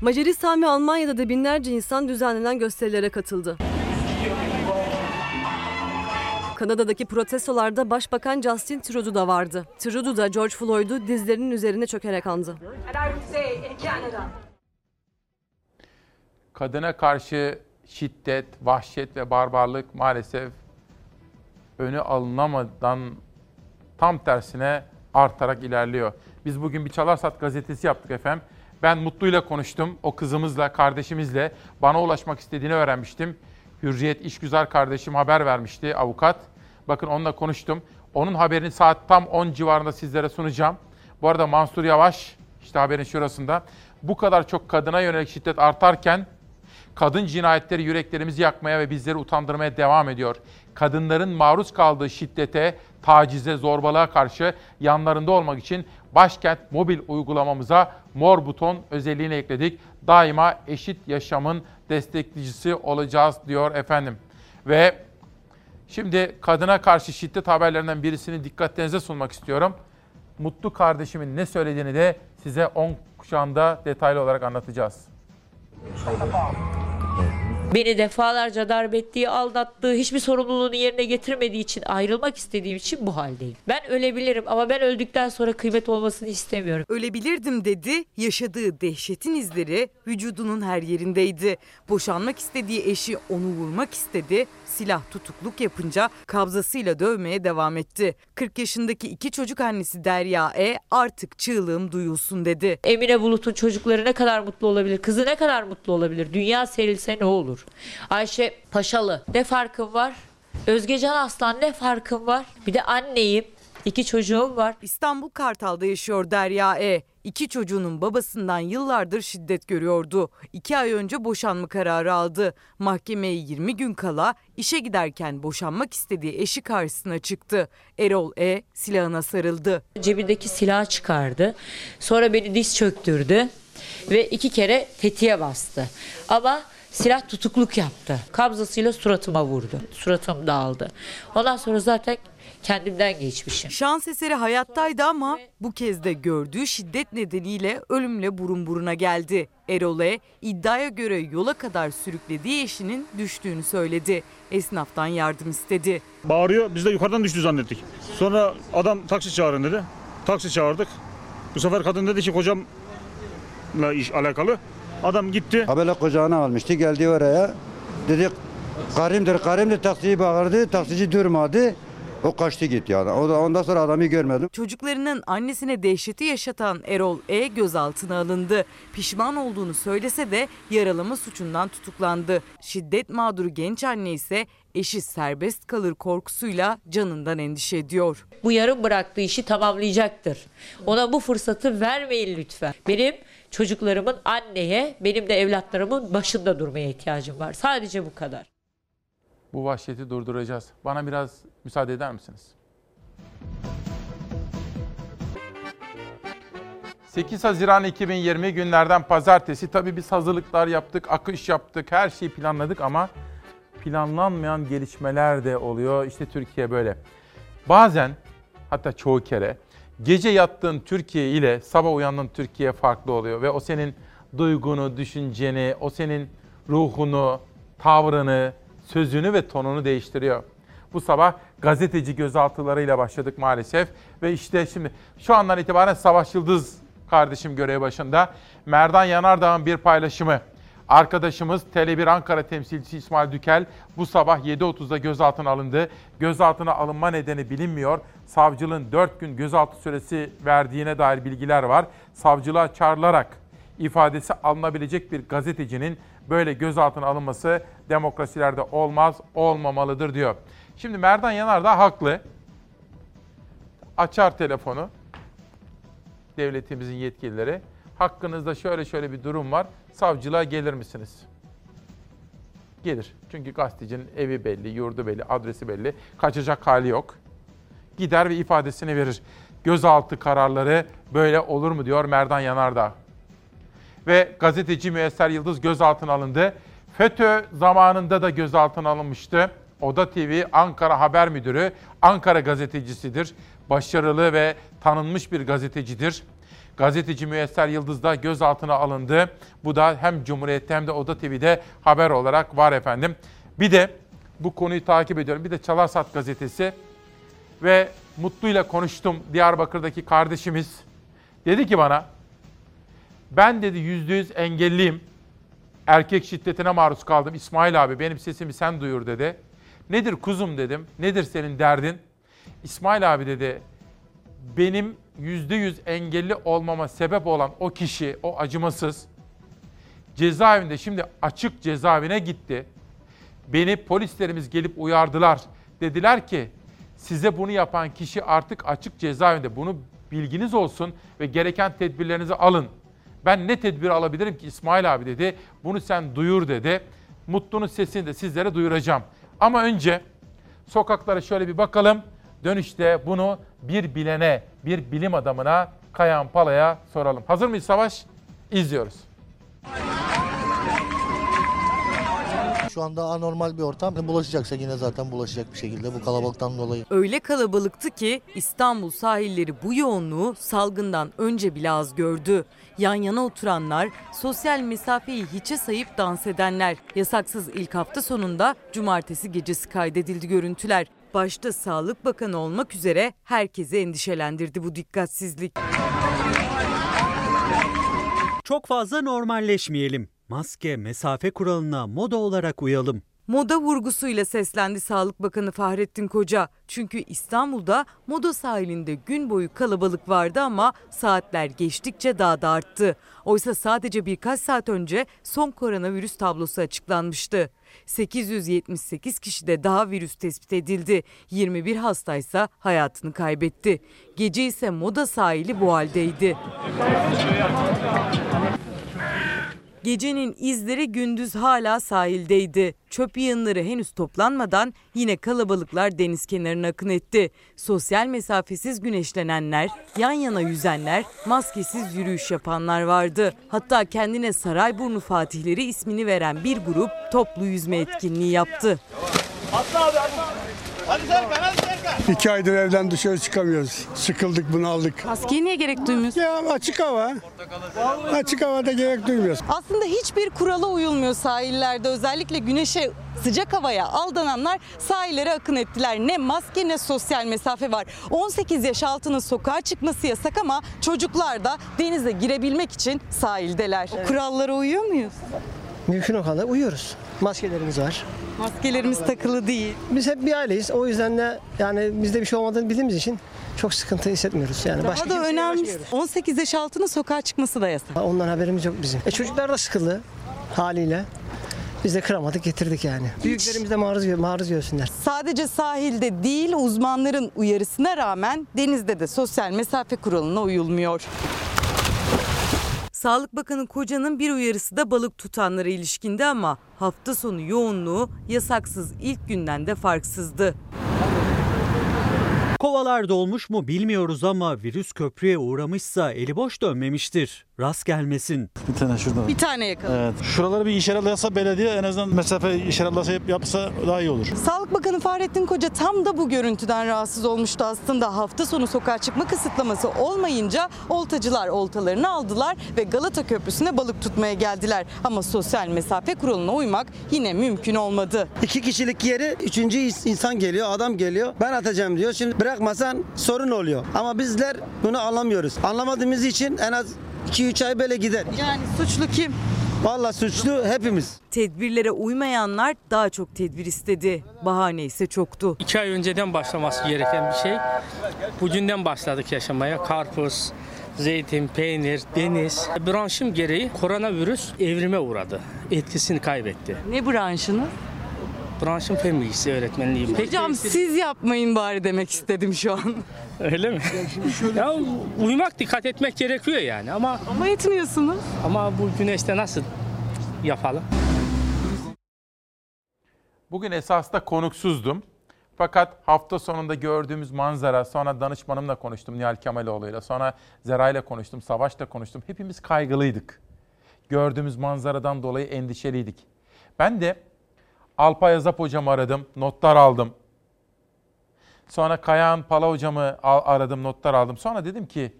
Macaristan ve Almanya'da da binlerce insan düzenlenen gösterilere katıldı. Kanada'daki protestolarda Başbakan Justin Trudeau da vardı. Trudeau da George Floyd'u dizlerinin üzerine çökerek andı. Kadına karşı şiddet, vahşet ve barbarlık maalesef önü alınamadan tam tersine artarak ilerliyor. Biz bugün bir Çalarsat gazetesi yaptık efendim. Ben Mutlu'yla konuştum. O kızımızla, kardeşimizle bana ulaşmak istediğini öğrenmiştim. Hürriyet İşgüzar kardeşim haber vermişti avukat. Bakın onunla konuştum. Onun haberini saat tam 10 civarında sizlere sunacağım. Bu arada Mansur Yavaş işte haberin şurasında. Bu kadar çok kadına yönelik şiddet artarken kadın cinayetleri yüreklerimizi yakmaya ve bizleri utandırmaya devam ediyor. Kadınların maruz kaldığı şiddete, tacize, zorbalığa karşı yanlarında olmak için başkent mobil uygulamamıza mor buton özelliğini ekledik. Daima eşit yaşamın destekleyicisi olacağız diyor efendim. Ve şimdi kadına karşı şiddet haberlerinden birisini dikkatlerinize sunmak istiyorum. Mutlu kardeşimin ne söylediğini de size 10 kuşağında detaylı olarak anlatacağız. Beni defalarca darp ettiği, aldattığı, hiçbir sorumluluğunu yerine getirmediği için ayrılmak istediğim için bu haldeyim. Ben ölebilirim ama ben öldükten sonra kıymet olmasını istemiyorum. Ölebilirdim dedi, yaşadığı dehşetin izleri vücudunun her yerindeydi. Boşanmak istediği eşi onu vurmak istedi, silah tutukluk yapınca kabzasıyla dövmeye devam etti. 40 yaşındaki iki çocuk annesi Derya E artık çığlığım duyulsun dedi. Emine Bulut'un çocukları ne kadar mutlu olabilir? Kızı ne kadar mutlu olabilir? Dünya serilse ne olur? Ayşe Paşalı ne farkım var? Özgecan Aslan ne farkım var? Bir de anneyim. İki çocuğum var. İstanbul Kartal'da yaşıyor Derya E. İki çocuğunun babasından yıllardır şiddet görüyordu. İki ay önce boşanma kararı aldı. Mahkemeye 20 gün kala işe giderken boşanmak istediği eşi karşısına çıktı. Erol E. silahına sarıldı. Cebindeki silahı çıkardı. Sonra beni diz çöktürdü ve iki kere tetiğe bastı. Ama silah tutukluk yaptı. Kabzasıyla suratıma vurdu. Suratım dağıldı. Ondan sonra zaten kendimden geçmişim. Şans eseri hayattaydı ama bu kez de gördüğü şiddet nedeniyle ölümle burun buruna geldi. Erol E. iddiaya göre yola kadar sürüklediği eşinin düştüğünü söyledi. Esnaftan yardım istedi. Bağırıyor biz de yukarıdan düştü zannettik. Sonra adam taksi çağırın dedi. Taksi çağırdık. Bu sefer kadın dedi ki kocamla iş alakalı. Adam gitti. Habele kucağına almıştı geldi oraya. Dedi karimdir karimdir taksiyi bağırdı. Taksici durmadı. O kaçtı gitti yani. O da ondan sonra adamı görmedim. Çocuklarının annesine dehşeti yaşatan Erol E gözaltına alındı. Pişman olduğunu söylese de yaralama suçundan tutuklandı. Şiddet mağduru genç anne ise eşi serbest kalır korkusuyla canından endişe ediyor. Bu yarım bıraktığı işi tamamlayacaktır. Ona bu fırsatı vermeyin lütfen. Benim çocuklarımın anneye, benim de evlatlarımın başında durmaya ihtiyacım var. Sadece bu kadar. Bu vahşeti durduracağız. Bana biraz müsaade eder misiniz? 8 Haziran 2020 günlerden pazartesi. Tabii biz hazırlıklar yaptık, akış yaptık, her şeyi planladık ama planlanmayan gelişmeler de oluyor. İşte Türkiye böyle. Bazen hatta çoğu kere gece yattığın Türkiye ile sabah uyandığın Türkiye farklı oluyor ve o senin duygunu, düşünceni, o senin ruhunu, tavrını, sözünü ve tonunu değiştiriyor. Bu sabah gazeteci gözaltılarıyla başladık maalesef ve işte şimdi şu andan itibaren Savaş Yıldız kardeşim görev başında. Merdan Yanardağ'ın bir paylaşımı. Arkadaşımız Tele1 Ankara temsilcisi İsmail Dükel bu sabah 7.30'da gözaltına alındı. Gözaltına alınma nedeni bilinmiyor. Savcılığın 4 gün gözaltı süresi verdiğine dair bilgiler var. Savcılığa çağrılarak ifadesi alınabilecek bir gazetecinin böyle gözaltına alınması demokrasilerde olmaz, olmamalıdır diyor. Şimdi Merdan Yanardağ haklı. Açar telefonu devletimizin yetkilileri. Hakkınızda şöyle şöyle bir durum var. Savcılığa gelir misiniz? Gelir. Çünkü gazetecinin evi belli, yurdu belli, adresi belli. Kaçacak hali yok. Gider ve ifadesini verir. Gözaltı kararları böyle olur mu diyor Merdan Yanardağ. Ve gazeteci Müesser Yıldız gözaltına alındı. FETÖ zamanında da gözaltına alınmıştı. Oda TV Ankara Haber Müdürü, Ankara gazetecisidir. Başarılı ve tanınmış bir gazetecidir. Gazeteci Müesser Yıldız da gözaltına alındı. Bu da hem Cumhuriyet'te hem de Oda TV'de haber olarak var efendim. Bir de bu konuyu takip ediyorum. Bir de Çalarsat gazetesi ve Mutlu'yla konuştum Diyarbakır'daki kardeşimiz. Dedi ki bana ben dedi yüzde yüz engelliyim. Erkek şiddetine maruz kaldım. İsmail abi benim sesimi sen duyur dedi. Nedir kuzum dedim. Nedir senin derdin? İsmail abi dedi benim yüzde yüz engelli olmama sebep olan o kişi, o acımasız cezaevinde şimdi açık cezaevine gitti. Beni polislerimiz gelip uyardılar. Dediler ki size bunu yapan kişi artık açık cezaevinde. Bunu bilginiz olsun ve gereken tedbirlerinizi alın. Ben ne tedbir alabilirim ki İsmail abi dedi. Bunu sen duyur dedi. Mutlu'nun sesini de sizlere duyuracağım. Ama önce sokaklara şöyle bir bakalım. Dönüşte bunu bir bilene, bir bilim adamına Kayan Pala'ya soralım. Hazır mıyız Savaş? İzliyoruz. Şu anda anormal bir ortam. Bulaşacaksa yine zaten bulaşacak bir şekilde bu kalabalıktan dolayı. Öyle kalabalıktı ki İstanbul sahilleri bu yoğunluğu salgından önce bile az gördü. Yan yana oturanlar, sosyal mesafeyi hiçe sayıp dans edenler. Yasaksız ilk hafta sonunda cumartesi gecesi kaydedildi görüntüler. Başta Sağlık Bakanı olmak üzere herkesi endişelendirdi bu dikkatsizlik. Çok fazla normalleşmeyelim. Maske, mesafe kuralına moda olarak uyalım. Moda vurgusuyla seslendi Sağlık Bakanı Fahrettin Koca. Çünkü İstanbul'da moda sahilinde gün boyu kalabalık vardı ama saatler geçtikçe daha da arttı. Oysa sadece birkaç saat önce son koronavirüs tablosu açıklanmıştı. 878 kişide daha virüs tespit edildi. 21 hastaysa hayatını kaybetti. Gece ise Moda sahili bu haldeydi. Gecenin izleri gündüz hala sahildeydi. Çöp yığınları henüz toplanmadan yine kalabalıklar deniz kenarına akın etti. Sosyal mesafesiz güneşlenenler, yan yana yüzenler, maskesiz yürüyüş yapanlar vardı. Hatta kendine Sarayburnu Fatihleri ismini veren bir grup toplu yüzme etkinliği yaptı. İki aydır evden dışarı çıkamıyoruz. Sıkıldık, bunaldık. Maskeye niye gerek duymuyorsun? Ya açık hava. Açık havada gerek duymuyoruz. Aslında hiçbir kurala uyulmuyor sahillerde. Özellikle güneşe sıcak havaya aldananlar sahillere akın ettiler. Ne maske ne sosyal mesafe var. 18 yaş altının sokağa çıkması yasak ama çocuklar da denize girebilmek için sahildeler. Kurallara uyuyor muyuz? Mümkün o kadar uyuyoruz. Maskelerimiz var. Maskelerimiz takılı değil. Biz hep bir aileyiz. O yüzden de yani bizde bir şey olmadığını bildiğimiz için çok sıkıntı hissetmiyoruz. Yani Daha başka da önemli ulaşmıyoruz. 18 yaş altının sokağa çıkması da yasak. Ondan haberimiz yok bizim. E çocuklar da sıkıldı haliyle. Biz de kıramadık getirdik yani. Büyüklerimiz de maruz, maruz görsünler. Sadece sahilde değil uzmanların uyarısına rağmen denizde de sosyal mesafe kuralına uyulmuyor. Sağlık Bakanı Koca'nın bir uyarısı da balık tutanlara ilişkindi ama hafta sonu yoğunluğu yasaksız ilk günden de farksızdı. Kovalar dolmuş mu bilmiyoruz ama virüs köprüye uğramışsa eli boş dönmemiştir. Rast gelmesin. Bir tane şurada. Bir tane yakaladı. Evet. Şuraları bir işaretlese belediye en azından mesafe işaretlese yapsa daha iyi olur. Sağlık Bakanı Fahrettin Koca tam da bu görüntüden rahatsız olmuştu aslında. Hafta sonu sokağa çıkma kısıtlaması olmayınca oltacılar oltalarını aldılar ve Galata Köprüsü'ne balık tutmaya geldiler. Ama sosyal mesafe kuralına uymak yine mümkün olmadı. İki kişilik yeri üçüncü insan geliyor, adam geliyor. Ben atacağım diyor. Şimdi bırakmasan sorun oluyor. Ama bizler bunu anlamıyoruz. Anlamadığımız için en az 2-3 ay böyle gider. Yani suçlu kim? Vallahi suçlu hepimiz. Tedbirlere uymayanlar daha çok tedbir istedi. Bahane ise çoktu. İki ay önceden başlaması gereken bir şey. Bugünden başladık yaşamaya. Karpuz, zeytin, peynir, deniz. Branşım gereği koronavirüs evrime uğradı. Etkisini kaybetti. Ne branşınız? Branşım fen bilgisi öğretmenliği. Hocam siz yapmayın bari demek istedim şu an. Öyle mi? ya uyumak, dikkat etmek gerekiyor yani ama... Ama etmiyorsunuz. Ama bu güneşte nasıl yapalım? Bugün esasında konuksuzdım. Fakat hafta sonunda gördüğümüz manzara, sonra danışmanımla konuştum Nihal Kemaloğlu'yla, sonra Zeray'la konuştum, Savaş'la konuştum. Hepimiz kaygılıydık. Gördüğümüz manzaradan dolayı endişeliydik. Ben de Alpay Azap hocamı aradım, notlar aldım. Sonra Kayahan Pala hocamı aradım, notlar aldım. Sonra dedim ki,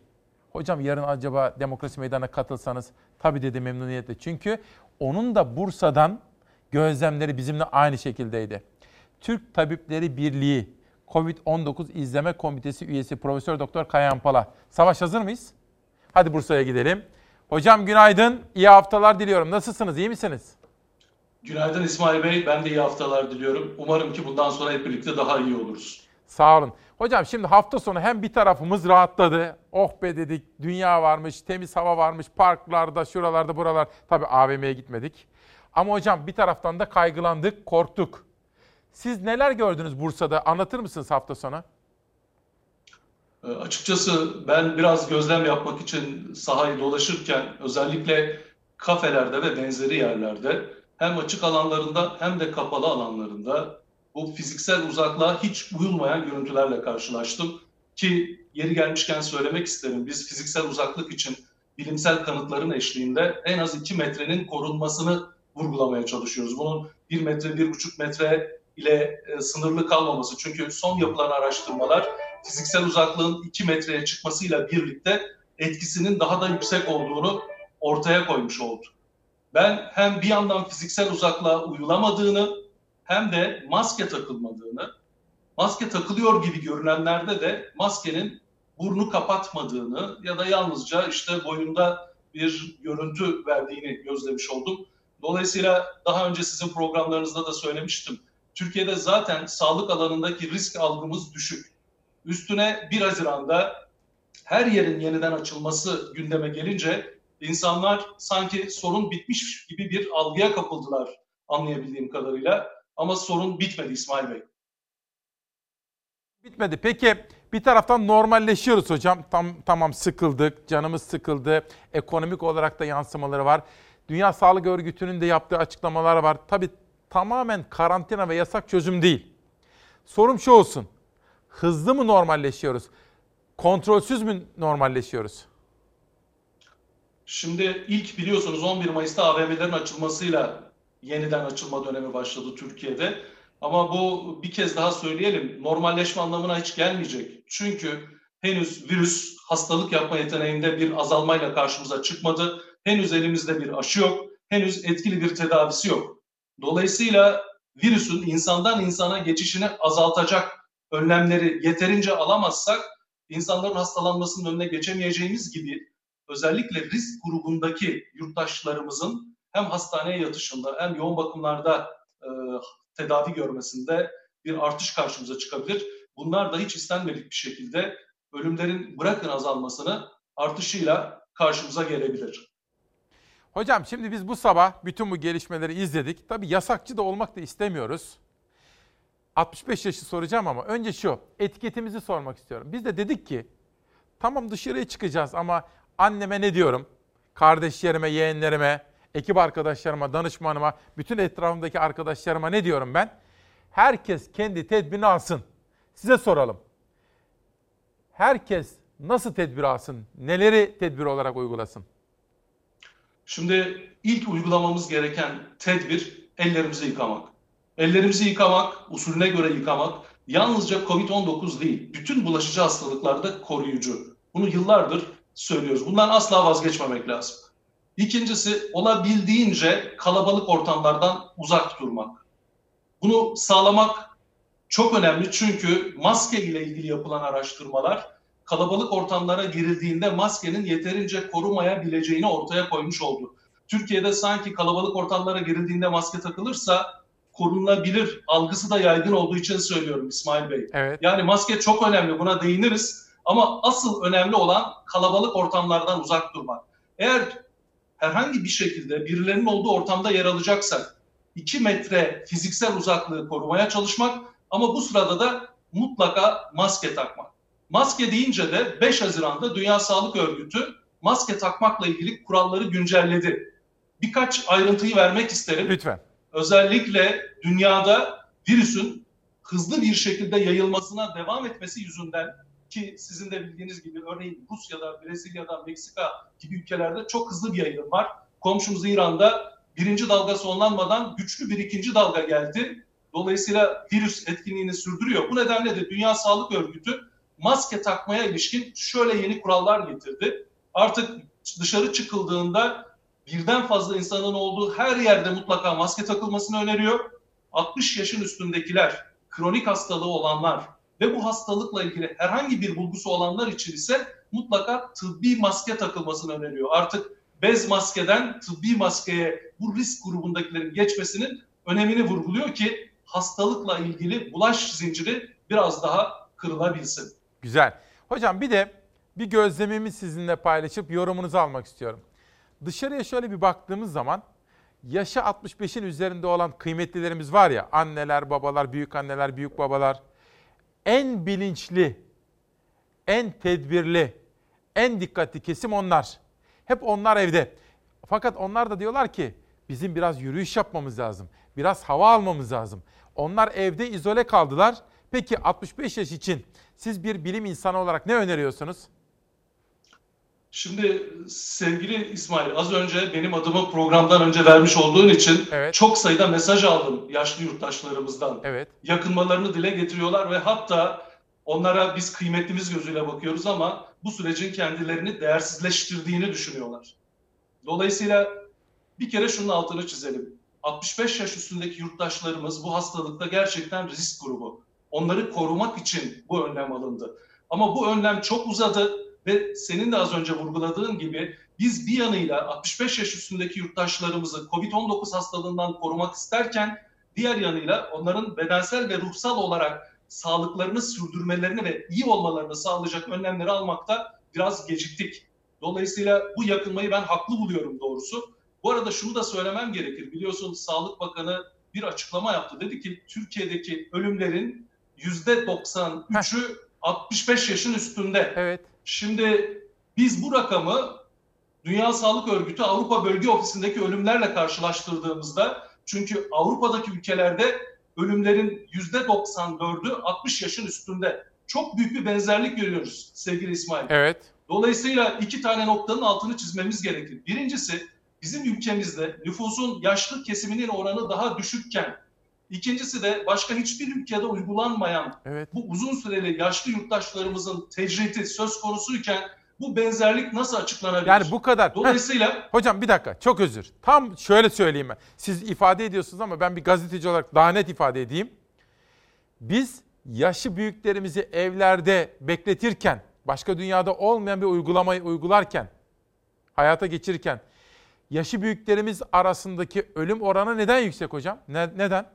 hocam yarın acaba Demokrasi Meydanı'na katılsanız? Tabii dedi memnuniyetle. Çünkü onun da Bursa'dan gözlemleri bizimle aynı şekildeydi. Türk Tabipleri Birliği COVID-19 İzleme Komitesi üyesi Profesör Doktor Kayahan Pala. Savaş hazır mıyız? Hadi Bursa'ya gidelim. Hocam günaydın, iyi haftalar diliyorum. Nasılsınız, iyi misiniz? Günaydın İsmail Bey, ben de iyi haftalar diliyorum. Umarım ki bundan sonra hep birlikte daha iyi oluruz. Sağ olun. Hocam şimdi hafta sonu hem bir tarafımız rahatladı. Oh be dedik, dünya varmış, temiz hava varmış, parklarda, şuralarda, buralar. Tabii AVM'ye gitmedik. Ama hocam bir taraftan da kaygılandık, korktuk. Siz neler gördünüz Bursa'da? Anlatır mısınız hafta sonu? E, açıkçası ben biraz gözlem yapmak için sahayı dolaşırken özellikle kafelerde ve benzeri yerlerde hem açık alanlarında hem de kapalı alanlarında bu fiziksel uzaklığa hiç uyulmayan görüntülerle karşılaştım. Ki yeri gelmişken söylemek isterim. Biz fiziksel uzaklık için bilimsel kanıtların eşliğinde en az 2 metrenin korunmasını vurgulamaya çalışıyoruz. Bunun 1 metre, 1,5 metre ile e, sınırlı kalmaması. Çünkü son yapılan araştırmalar fiziksel uzaklığın 2 metreye çıkmasıyla birlikte etkisinin daha da yüksek olduğunu ortaya koymuş oldu. Ben hem bir yandan fiziksel uzaklığa uyulamadığını hem de maske takılmadığını, maske takılıyor gibi görünenlerde de maskenin burnu kapatmadığını ya da yalnızca işte boyunda bir görüntü verdiğini gözlemiş oldum. Dolayısıyla daha önce sizin programlarınızda da söylemiştim. Türkiye'de zaten sağlık alanındaki risk algımız düşük. Üstüne 1 Haziran'da her yerin yeniden açılması gündeme gelince insanlar sanki sorun bitmiş gibi bir algıya kapıldılar anlayabildiğim kadarıyla. Ama sorun bitmedi İsmail Bey. Bitmedi. Peki bir taraftan normalleşiyoruz hocam. Tam tamam sıkıldık, canımız sıkıldı. Ekonomik olarak da yansımaları var. Dünya Sağlık Örgütü'nün de yaptığı açıklamalar var. Tabii tamamen karantina ve yasak çözüm değil. Sorum şu olsun. Hızlı mı normalleşiyoruz? Kontrolsüz mü normalleşiyoruz? Şimdi ilk biliyorsunuz 11 Mayıs'ta AVM'lerin açılmasıyla yeniden açılma dönemi başladı Türkiye'de. Ama bu bir kez daha söyleyelim normalleşme anlamına hiç gelmeyecek. Çünkü henüz virüs hastalık yapma yeteneğinde bir azalmayla karşımıza çıkmadı. Henüz elimizde bir aşı yok. Henüz etkili bir tedavisi yok. Dolayısıyla virüsün insandan insana geçişini azaltacak önlemleri yeterince alamazsak insanların hastalanmasının önüne geçemeyeceğimiz gibi özellikle risk grubundaki yurttaşlarımızın hem hastaneye yatışında hem yoğun bakımlarda e, tedavi görmesinde bir artış karşımıza çıkabilir. Bunlar da hiç istenmedik bir şekilde ölümlerin bırakın azalmasını artışıyla karşımıza gelebilir. Hocam şimdi biz bu sabah bütün bu gelişmeleri izledik. Tabii yasakçı da olmak da istemiyoruz. 65 yaşı soracağım ama önce şu etiketimizi sormak istiyorum. Biz de dedik ki tamam dışarıya çıkacağız ama anneme ne diyorum? Kardeşlerime, yeğenlerime, ekip arkadaşlarıma, danışmanıma, bütün etrafımdaki arkadaşlarıma ne diyorum ben? Herkes kendi tedbirini alsın. Size soralım. Herkes nasıl tedbir alsın? Neleri tedbir olarak uygulasın? Şimdi ilk uygulamamız gereken tedbir ellerimizi yıkamak. Ellerimizi yıkamak, usulüne göre yıkamak yalnızca COVID-19 değil, bütün bulaşıcı hastalıklarda koruyucu. Bunu yıllardır söylüyoruz. Bundan asla vazgeçmemek lazım. İkincisi olabildiğince kalabalık ortamlardan uzak durmak. Bunu sağlamak çok önemli çünkü maske ile ilgili yapılan araştırmalar kalabalık ortamlara girildiğinde maskenin yeterince korumayabileceğini ortaya koymuş oldu. Türkiye'de sanki kalabalık ortamlara girildiğinde maske takılırsa korunabilir algısı da yaygın olduğu için söylüyorum İsmail Bey. Evet. Yani maske çok önemli buna değiniriz ama asıl önemli olan kalabalık ortamlardan uzak durmak. Eğer herhangi bir şekilde birilerinin olduğu ortamda yer alacaksak 2 metre fiziksel uzaklığı korumaya çalışmak ama bu sırada da mutlaka maske takmak. Maske deyince de 5 Haziran'da Dünya Sağlık Örgütü maske takmakla ilgili kuralları güncelledi. Birkaç ayrıntıyı vermek isterim. Lütfen. Özellikle dünyada virüsün hızlı bir şekilde yayılmasına devam etmesi yüzünden ki sizin de bildiğiniz gibi örneğin Rusya'da, Brezilya'da, Meksika gibi ülkelerde çok hızlı bir yayılım var. Komşumuz İran'da birinci dalga sonlanmadan güçlü bir ikinci dalga geldi. Dolayısıyla virüs etkinliğini sürdürüyor. Bu nedenle de Dünya Sağlık Örgütü maske takmaya ilişkin şöyle yeni kurallar getirdi. Artık dışarı çıkıldığında birden fazla insanın olduğu her yerde mutlaka maske takılmasını öneriyor. 60 yaşın üstündekiler, kronik hastalığı olanlar ve bu hastalıkla ilgili herhangi bir bulgusu olanlar için ise mutlaka tıbbi maske takılmasını öneriyor. Artık bez maskeden tıbbi maskeye bu risk grubundakilerin geçmesinin önemini vurguluyor ki hastalıkla ilgili bulaş zinciri biraz daha kırılabilsin. Güzel. Hocam bir de bir gözlemimi sizinle paylaşıp yorumunuzu almak istiyorum. Dışarıya şöyle bir baktığımız zaman yaşı 65'in üzerinde olan kıymetlilerimiz var ya anneler, babalar, büyük anneler, büyük babalar en bilinçli, en tedbirli, en dikkatli kesim onlar. Hep onlar evde. Fakat onlar da diyorlar ki bizim biraz yürüyüş yapmamız lazım. Biraz hava almamız lazım. Onlar evde izole kaldılar. Peki 65 yaş için siz bir bilim insanı olarak ne öneriyorsunuz? Şimdi sevgili İsmail az önce benim adımı programdan önce vermiş olduğun için evet. çok sayıda mesaj aldım yaşlı yurttaşlarımızdan. Evet. Yakınmalarını dile getiriyorlar ve hatta onlara biz kıymetlimiz gözüyle bakıyoruz ama bu sürecin kendilerini değersizleştirdiğini düşünüyorlar. Dolayısıyla bir kere şunun altını çizelim. 65 yaş üstündeki yurttaşlarımız bu hastalıkta gerçekten risk grubu. Onları korumak için bu önlem alındı. Ama bu önlem çok uzadı ve senin de az önce vurguladığın gibi biz bir yanıyla 65 yaş üstündeki yurttaşlarımızı COVID-19 hastalığından korumak isterken diğer yanıyla onların bedensel ve ruhsal olarak sağlıklarını sürdürmelerini ve iyi olmalarını sağlayacak önlemleri almakta biraz geciktik. Dolayısıyla bu yakınmayı ben haklı buluyorum doğrusu. Bu arada şunu da söylemem gerekir. Biliyorsunuz Sağlık Bakanı bir açıklama yaptı. Dedi ki Türkiye'deki ölümlerin %93'ü 65 yaşın üstünde. Evet. Şimdi biz bu rakamı Dünya Sağlık Örgütü Avrupa Bölge Ofisi'ndeki ölümlerle karşılaştırdığımızda çünkü Avrupa'daki ülkelerde ölümlerin %94'ü 60 yaşın üstünde. Çok büyük bir benzerlik görüyoruz sevgili İsmail. Evet. Dolayısıyla iki tane noktanın altını çizmemiz gerekir. Birincisi bizim ülkemizde nüfusun yaşlı kesiminin oranı daha düşükken, ikincisi de başka hiçbir ülkede uygulanmayan Evet. bu uzun süreli yaşlı yurttaşlarımızın tecriti söz konusuyken bu benzerlik nasıl açıklanabilir? Yani bu kadar. Dolayısıyla Heh, hocam bir dakika çok özür. Tam şöyle söyleyeyim ben. Siz ifade ediyorsunuz ama ben bir gazeteci olarak daha net ifade edeyim. Biz yaşı büyüklerimizi evlerde bekletirken, başka dünyada olmayan bir uygulamayı uygularken, hayata geçirirken yaşı büyüklerimiz arasındaki ölüm oranı neden yüksek hocam? Ne- neden?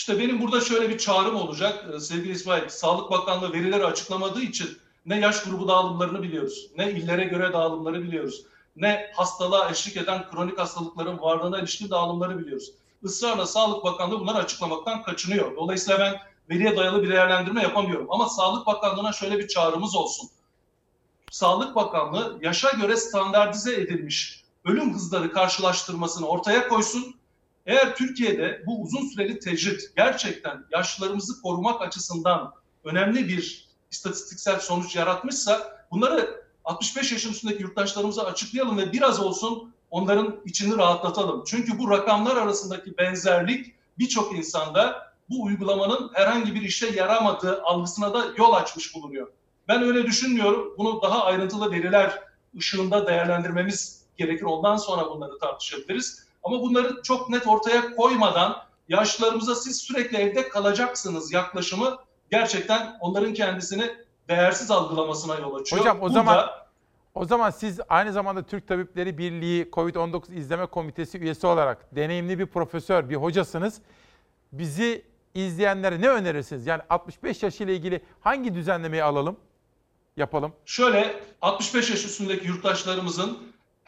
İşte benim burada şöyle bir çağrım olacak Ee, sevgili İsmail. Sağlık Bakanlığı verileri açıklamadığı için ne yaş grubu dağılımlarını biliyoruz, ne illere göre dağılımları biliyoruz, ne hastalığa eşlik eden kronik hastalıkların varlığına ilişkin dağılımları biliyoruz. Israrla Sağlık Bakanlığı bunları açıklamaktan kaçınıyor. Dolayısıyla ben veriye dayalı bir değerlendirme yapamıyorum. Ama Sağlık Bakanlığı'na şöyle bir çağrımız olsun. Sağlık Bakanlığı yaşa göre standartize edilmiş ölüm hızları karşılaştırmasını ortaya koysun. Eğer Türkiye'de bu uzun süreli tecrit gerçekten yaşlılarımızı korumak açısından önemli bir istatistiksel sonuç yaratmışsa bunları 65 yaşın üstündeki yurttaşlarımıza açıklayalım ve biraz olsun onların içini rahatlatalım. Çünkü bu rakamlar arasındaki benzerlik birçok insanda bu uygulamanın herhangi bir işe yaramadığı algısına da yol açmış bulunuyor. Ben öyle düşünmüyorum. Bunu daha ayrıntılı veriler ışığında değerlendirmemiz gerekir. Ondan sonra bunları tartışabiliriz. Ama bunları çok net ortaya koymadan yaşlılarımıza siz sürekli evde kalacaksınız yaklaşımı gerçekten onların kendisini değersiz algılamasına yol açıyor. Hocam o Burada- zaman o zaman siz aynı zamanda Türk Tabipleri Birliği COVID-19 İzleme Komitesi üyesi olarak deneyimli bir profesör, bir hocasınız. Bizi izleyenlere ne önerirsiniz? Yani 65 yaş ile ilgili hangi düzenlemeyi alalım? Yapalım. Şöyle 65 yaş üstündeki yurttaşlarımızın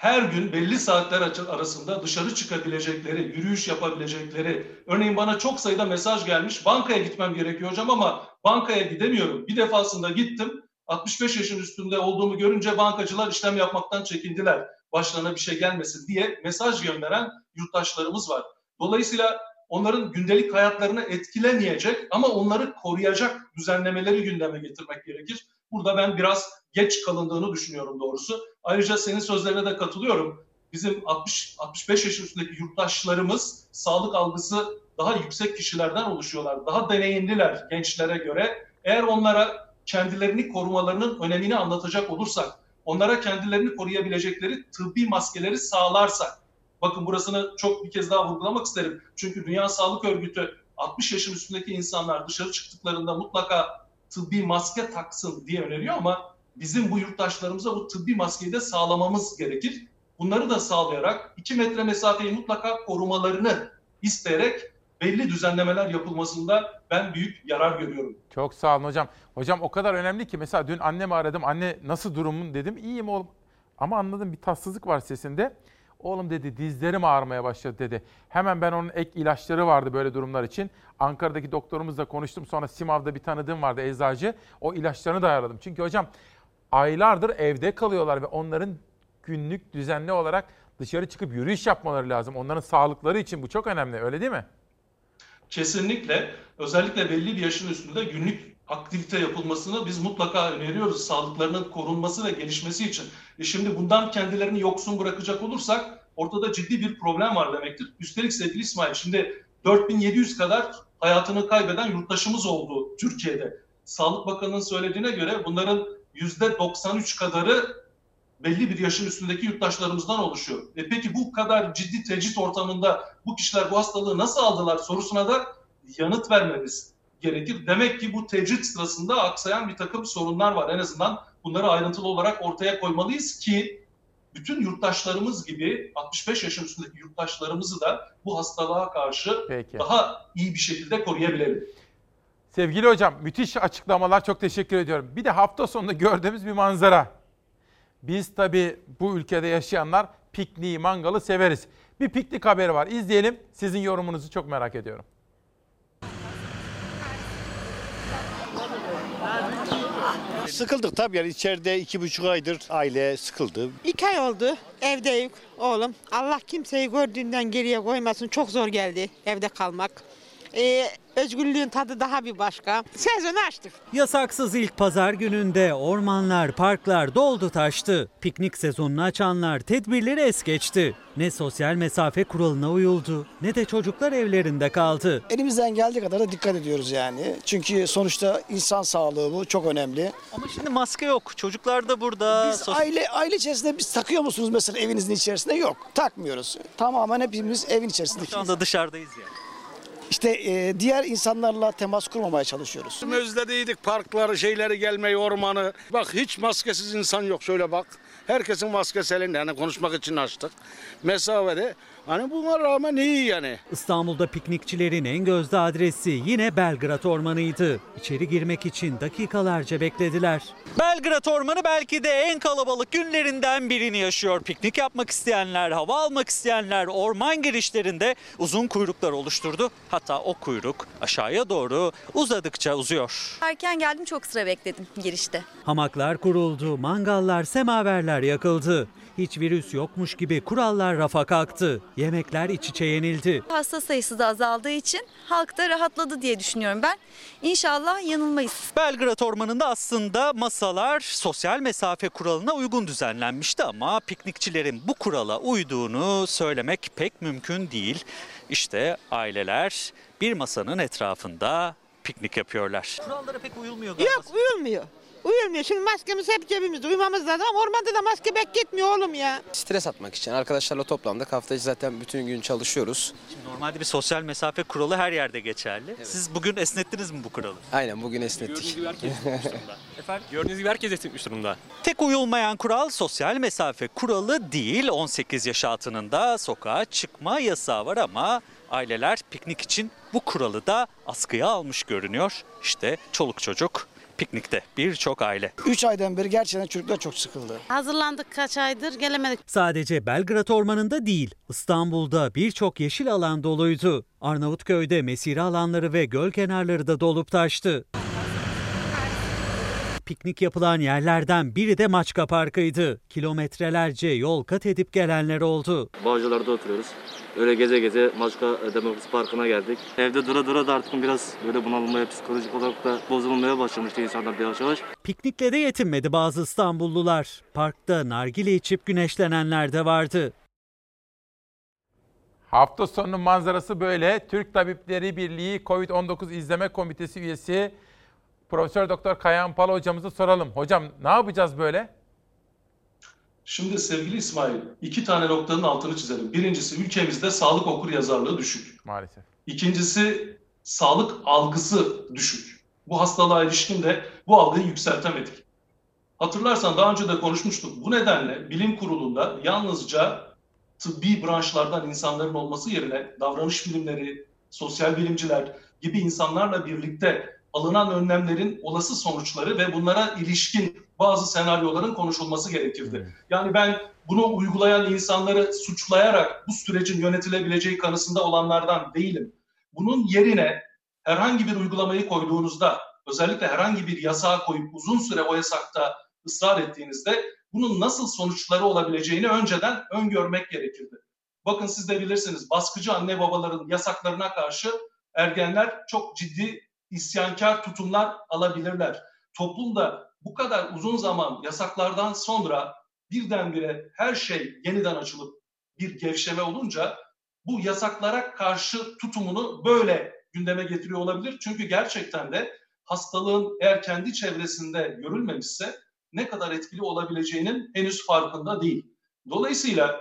her gün belli saatler arasında dışarı çıkabilecekleri, yürüyüş yapabilecekleri. Örneğin bana çok sayıda mesaj gelmiş. Bankaya gitmem gerekiyor hocam ama bankaya gidemiyorum. Bir defasında gittim. 65 yaşın üstünde olduğumu görünce bankacılar işlem yapmaktan çekindiler. Başlarına bir şey gelmesin diye mesaj gönderen yurttaşlarımız var. Dolayısıyla onların gündelik hayatlarını etkilemeyecek ama onları koruyacak düzenlemeleri gündeme getirmek gerekir. Burada ben biraz geç kalındığını düşünüyorum doğrusu. Ayrıca senin sözlerine de katılıyorum. Bizim 60 65 yaş üstündeki yurttaşlarımız sağlık algısı daha yüksek kişilerden oluşuyorlar. Daha deneyimliler gençlere göre. Eğer onlara kendilerini korumalarının önemini anlatacak olursak, onlara kendilerini koruyabilecekleri tıbbi maskeleri sağlarsak, bakın burasını çok bir kez daha vurgulamak isterim. Çünkü Dünya Sağlık Örgütü 60 yaşın üstündeki insanlar dışarı çıktıklarında mutlaka tıbbi maske taksın diye öneriyor ama bizim bu yurttaşlarımıza bu tıbbi maskeyi de sağlamamız gerekir. Bunları da sağlayarak 2 metre mesafeyi mutlaka korumalarını isteyerek belli düzenlemeler yapılmasında ben büyük yarar görüyorum. Çok sağ olun hocam. Hocam o kadar önemli ki mesela dün annemi aradım. Anne nasıl durumun dedim. İyiyim oğlum. Ama anladım bir tatsızlık var sesinde. Oğlum dedi dizlerim ağrımaya başladı dedi. Hemen ben onun ek ilaçları vardı böyle durumlar için. Ankara'daki doktorumuzla konuştum. Sonra Simav'da bir tanıdığım vardı eczacı. O ilaçlarını da ayarladım. Çünkü hocam aylardır evde kalıyorlar ve onların günlük düzenli olarak dışarı çıkıp yürüyüş yapmaları lazım. Onların sağlıkları için bu çok önemli öyle değil mi? Kesinlikle özellikle belli bir yaşın üstünde günlük aktivite yapılmasını biz mutlaka öneriyoruz sağlıklarının korunması ve gelişmesi için. E şimdi bundan kendilerini yoksun bırakacak olursak ortada ciddi bir problem var demektir. Üstelik sevgili İsmail şimdi 4700 kadar hayatını kaybeden yurttaşımız oldu Türkiye'de. Sağlık Bakanı'nın söylediğine göre bunların %93 kadarı belli bir yaşın üstündeki yurttaşlarımızdan oluşuyor. E peki bu kadar ciddi tecrit ortamında bu kişiler bu hastalığı nasıl aldılar sorusuna da yanıt vermemiz gerekir. Demek ki bu tecrit sırasında aksayan bir takım sorunlar var. En azından bunları ayrıntılı olarak ortaya koymalıyız ki bütün yurttaşlarımız gibi 65 yaşın üstündeki yurttaşlarımızı da bu hastalığa karşı Peki. daha iyi bir şekilde koruyabilelim. Sevgili hocam müthiş açıklamalar çok teşekkür ediyorum. Bir de hafta sonunda gördüğümüz bir manzara. Biz tabii bu ülkede yaşayanlar pikniği, mangalı severiz. Bir piknik haberi var. İzleyelim. Sizin yorumunuzu çok merak ediyorum. Sıkıldık tabii yani içeride iki buçuk aydır aile sıkıldı. İki ay oldu evdeyim oğlum. Allah kimseyi gördüğünden geriye koymasın. Çok zor geldi evde kalmak. Ee, özgürlüğün tadı daha bir başka. Sezonu açtık. Yasaksız ilk pazar gününde ormanlar, parklar doldu taştı. Piknik sezonunu açanlar tedbirleri es geçti. Ne sosyal mesafe kuralına uyuldu ne de çocuklar evlerinde kaldı. Elimizden geldiği kadar da dikkat ediyoruz yani. Çünkü sonuçta insan sağlığı bu çok önemli. Ama şimdi maske yok. Çocuklar da burada. Biz aile aile içerisinde biz takıyor musunuz mesela evinizin içerisinde? Yok. Takmıyoruz. Tamamen hepimiz evin içerisinde. Şu anda dışarıdayız yani. İşte e, diğer insanlarla temas kurmamaya çalışıyoruz. Özlediydik parkları, şeyleri gelmeyi, ormanı. Bak hiç maskesiz insan yok şöyle bak. Herkesin maskesi elinde yani konuşmak için açtık. Mesafede. Hani buna rağmen iyi yani. İstanbul'da piknikçilerin en gözde adresi yine Belgrad Ormanı'ydı. İçeri girmek için dakikalarca beklediler. Belgrad Ormanı belki de en kalabalık günlerinden birini yaşıyor. Piknik yapmak isteyenler, hava almak isteyenler orman girişlerinde uzun kuyruklar oluşturdu. Hatta o kuyruk aşağıya doğru uzadıkça uzuyor. Erken geldim çok sıra bekledim girişte. Hamaklar kuruldu, mangallar, semaverler yakıldı. Hiç virüs yokmuş gibi kurallar rafa kalktı. Yemekler iç içe yenildi. Hasta sayısı da azaldığı için halk da rahatladı diye düşünüyorum ben. İnşallah yanılmayız. Belgrad Ormanı'nda aslında masalar sosyal mesafe kuralına uygun düzenlenmişti ama piknikçilerin bu kurala uyduğunu söylemek pek mümkün değil. İşte aileler bir masanın etrafında piknik yapıyorlar. Kurallara pek uyulmuyor Yok uyulmuyor. Uyulmuyor. Şimdi maskemiz hep cebimizde. Uymamız lazım ama ormanda da maske bekletmiyor oğlum ya. Stres atmak için arkadaşlarla toplandık. Hafta içi zaten bütün gün çalışıyoruz. Normalde bir sosyal mesafe kuralı her yerde geçerli. Siz bugün esnettiniz mi bu kuralı? Aynen bugün esnettik. Efendim? Gördüğünüz gibi herkes etmiş durumda. Tek uyulmayan kural sosyal mesafe kuralı değil. 18 yaş altının sokağa çıkma yasağı var ama aileler piknik için bu kuralı da askıya almış görünüyor. İşte çoluk çocuk piknikte birçok aile. 3 aydan beri gerçekten çocuklar çok sıkıldı. Hazırlandık kaç aydır gelemedik. Sadece Belgrad Ormanı'nda değil, İstanbul'da birçok yeşil alan doluydu. Arnavutköy'de mesire alanları ve göl kenarları da dolup taştı. Piknik yapılan yerlerden biri de Maçka Parkı'ydı. Kilometrelerce yol kat edip gelenler oldu. Bağcılar'da oturuyoruz. Öyle geze geze Maçka Demokrasi Parkı'na geldik. Evde dura dura da artık biraz böyle bunalmaya, psikolojik olarak da bozulmaya başlamıştı insanlar yavaş yavaş. Piknikle de yetinmedi bazı İstanbullular. Parkta nargile içip güneşlenenler de vardı. Hafta sonu manzarası böyle. Türk Tabipleri Birliği Covid-19 İzleme Komitesi üyesi Profesör Doktor Kayan Pala hocamıza soralım. Hocam ne yapacağız böyle? Şimdi sevgili İsmail iki tane noktanın altını çizelim. Birincisi ülkemizde sağlık okur yazarlığı düşük. Maalesef. İkincisi sağlık algısı düşük. Bu hastalığa ilişkin de bu algıyı yükseltemedik. Hatırlarsan daha önce de konuşmuştuk. Bu nedenle bilim kurulunda yalnızca tıbbi branşlardan insanların olması yerine davranış bilimleri, sosyal bilimciler gibi insanlarla birlikte alınan önlemlerin olası sonuçları ve bunlara ilişkin bazı senaryoların konuşulması gerekirdi. Yani ben bunu uygulayan insanları suçlayarak bu sürecin yönetilebileceği kanısında olanlardan değilim. Bunun yerine herhangi bir uygulamayı koyduğunuzda, özellikle herhangi bir yasağı koyup uzun süre o yasakta ısrar ettiğinizde bunun nasıl sonuçları olabileceğini önceden öngörmek gerekirdi. Bakın siz de bilirsiniz baskıcı anne babaların yasaklarına karşı ergenler çok ciddi isyankar tutumlar alabilirler. Toplumda bu kadar uzun zaman yasaklardan sonra birdenbire her şey yeniden açılıp bir gevşeme olunca bu yasaklara karşı tutumunu böyle gündeme getiriyor olabilir. Çünkü gerçekten de hastalığın eğer kendi çevresinde görülmemişse ne kadar etkili olabileceğinin henüz farkında değil. Dolayısıyla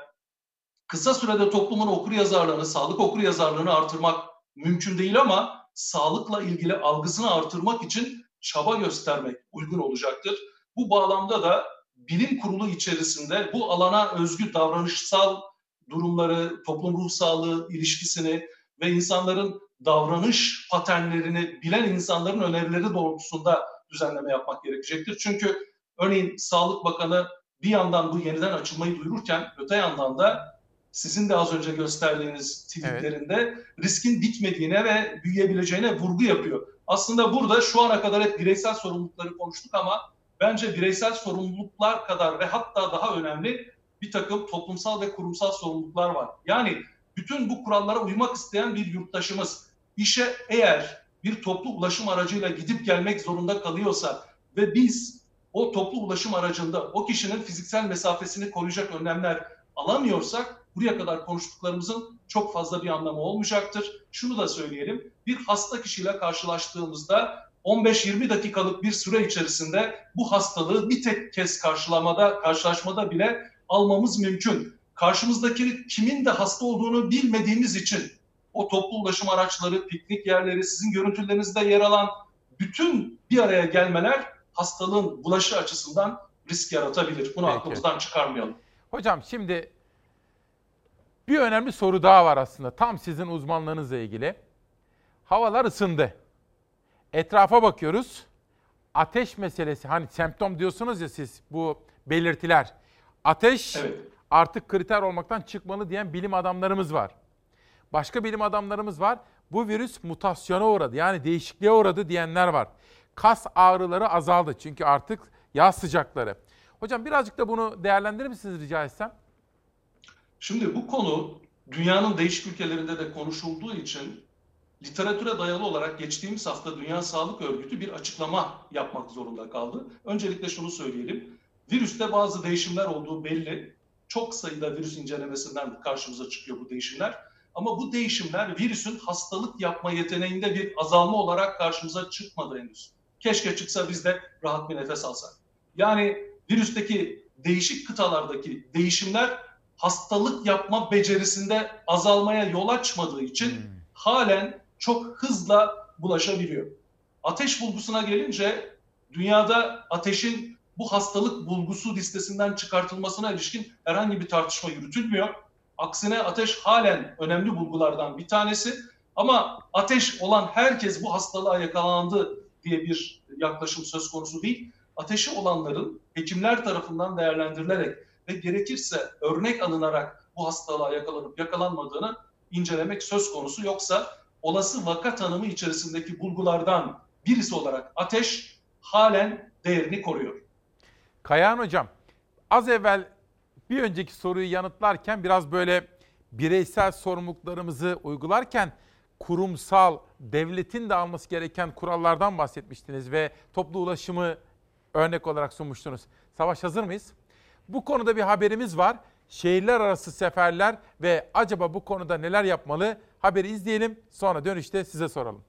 kısa sürede toplumun okur yazarlığını, sağlık okur yazarlığını artırmak mümkün değil ama sağlıkla ilgili algısını artırmak için çaba göstermek uygun olacaktır. Bu bağlamda da bilim kurulu içerisinde bu alana özgü davranışsal durumları, toplum ruh sağlığı ilişkisini ve insanların davranış paternlerini bilen insanların önerileri doğrultusunda düzenleme yapmak gerekecektir. Çünkü örneğin Sağlık Bakanı bir yandan bu yeniden açılmayı duyururken öte yandan da sizin de az önce gösterdiğiniz tweetlerinde riskin bitmediğine ve büyüyebileceğine vurgu yapıyor. Aslında burada şu ana kadar hep bireysel sorumlulukları konuştuk ama bence bireysel sorumluluklar kadar ve hatta daha önemli bir takım toplumsal ve kurumsal sorumluluklar var. Yani bütün bu kurallara uymak isteyen bir yurttaşımız işe eğer bir toplu ulaşım aracıyla gidip gelmek zorunda kalıyorsa ve biz o toplu ulaşım aracında o kişinin fiziksel mesafesini koruyacak önlemler alamıyorsak buraya kadar konuştuklarımızın çok fazla bir anlamı olmayacaktır. Şunu da söyleyelim. Bir hasta kişiyle karşılaştığımızda 15-20 dakikalık bir süre içerisinde bu hastalığı bir tek kez karşılamada, karşılaşmada bile almamız mümkün. Karşımızdaki kimin de hasta olduğunu bilmediğimiz için o toplu ulaşım araçları, piknik yerleri, sizin görüntülerinizde yer alan bütün bir araya gelmeler hastalığın bulaşı açısından risk yaratabilir. Bunu Peki. aklımızdan çıkarmayalım. Hocam şimdi bir önemli soru daha var aslında. Tam sizin uzmanlığınızla ilgili. Havalar ısındı. Etrafa bakıyoruz. Ateş meselesi hani semptom diyorsunuz ya siz bu belirtiler. Ateş artık kriter olmaktan çıkmalı diyen bilim adamlarımız var. Başka bilim adamlarımız var. Bu virüs mutasyona uğradı yani değişikliğe uğradı diyenler var. Kas ağrıları azaldı çünkü artık yaz sıcakları. Hocam birazcık da bunu değerlendirir misiniz rica etsem? Şimdi bu konu dünyanın değişik ülkelerinde de konuşulduğu için literatüre dayalı olarak geçtiğimiz hafta Dünya Sağlık Örgütü bir açıklama yapmak zorunda kaldı. Öncelikle şunu söyleyelim. Virüste bazı değişimler olduğu belli. Çok sayıda virüs incelemesinden karşımıza çıkıyor bu değişimler. Ama bu değişimler virüsün hastalık yapma yeteneğinde bir azalma olarak karşımıza çıkmadı henüz. Keşke çıksa biz de rahat bir nefes alsak. Yani virüsteki değişik kıtalardaki değişimler hastalık yapma becerisinde azalmaya yol açmadığı için halen çok hızla bulaşabiliyor. Ateş bulgusuna gelince dünyada ateşin bu hastalık bulgusu listesinden çıkartılmasına ilişkin herhangi bir tartışma yürütülmüyor. Aksine ateş halen önemli bulgulardan bir tanesi. Ama ateş olan herkes bu hastalığa yakalandı diye bir yaklaşım söz konusu değil. Ateşi olanların hekimler tarafından değerlendirilerek ve gerekirse örnek alınarak bu hastalığa yakalanıp yakalanmadığını incelemek söz konusu. Yoksa olası vaka tanımı içerisindeki bulgulardan birisi olarak ateş halen değerini koruyor. Kayahan Hocam, az evvel bir önceki soruyu yanıtlarken biraz böyle bireysel sorumluluklarımızı uygularken kurumsal, devletin de alması gereken kurallardan bahsetmiştiniz ve toplu ulaşımı örnek olarak sunmuştunuz. Savaş hazır mıyız? Bu konuda bir haberimiz var. Şehirler arası seferler ve acaba bu konuda neler yapmalı? Haberi izleyelim, sonra dönüşte size soralım.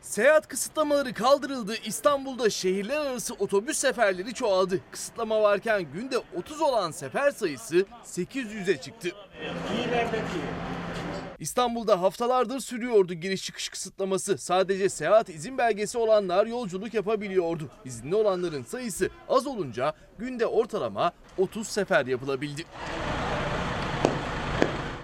Seyahat kısıtlamaları kaldırıldı. İstanbul'da şehirler arası otobüs seferleri çoğaldı. Kısıtlama varken günde 30 olan sefer sayısı 800'e çıktı. İstanbul'da haftalardır sürüyordu giriş çıkış kısıtlaması. Sadece seyahat izin belgesi olanlar yolculuk yapabiliyordu. İzinli olanların sayısı az olunca günde ortalama 30 sefer yapılabildi.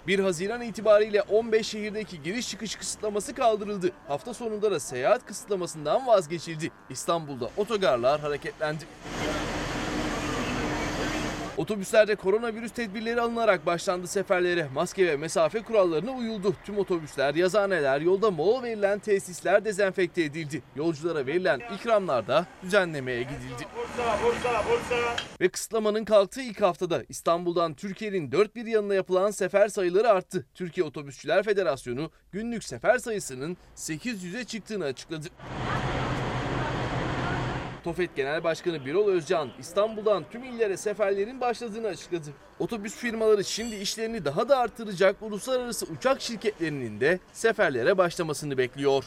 1 Haziran itibariyle 15 şehirdeki giriş çıkış kısıtlaması kaldırıldı. Hafta sonunda da seyahat kısıtlamasından vazgeçildi. İstanbul'da otogarlar hareketlendi. Otobüslerde koronavirüs tedbirleri alınarak başlandı seferlere. Maske ve mesafe kurallarına uyuldu. Tüm otobüsler, yazıhaneler, yolda mola verilen tesisler dezenfekte edildi. Yolculara verilen ikramlarda düzenlemeye gidildi. Ve kısıtlamanın kalktığı ilk haftada İstanbul'dan Türkiye'nin dört bir yanına yapılan sefer sayıları arttı. Türkiye Otobüsçüler Federasyonu günlük sefer sayısının 800'e çıktığını açıkladı. TOFET Genel Başkanı Birol Özcan İstanbul'dan tüm illere seferlerin başladığını açıkladı. Otobüs firmaları şimdi işlerini daha da artıracak uluslararası uçak şirketlerinin de seferlere başlamasını bekliyor.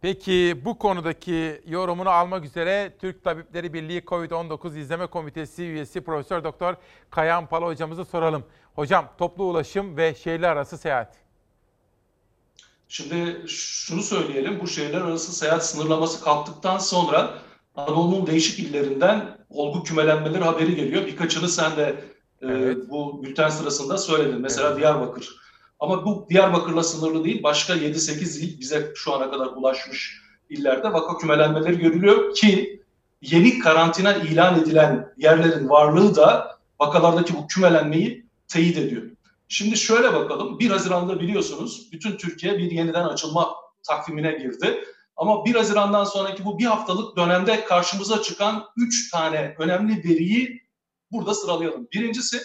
Peki bu konudaki yorumunu almak üzere Türk Tabipleri Birliği COVID-19 İzleme Komitesi üyesi Profesör Doktor Kayan Pala hocamızı soralım. Hocam toplu ulaşım ve şehirler arası seyahat. Şimdi şunu söyleyelim, bu şehirler arası seyahat sınırlaması kalktıktan sonra Anadolu'nun değişik illerinden olgu kümelenmeleri haberi geliyor. Birkaçını sen de e, bu bülten sırasında söyledin. Mesela Diyarbakır. Ama bu Diyarbakır'la sınırlı değil, başka 7-8 il bize şu ana kadar ulaşmış illerde vaka kümelenmeleri görülüyor ki yeni karantina ilan edilen yerlerin varlığı da vakalardaki bu kümelenmeyi teyit ediyor. Şimdi şöyle bakalım. 1 Haziran'da biliyorsunuz bütün Türkiye bir yeniden açılma takvimine girdi. Ama 1 Haziran'dan sonraki bu bir haftalık dönemde karşımıza çıkan 3 tane önemli veriyi burada sıralayalım. Birincisi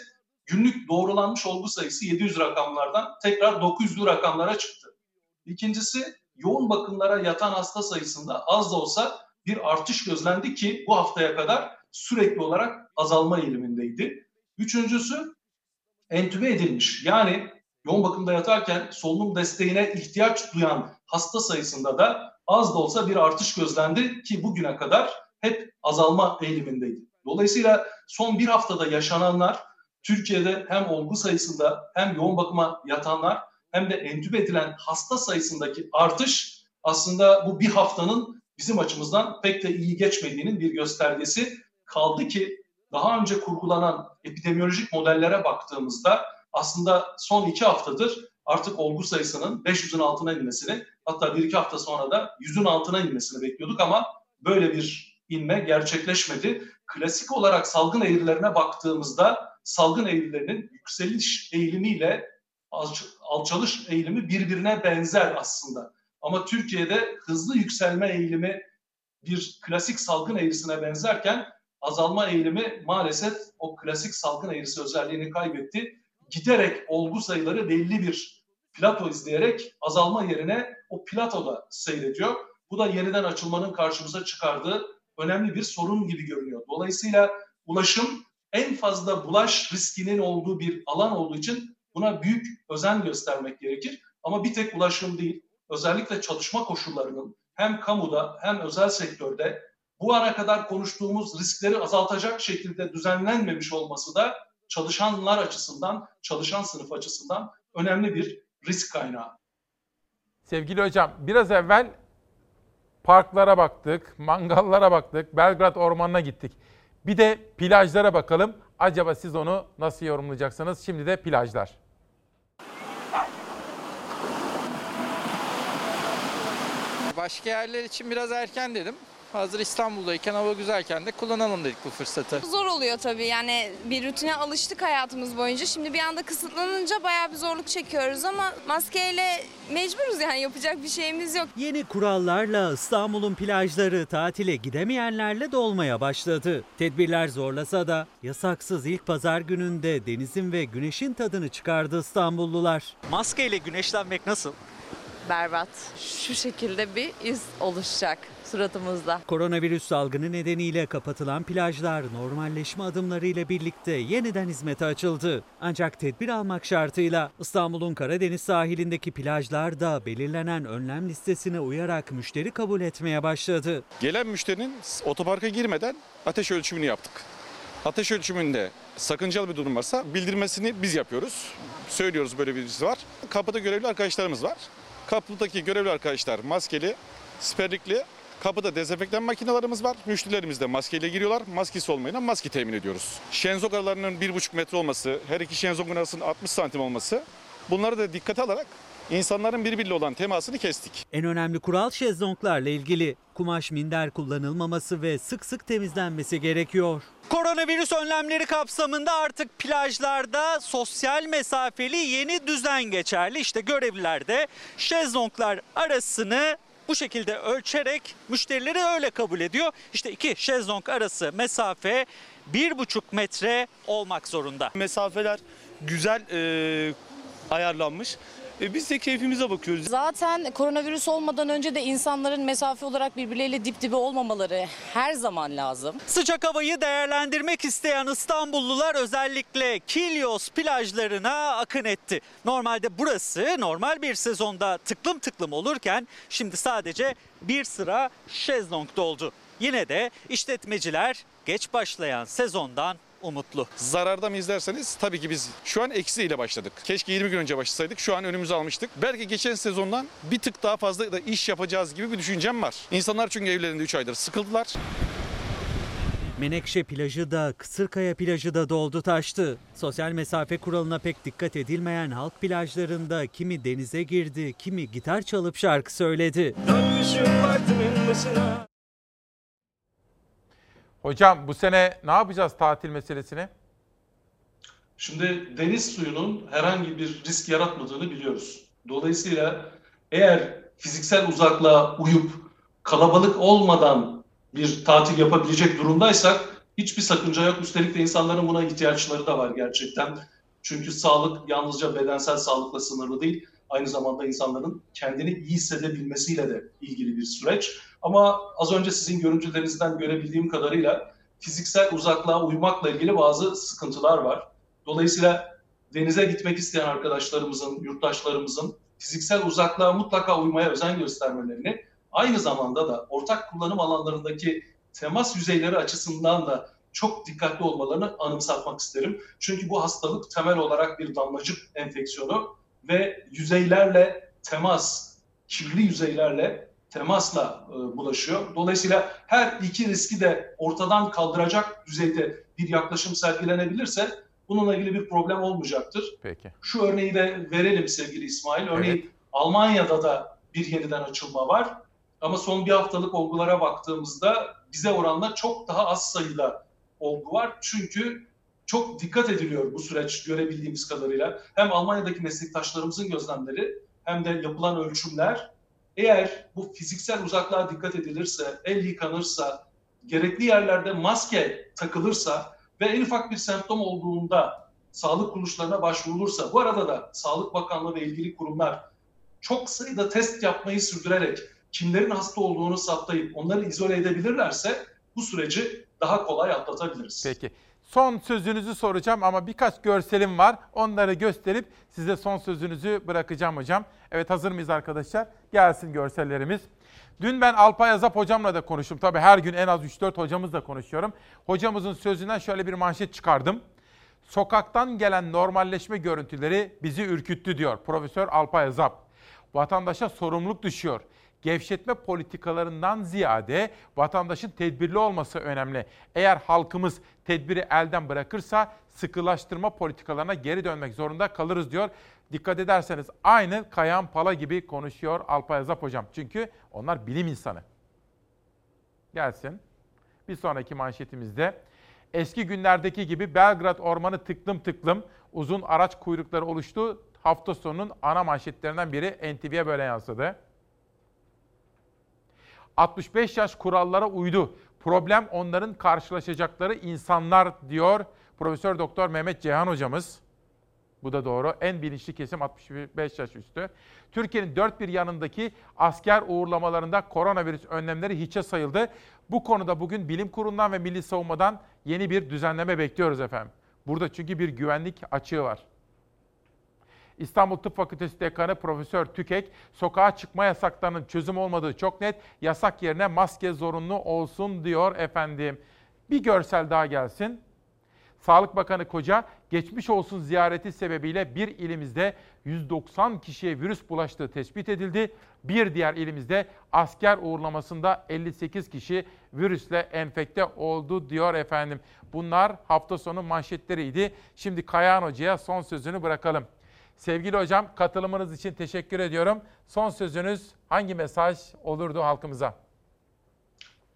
günlük doğrulanmış olgu sayısı 700 rakamlardan tekrar 900'lü rakamlara çıktı. İkincisi yoğun bakımlara yatan hasta sayısında az da olsa bir artış gözlendi ki bu haftaya kadar sürekli olarak azalma eğilimindeydi. Üçüncüsü entübe edilmiş yani yoğun bakımda yatarken solunum desteğine ihtiyaç duyan hasta sayısında da az da olsa bir artış gözlendi ki bugüne kadar hep azalma eğilimindeydi. Dolayısıyla son bir haftada yaşananlar Türkiye'de hem olgu sayısında hem yoğun bakıma yatanlar hem de entübe edilen hasta sayısındaki artış aslında bu bir haftanın bizim açımızdan pek de iyi geçmediğinin bir göstergesi. Kaldı ki daha önce kurgulanan epidemiyolojik modellere baktığımızda aslında son iki haftadır artık olgu sayısının 500'ün altına inmesini hatta bir iki hafta sonra da 100'ün altına inmesini bekliyorduk ama böyle bir inme gerçekleşmedi. Klasik olarak salgın eğrilerine baktığımızda salgın eğrilerinin yükseliş eğilimiyle alç- alçalış eğilimi birbirine benzer aslında. Ama Türkiye'de hızlı yükselme eğilimi bir klasik salgın eğrisine benzerken azalma eğilimi maalesef o klasik salgın eğrisi özelliğini kaybetti. Giderek olgu sayıları belli bir plato izleyerek azalma yerine o platoda seyrediyor. Bu da yeniden açılmanın karşımıza çıkardığı önemli bir sorun gibi görünüyor. Dolayısıyla ulaşım en fazla bulaş riskinin olduğu bir alan olduğu için buna büyük özen göstermek gerekir. Ama bir tek ulaşım değil, özellikle çalışma koşullarının hem kamuda hem özel sektörde bu ana kadar konuştuğumuz riskleri azaltacak şekilde düzenlenmemiş olması da çalışanlar açısından, çalışan sınıf açısından önemli bir risk kaynağı. Sevgili hocam biraz evvel parklara baktık, mangallara baktık, Belgrad Ormanı'na gittik. Bir de plajlara bakalım. Acaba siz onu nasıl yorumlayacaksınız? Şimdi de plajlar. Başka yerler için biraz erken dedim. Hazır İstanbul'dayken hava güzelken de kullanalım dedik bu fırsatı. Zor oluyor tabii yani bir rutine alıştık hayatımız boyunca. Şimdi bir anda kısıtlanınca bayağı bir zorluk çekiyoruz ama maskeyle mecburuz yani yapacak bir şeyimiz yok. Yeni kurallarla İstanbul'un plajları tatile gidemeyenlerle dolmaya başladı. Tedbirler zorlasa da yasaksız ilk pazar gününde denizin ve güneşin tadını çıkardı İstanbullular. Maskeyle güneşlenmek nasıl? berbat. Şu şekilde bir iz oluşacak suratımızda. Koronavirüs salgını nedeniyle kapatılan plajlar normalleşme adımlarıyla birlikte yeniden hizmete açıldı. Ancak tedbir almak şartıyla İstanbul'un Karadeniz sahilindeki plajlar da belirlenen önlem listesine uyarak müşteri kabul etmeye başladı. Gelen müşterinin otoparka girmeden ateş ölçümünü yaptık. Ateş ölçümünde sakıncalı bir durum varsa bildirmesini biz yapıyoruz. Söylüyoruz böyle birisi var. Kapıda görevli arkadaşlarımız var. Kapıdaki görevli arkadaşlar maskeli, siperlikli. Kapıda dezenfektan makinelerimiz var. Müşterilerimiz de maskeyle giriyorlar. Maskesi olmayana maske temin ediyoruz. Şenzok aralarının 1,5 metre olması, her iki şenzok arasının 60 santim olması. Bunları da dikkate alarak insanların birbiriyle olan temasını kestik. En önemli kural şezlonglarla ilgili. Kumaş minder kullanılmaması ve sık sık temizlenmesi gerekiyor. Koronavirüs önlemleri kapsamında artık plajlarda sosyal mesafeli yeni düzen geçerli. İşte görevliler de şezlonglar arasını bu şekilde ölçerek müşterileri öyle kabul ediyor. İşte iki şezlong arası mesafe bir buçuk metre olmak zorunda. Mesafeler güzel e, ayarlanmış. E, biz de keyfimize bakıyoruz. Zaten koronavirüs olmadan önce de insanların mesafe olarak birbirleriyle dip dibe olmamaları her zaman lazım. Sıcak havayı değerlendirmek isteyen İstanbullular özellikle Kilyos plajlarına akın etti. Normalde burası normal bir sezonda tıklım tıklım olurken şimdi sadece bir sıra şezlong doldu. Yine de işletmeciler geç başlayan sezondan umutlu. Zararda mı izlerseniz tabii ki biz şu an eksiyle başladık. Keşke 20 gün önce başlasaydık. Şu an önümüzü almıştık. Belki geçen sezondan bir tık daha fazla da iş yapacağız gibi bir düşüncem var. İnsanlar çünkü evlerinde 3 aydır sıkıldılar. Menekşe plajı da Kısırkaya plajı da doldu taştı. Sosyal mesafe kuralına pek dikkat edilmeyen halk plajlarında kimi denize girdi, kimi gitar çalıp şarkı söyledi. Hocam bu sene ne yapacağız tatil meselesini? Şimdi deniz suyunun herhangi bir risk yaratmadığını biliyoruz. Dolayısıyla eğer fiziksel uzaklığa uyup kalabalık olmadan bir tatil yapabilecek durumdaysak hiçbir sakınca yok. Üstelik de insanların buna ihtiyaçları da var gerçekten. Çünkü sağlık yalnızca bedensel sağlıkla sınırlı değil. Aynı zamanda insanların kendini iyi hissedebilmesiyle de ilgili bir süreç. Ama az önce sizin görüntülerinizden görebildiğim kadarıyla fiziksel uzaklığa uymakla ilgili bazı sıkıntılar var. Dolayısıyla denize gitmek isteyen arkadaşlarımızın, yurttaşlarımızın fiziksel uzaklığa mutlaka uymaya özen göstermelerini, aynı zamanda da ortak kullanım alanlarındaki temas yüzeyleri açısından da çok dikkatli olmalarını anımsatmak isterim. Çünkü bu hastalık temel olarak bir damlacık enfeksiyonu ve yüzeylerle temas, kirli yüzeylerle temasla e, bulaşıyor. Dolayısıyla her iki riski de ortadan kaldıracak düzeyde bir yaklaşım sergilenebilirse bununla ilgili bir problem olmayacaktır. Peki. Şu örneği de verelim sevgili İsmail. Örneğin Almanya'da da bir yeniden açılma var. Ama son bir haftalık olgulara baktığımızda bize oranla çok daha az sayıda olgu var. Çünkü çok dikkat ediliyor bu süreç görebildiğimiz kadarıyla. Hem Almanya'daki meslektaşlarımızın gözlemleri hem de yapılan ölçümler eğer bu fiziksel uzaklığa dikkat edilirse, el yıkanırsa, gerekli yerlerde maske takılırsa ve en ufak bir semptom olduğunda sağlık kuruluşlarına başvurulursa, bu arada da Sağlık Bakanlığı ve ilgili kurumlar çok sayıda test yapmayı sürdürerek kimlerin hasta olduğunu saptayıp onları izole edebilirlerse bu süreci daha kolay atlatabiliriz. Peki. Son sözünüzü soracağım ama birkaç görselim var. Onları gösterip size son sözünüzü bırakacağım hocam. Evet hazır mıyız arkadaşlar? Gelsin görsellerimiz. Dün ben Alpay Azap hocamla da konuştum. Tabii her gün en az 3-4 hocamızla konuşuyorum. Hocamızın sözünden şöyle bir manşet çıkardım. Sokaktan gelen normalleşme görüntüleri bizi ürküttü diyor Profesör Alpay Azap. Vatandaşa sorumluluk düşüyor gevşetme politikalarından ziyade vatandaşın tedbirli olması önemli. Eğer halkımız tedbiri elden bırakırsa sıkılaştırma politikalarına geri dönmek zorunda kalırız diyor. Dikkat ederseniz aynı Kayan Pala gibi konuşuyor Alpay Azap hocam. Çünkü onlar bilim insanı. Gelsin. Bir sonraki manşetimizde eski günlerdeki gibi Belgrad ormanı tıklım tıklım uzun araç kuyrukları oluştu. Hafta sonunun ana manşetlerinden biri NTV'ye böyle yansıdı. 65 yaş kurallara uydu. Problem onların karşılaşacakları insanlar diyor Profesör Doktor Mehmet Ceyhan hocamız. Bu da doğru. En bilinçli kesim 65 yaş üstü. Türkiye'nin dört bir yanındaki asker uğurlamalarında koronavirüs önlemleri hiçe sayıldı. Bu konuda bugün bilim kurulundan ve milli savunmadan yeni bir düzenleme bekliyoruz efendim. Burada çünkü bir güvenlik açığı var. İstanbul Tıp Fakültesi Dekanı Profesör Tükek, sokağa çıkma yasaklarının çözüm olmadığı çok net, yasak yerine maske zorunlu olsun diyor efendim. Bir görsel daha gelsin. Sağlık Bakanı Koca, geçmiş olsun ziyareti sebebiyle bir ilimizde 190 kişiye virüs bulaştığı tespit edildi. Bir diğer ilimizde asker uğurlamasında 58 kişi virüsle enfekte oldu diyor efendim. Bunlar hafta sonu manşetleriydi. Şimdi Kayahan Hoca'ya son sözünü bırakalım. Sevgili hocam katılımınız için teşekkür ediyorum. Son sözünüz hangi mesaj olurdu halkımıza?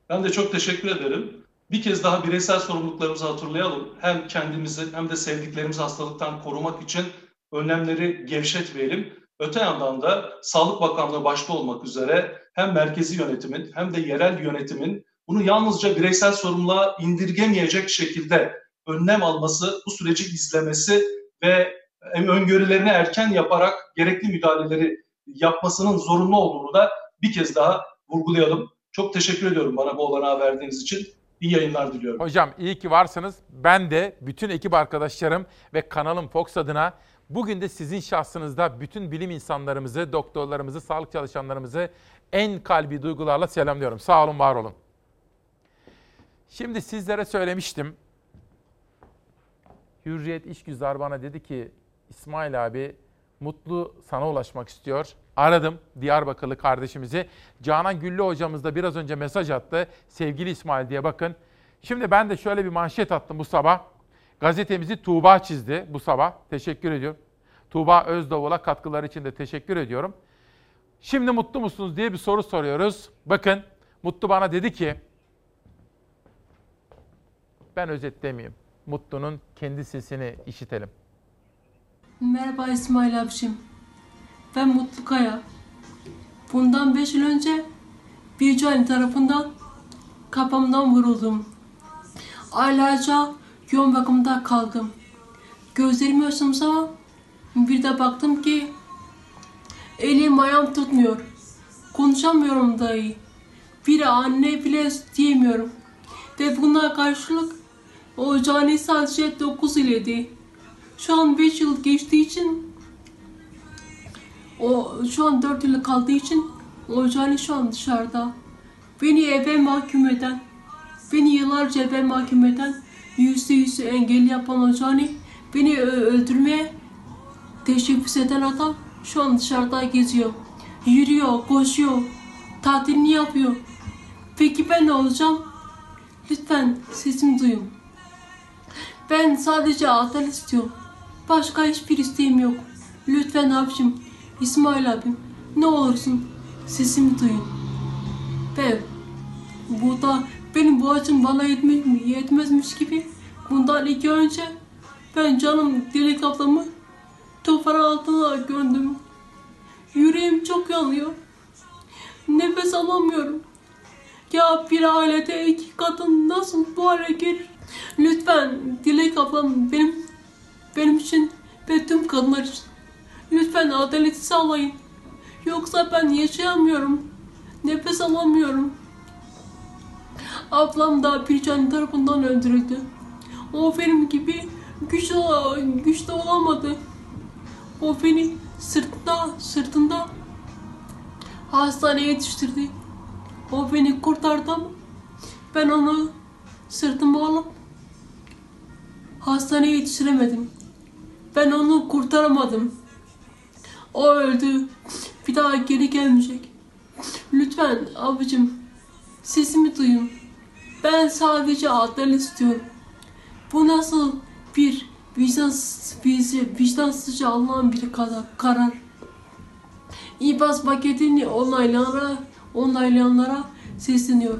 Ben de çok teşekkür ederim. Bir kez daha bireysel sorumluluklarımızı hatırlayalım. Hem kendimizi hem de sevdiklerimizi hastalıktan korumak için önlemleri gevşetmeyelim. Öte yandan da Sağlık Bakanlığı başta olmak üzere hem merkezi yönetimin hem de yerel yönetimin bunu yalnızca bireysel sorumluluğa indirgemeyecek şekilde önlem alması, bu süreci izlemesi ve öngörülerini erken yaparak gerekli müdahaleleri yapmasının zorunlu olduğunu da bir kez daha vurgulayalım. Çok teşekkür ediyorum bana bu olanağı verdiğiniz için. İyi yayınlar diliyorum. Hocam iyi ki varsınız. Ben de bütün ekip arkadaşlarım ve kanalım Fox adına bugün de sizin şahsınızda bütün bilim insanlarımızı, doktorlarımızı, sağlık çalışanlarımızı en kalbi duygularla selamlıyorum. Sağ olun, var olun. Şimdi sizlere söylemiştim. Hürriyet İşgüzar bana dedi ki İsmail abi Mutlu sana ulaşmak istiyor. Aradım Diyarbakırlı kardeşimizi. Canan Güllü hocamız da biraz önce mesaj attı. Sevgili İsmail diye bakın. Şimdi ben de şöyle bir manşet attım bu sabah. Gazetemizi Tuğba çizdi bu sabah. Teşekkür ediyorum. Tuğba Özdavul'a katkıları için de teşekkür ediyorum. Şimdi mutlu musunuz diye bir soru soruyoruz. Bakın Mutlu bana dedi ki ben özetlemeyeyim. Mutlu'nun kendi sesini işitelim. Merhaba İsmail abicim. Ben Mutlu Kaya. Bundan 5 yıl önce bir cani tarafından kafamdan vuruldum. Aylarca yoğun bakımda kaldım. Gözlerimi açtım zaman bir de baktım ki elim ayağım tutmuyor. Konuşamıyorum dahi. Bir anne bile diyemiyorum. Ve buna karşılık o cani sadece 9 iledi. Şu an 5 yıl geçtiği için o şu an 4 yıl kaldığı için o cani şu an dışarıda. Beni eve mahkum eden, beni yıllarca eve mahkum eden, yüzde yüzü engel yapan o cani, beni öldürmeye teşebbüs eden adam şu an dışarıda geziyor. Yürüyor, koşuyor, tatilini yapıyor. Peki ben ne olacağım? Lütfen sesimi duyun. Ben sadece adalet istiyorum. Başka hiçbir isteğim yok. Lütfen abicim, İsmail abim, ne olursun sesimi duyun. Ve burada benim boğazım bana yetmez, yetmezmiş gibi bundan iki önce ben canım Dilek ablamı toprağın altına gömdüm. Yüreğim çok yanıyor. Nefes alamıyorum. Ya bir ailede iki kadın nasıl bu hale gelir? Lütfen Dilek ablam benim benim için ve tüm kadınlar için lütfen adaleti sağlayın. Yoksa ben yaşayamıyorum. Nefes alamıyorum. Ablam da bir can tarafından öldürüldü. O benim gibi güçlü, güçlü olamadı. O beni sırtında, sırtında hastaneye yetiştirdi. O beni kurtardı ama ben onu sırtıma alıp hastaneye yetiştiremedim. Ben onu kurtaramadım. O öldü. Bir daha geri gelmeyecek. Lütfen abicim sesimi duyun. Ben sadece adalet istiyorum. Bu nasıl bir vicdansız, vicdansızca alınan bir karar. İbaz paketini onaylayanlara, onaylayanlara sesleniyor.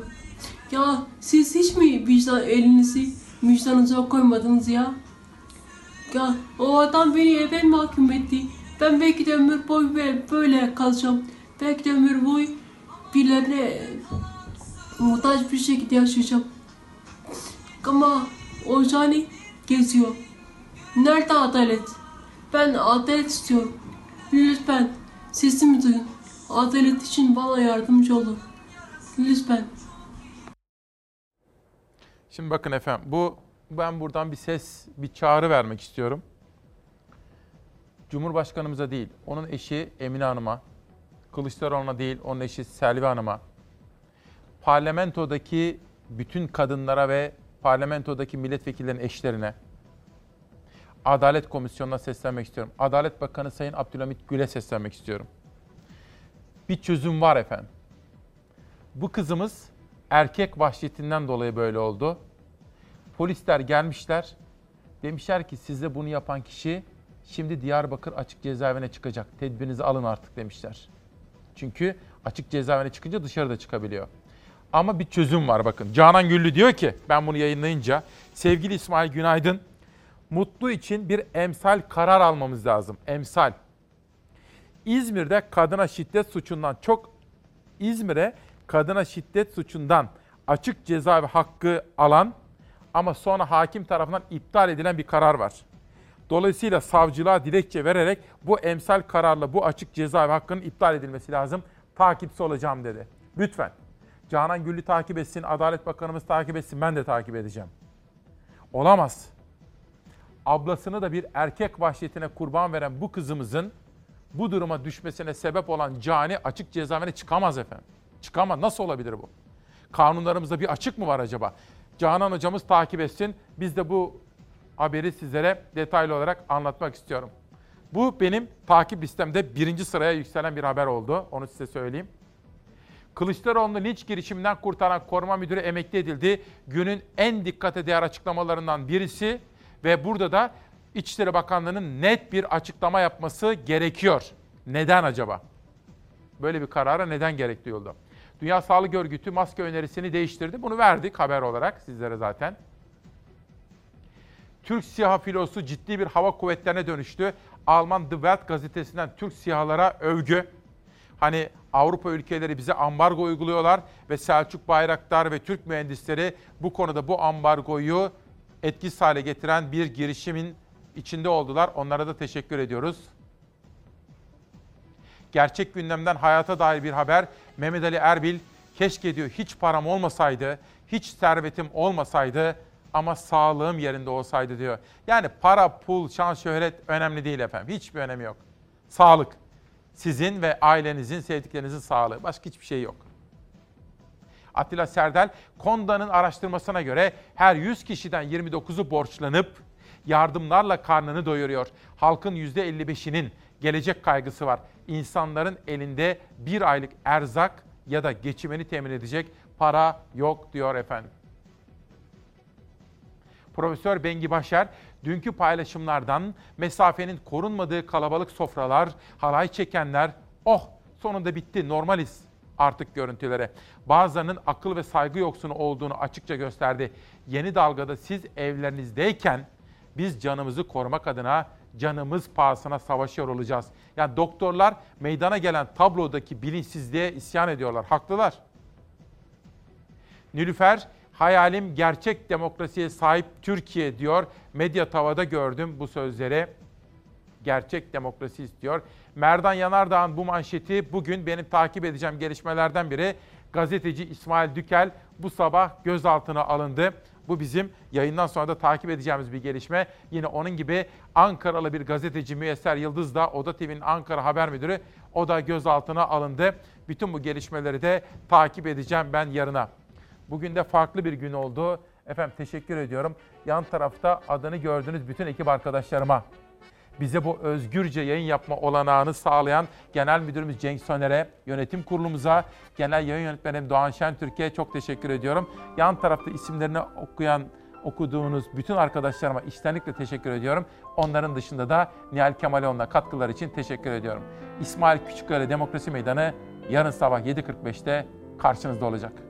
Ya siz hiç mi vicdan elinizi vicdanınıza koymadınız ya? Ya o adam beni eve mahkum etti. Ben belki de ömür boyu böyle- kalacağım. Belki de ömür boyu birilerine muhtaç bir şekilde yaşayacağım. Ama o cani geziyor. Nerede adalet? Ben adalet istiyorum. Lütfen sesimi duyun. Adalet için bana yardımcı olun. Lütfen. Şimdi bakın efendim bu ben buradan bir ses, bir çağrı vermek istiyorum. Cumhurbaşkanımıza değil, onun eşi Emine Hanım'a, Kılıçdaroğlu'na değil, onun eşi Selvi Hanım'a, parlamentodaki bütün kadınlara ve parlamentodaki milletvekillerinin eşlerine, Adalet Komisyonu'na seslenmek istiyorum. Adalet Bakanı Sayın Abdülhamit Gül'e seslenmek istiyorum. Bir çözüm var efendim. Bu kızımız erkek vahşetinden dolayı böyle oldu. Polisler gelmişler. Demişler ki size bunu yapan kişi şimdi Diyarbakır açık cezaevine çıkacak. Tedbirinizi alın artık demişler. Çünkü açık cezaevine çıkınca dışarıda çıkabiliyor. Ama bir çözüm var bakın. Canan Güllü diyor ki ben bunu yayınlayınca sevgili İsmail Günaydın Mutlu için bir emsal karar almamız lazım. Emsal. İzmir'de kadına şiddet suçundan çok İzmir'e kadına şiddet suçundan açık cezaevi hakkı alan ama sonra hakim tarafından iptal edilen bir karar var. Dolayısıyla savcılığa dilekçe vererek bu emsal kararla bu açık cezaevi hakkının iptal edilmesi lazım. Takipçi olacağım dedi. Lütfen. Canan Güllü takip etsin, Adalet Bakanımız takip etsin, ben de takip edeceğim. Olamaz. Ablasını da bir erkek vahşetine kurban veren bu kızımızın bu duruma düşmesine sebep olan cani açık cezaevine çıkamaz efendim. Çıkamaz. Nasıl olabilir bu? Kanunlarımızda bir açık mı var acaba? Canan hocamız takip etsin. Biz de bu haberi sizlere detaylı olarak anlatmak istiyorum. Bu benim takip listemde birinci sıraya yükselen bir haber oldu. Onu size söyleyeyim. Kılıçdaroğlu'nu linç girişiminden kurtaran koruma müdürü emekli edildi. Günün en dikkate değer açıklamalarından birisi ve burada da İçişleri Bakanlığı'nın net bir açıklama yapması gerekiyor. Neden acaba? Böyle bir karara neden gerek duyuldu? Dünya Sağlık Örgütü maske önerisini değiştirdi. Bunu verdik haber olarak sizlere zaten. Türk SİHA filosu ciddi bir hava kuvvetlerine dönüştü. Alman The Welt gazetesinden Türk SİHA'lara övgü. Hani Avrupa ülkeleri bize ambargo uyguluyorlar ve Selçuk Bayraktar ve Türk mühendisleri bu konuda bu ambargoyu etkisiz hale getiren bir girişimin içinde oldular. Onlara da teşekkür ediyoruz. Gerçek gündemden hayata dair bir haber. Mehmet Ali Erbil keşke diyor hiç param olmasaydı, hiç servetim olmasaydı ama sağlığım yerinde olsaydı diyor. Yani para, pul, şan, şöhret önemli değil efendim. Hiçbir önemi yok. Sağlık. Sizin ve ailenizin, sevdiklerinizin sağlığı. Başka hiçbir şey yok. Atilla Serdel, Konda'nın araştırmasına göre her 100 kişiden 29'u borçlanıp yardımlarla karnını doyuruyor. Halkın %55'inin gelecek kaygısı var. İnsanların elinde bir aylık erzak ya da geçimini temin edecek para yok diyor efendim. Profesör Bengi Başar, dünkü paylaşımlardan mesafenin korunmadığı kalabalık sofralar, halay çekenler, oh sonunda bitti normaliz artık görüntülere. Bazılarının akıl ve saygı yoksunu olduğunu açıkça gösterdi. Yeni dalgada siz evlerinizdeyken biz canımızı korumak adına canımız pahasına savaşıyor olacağız. Yani doktorlar meydana gelen tablodaki bilinçsizliğe isyan ediyorlar. Haklılar. Nilüfer, hayalim gerçek demokrasiye sahip Türkiye diyor. Medya tavada gördüm bu sözleri. Gerçek demokrasi istiyor. Merdan Yanardağ'ın bu manşeti bugün benim takip edeceğim gelişmelerden biri. Gazeteci İsmail Dükel bu sabah gözaltına alındı. Bu bizim yayından sonra da takip edeceğimiz bir gelişme. Yine onun gibi Ankaralı bir gazeteci Müyesser Yıldız da Oda TV'nin Ankara Haber Müdürü o da gözaltına alındı. Bütün bu gelişmeleri de takip edeceğim ben yarına. Bugün de farklı bir gün oldu. Efendim teşekkür ediyorum. Yan tarafta adını gördüğünüz bütün ekip arkadaşlarıma, bize bu özgürce yayın yapma olanağını sağlayan Genel Müdürümüz Cenk Soner'e, yönetim kurulumuza, Genel Yayın Yönetmenim Doğan Şentürk'e çok teşekkür ediyorum. Yan tarafta isimlerini okuyan, okuduğunuz bütün arkadaşlarıma içtenlikle teşekkür ediyorum. Onların dışında da Nihal Kemaloğlu'na katkılar için teşekkür ediyorum. İsmail Küçükkaya Demokrasi Meydanı yarın sabah 7.45'te karşınızda olacak.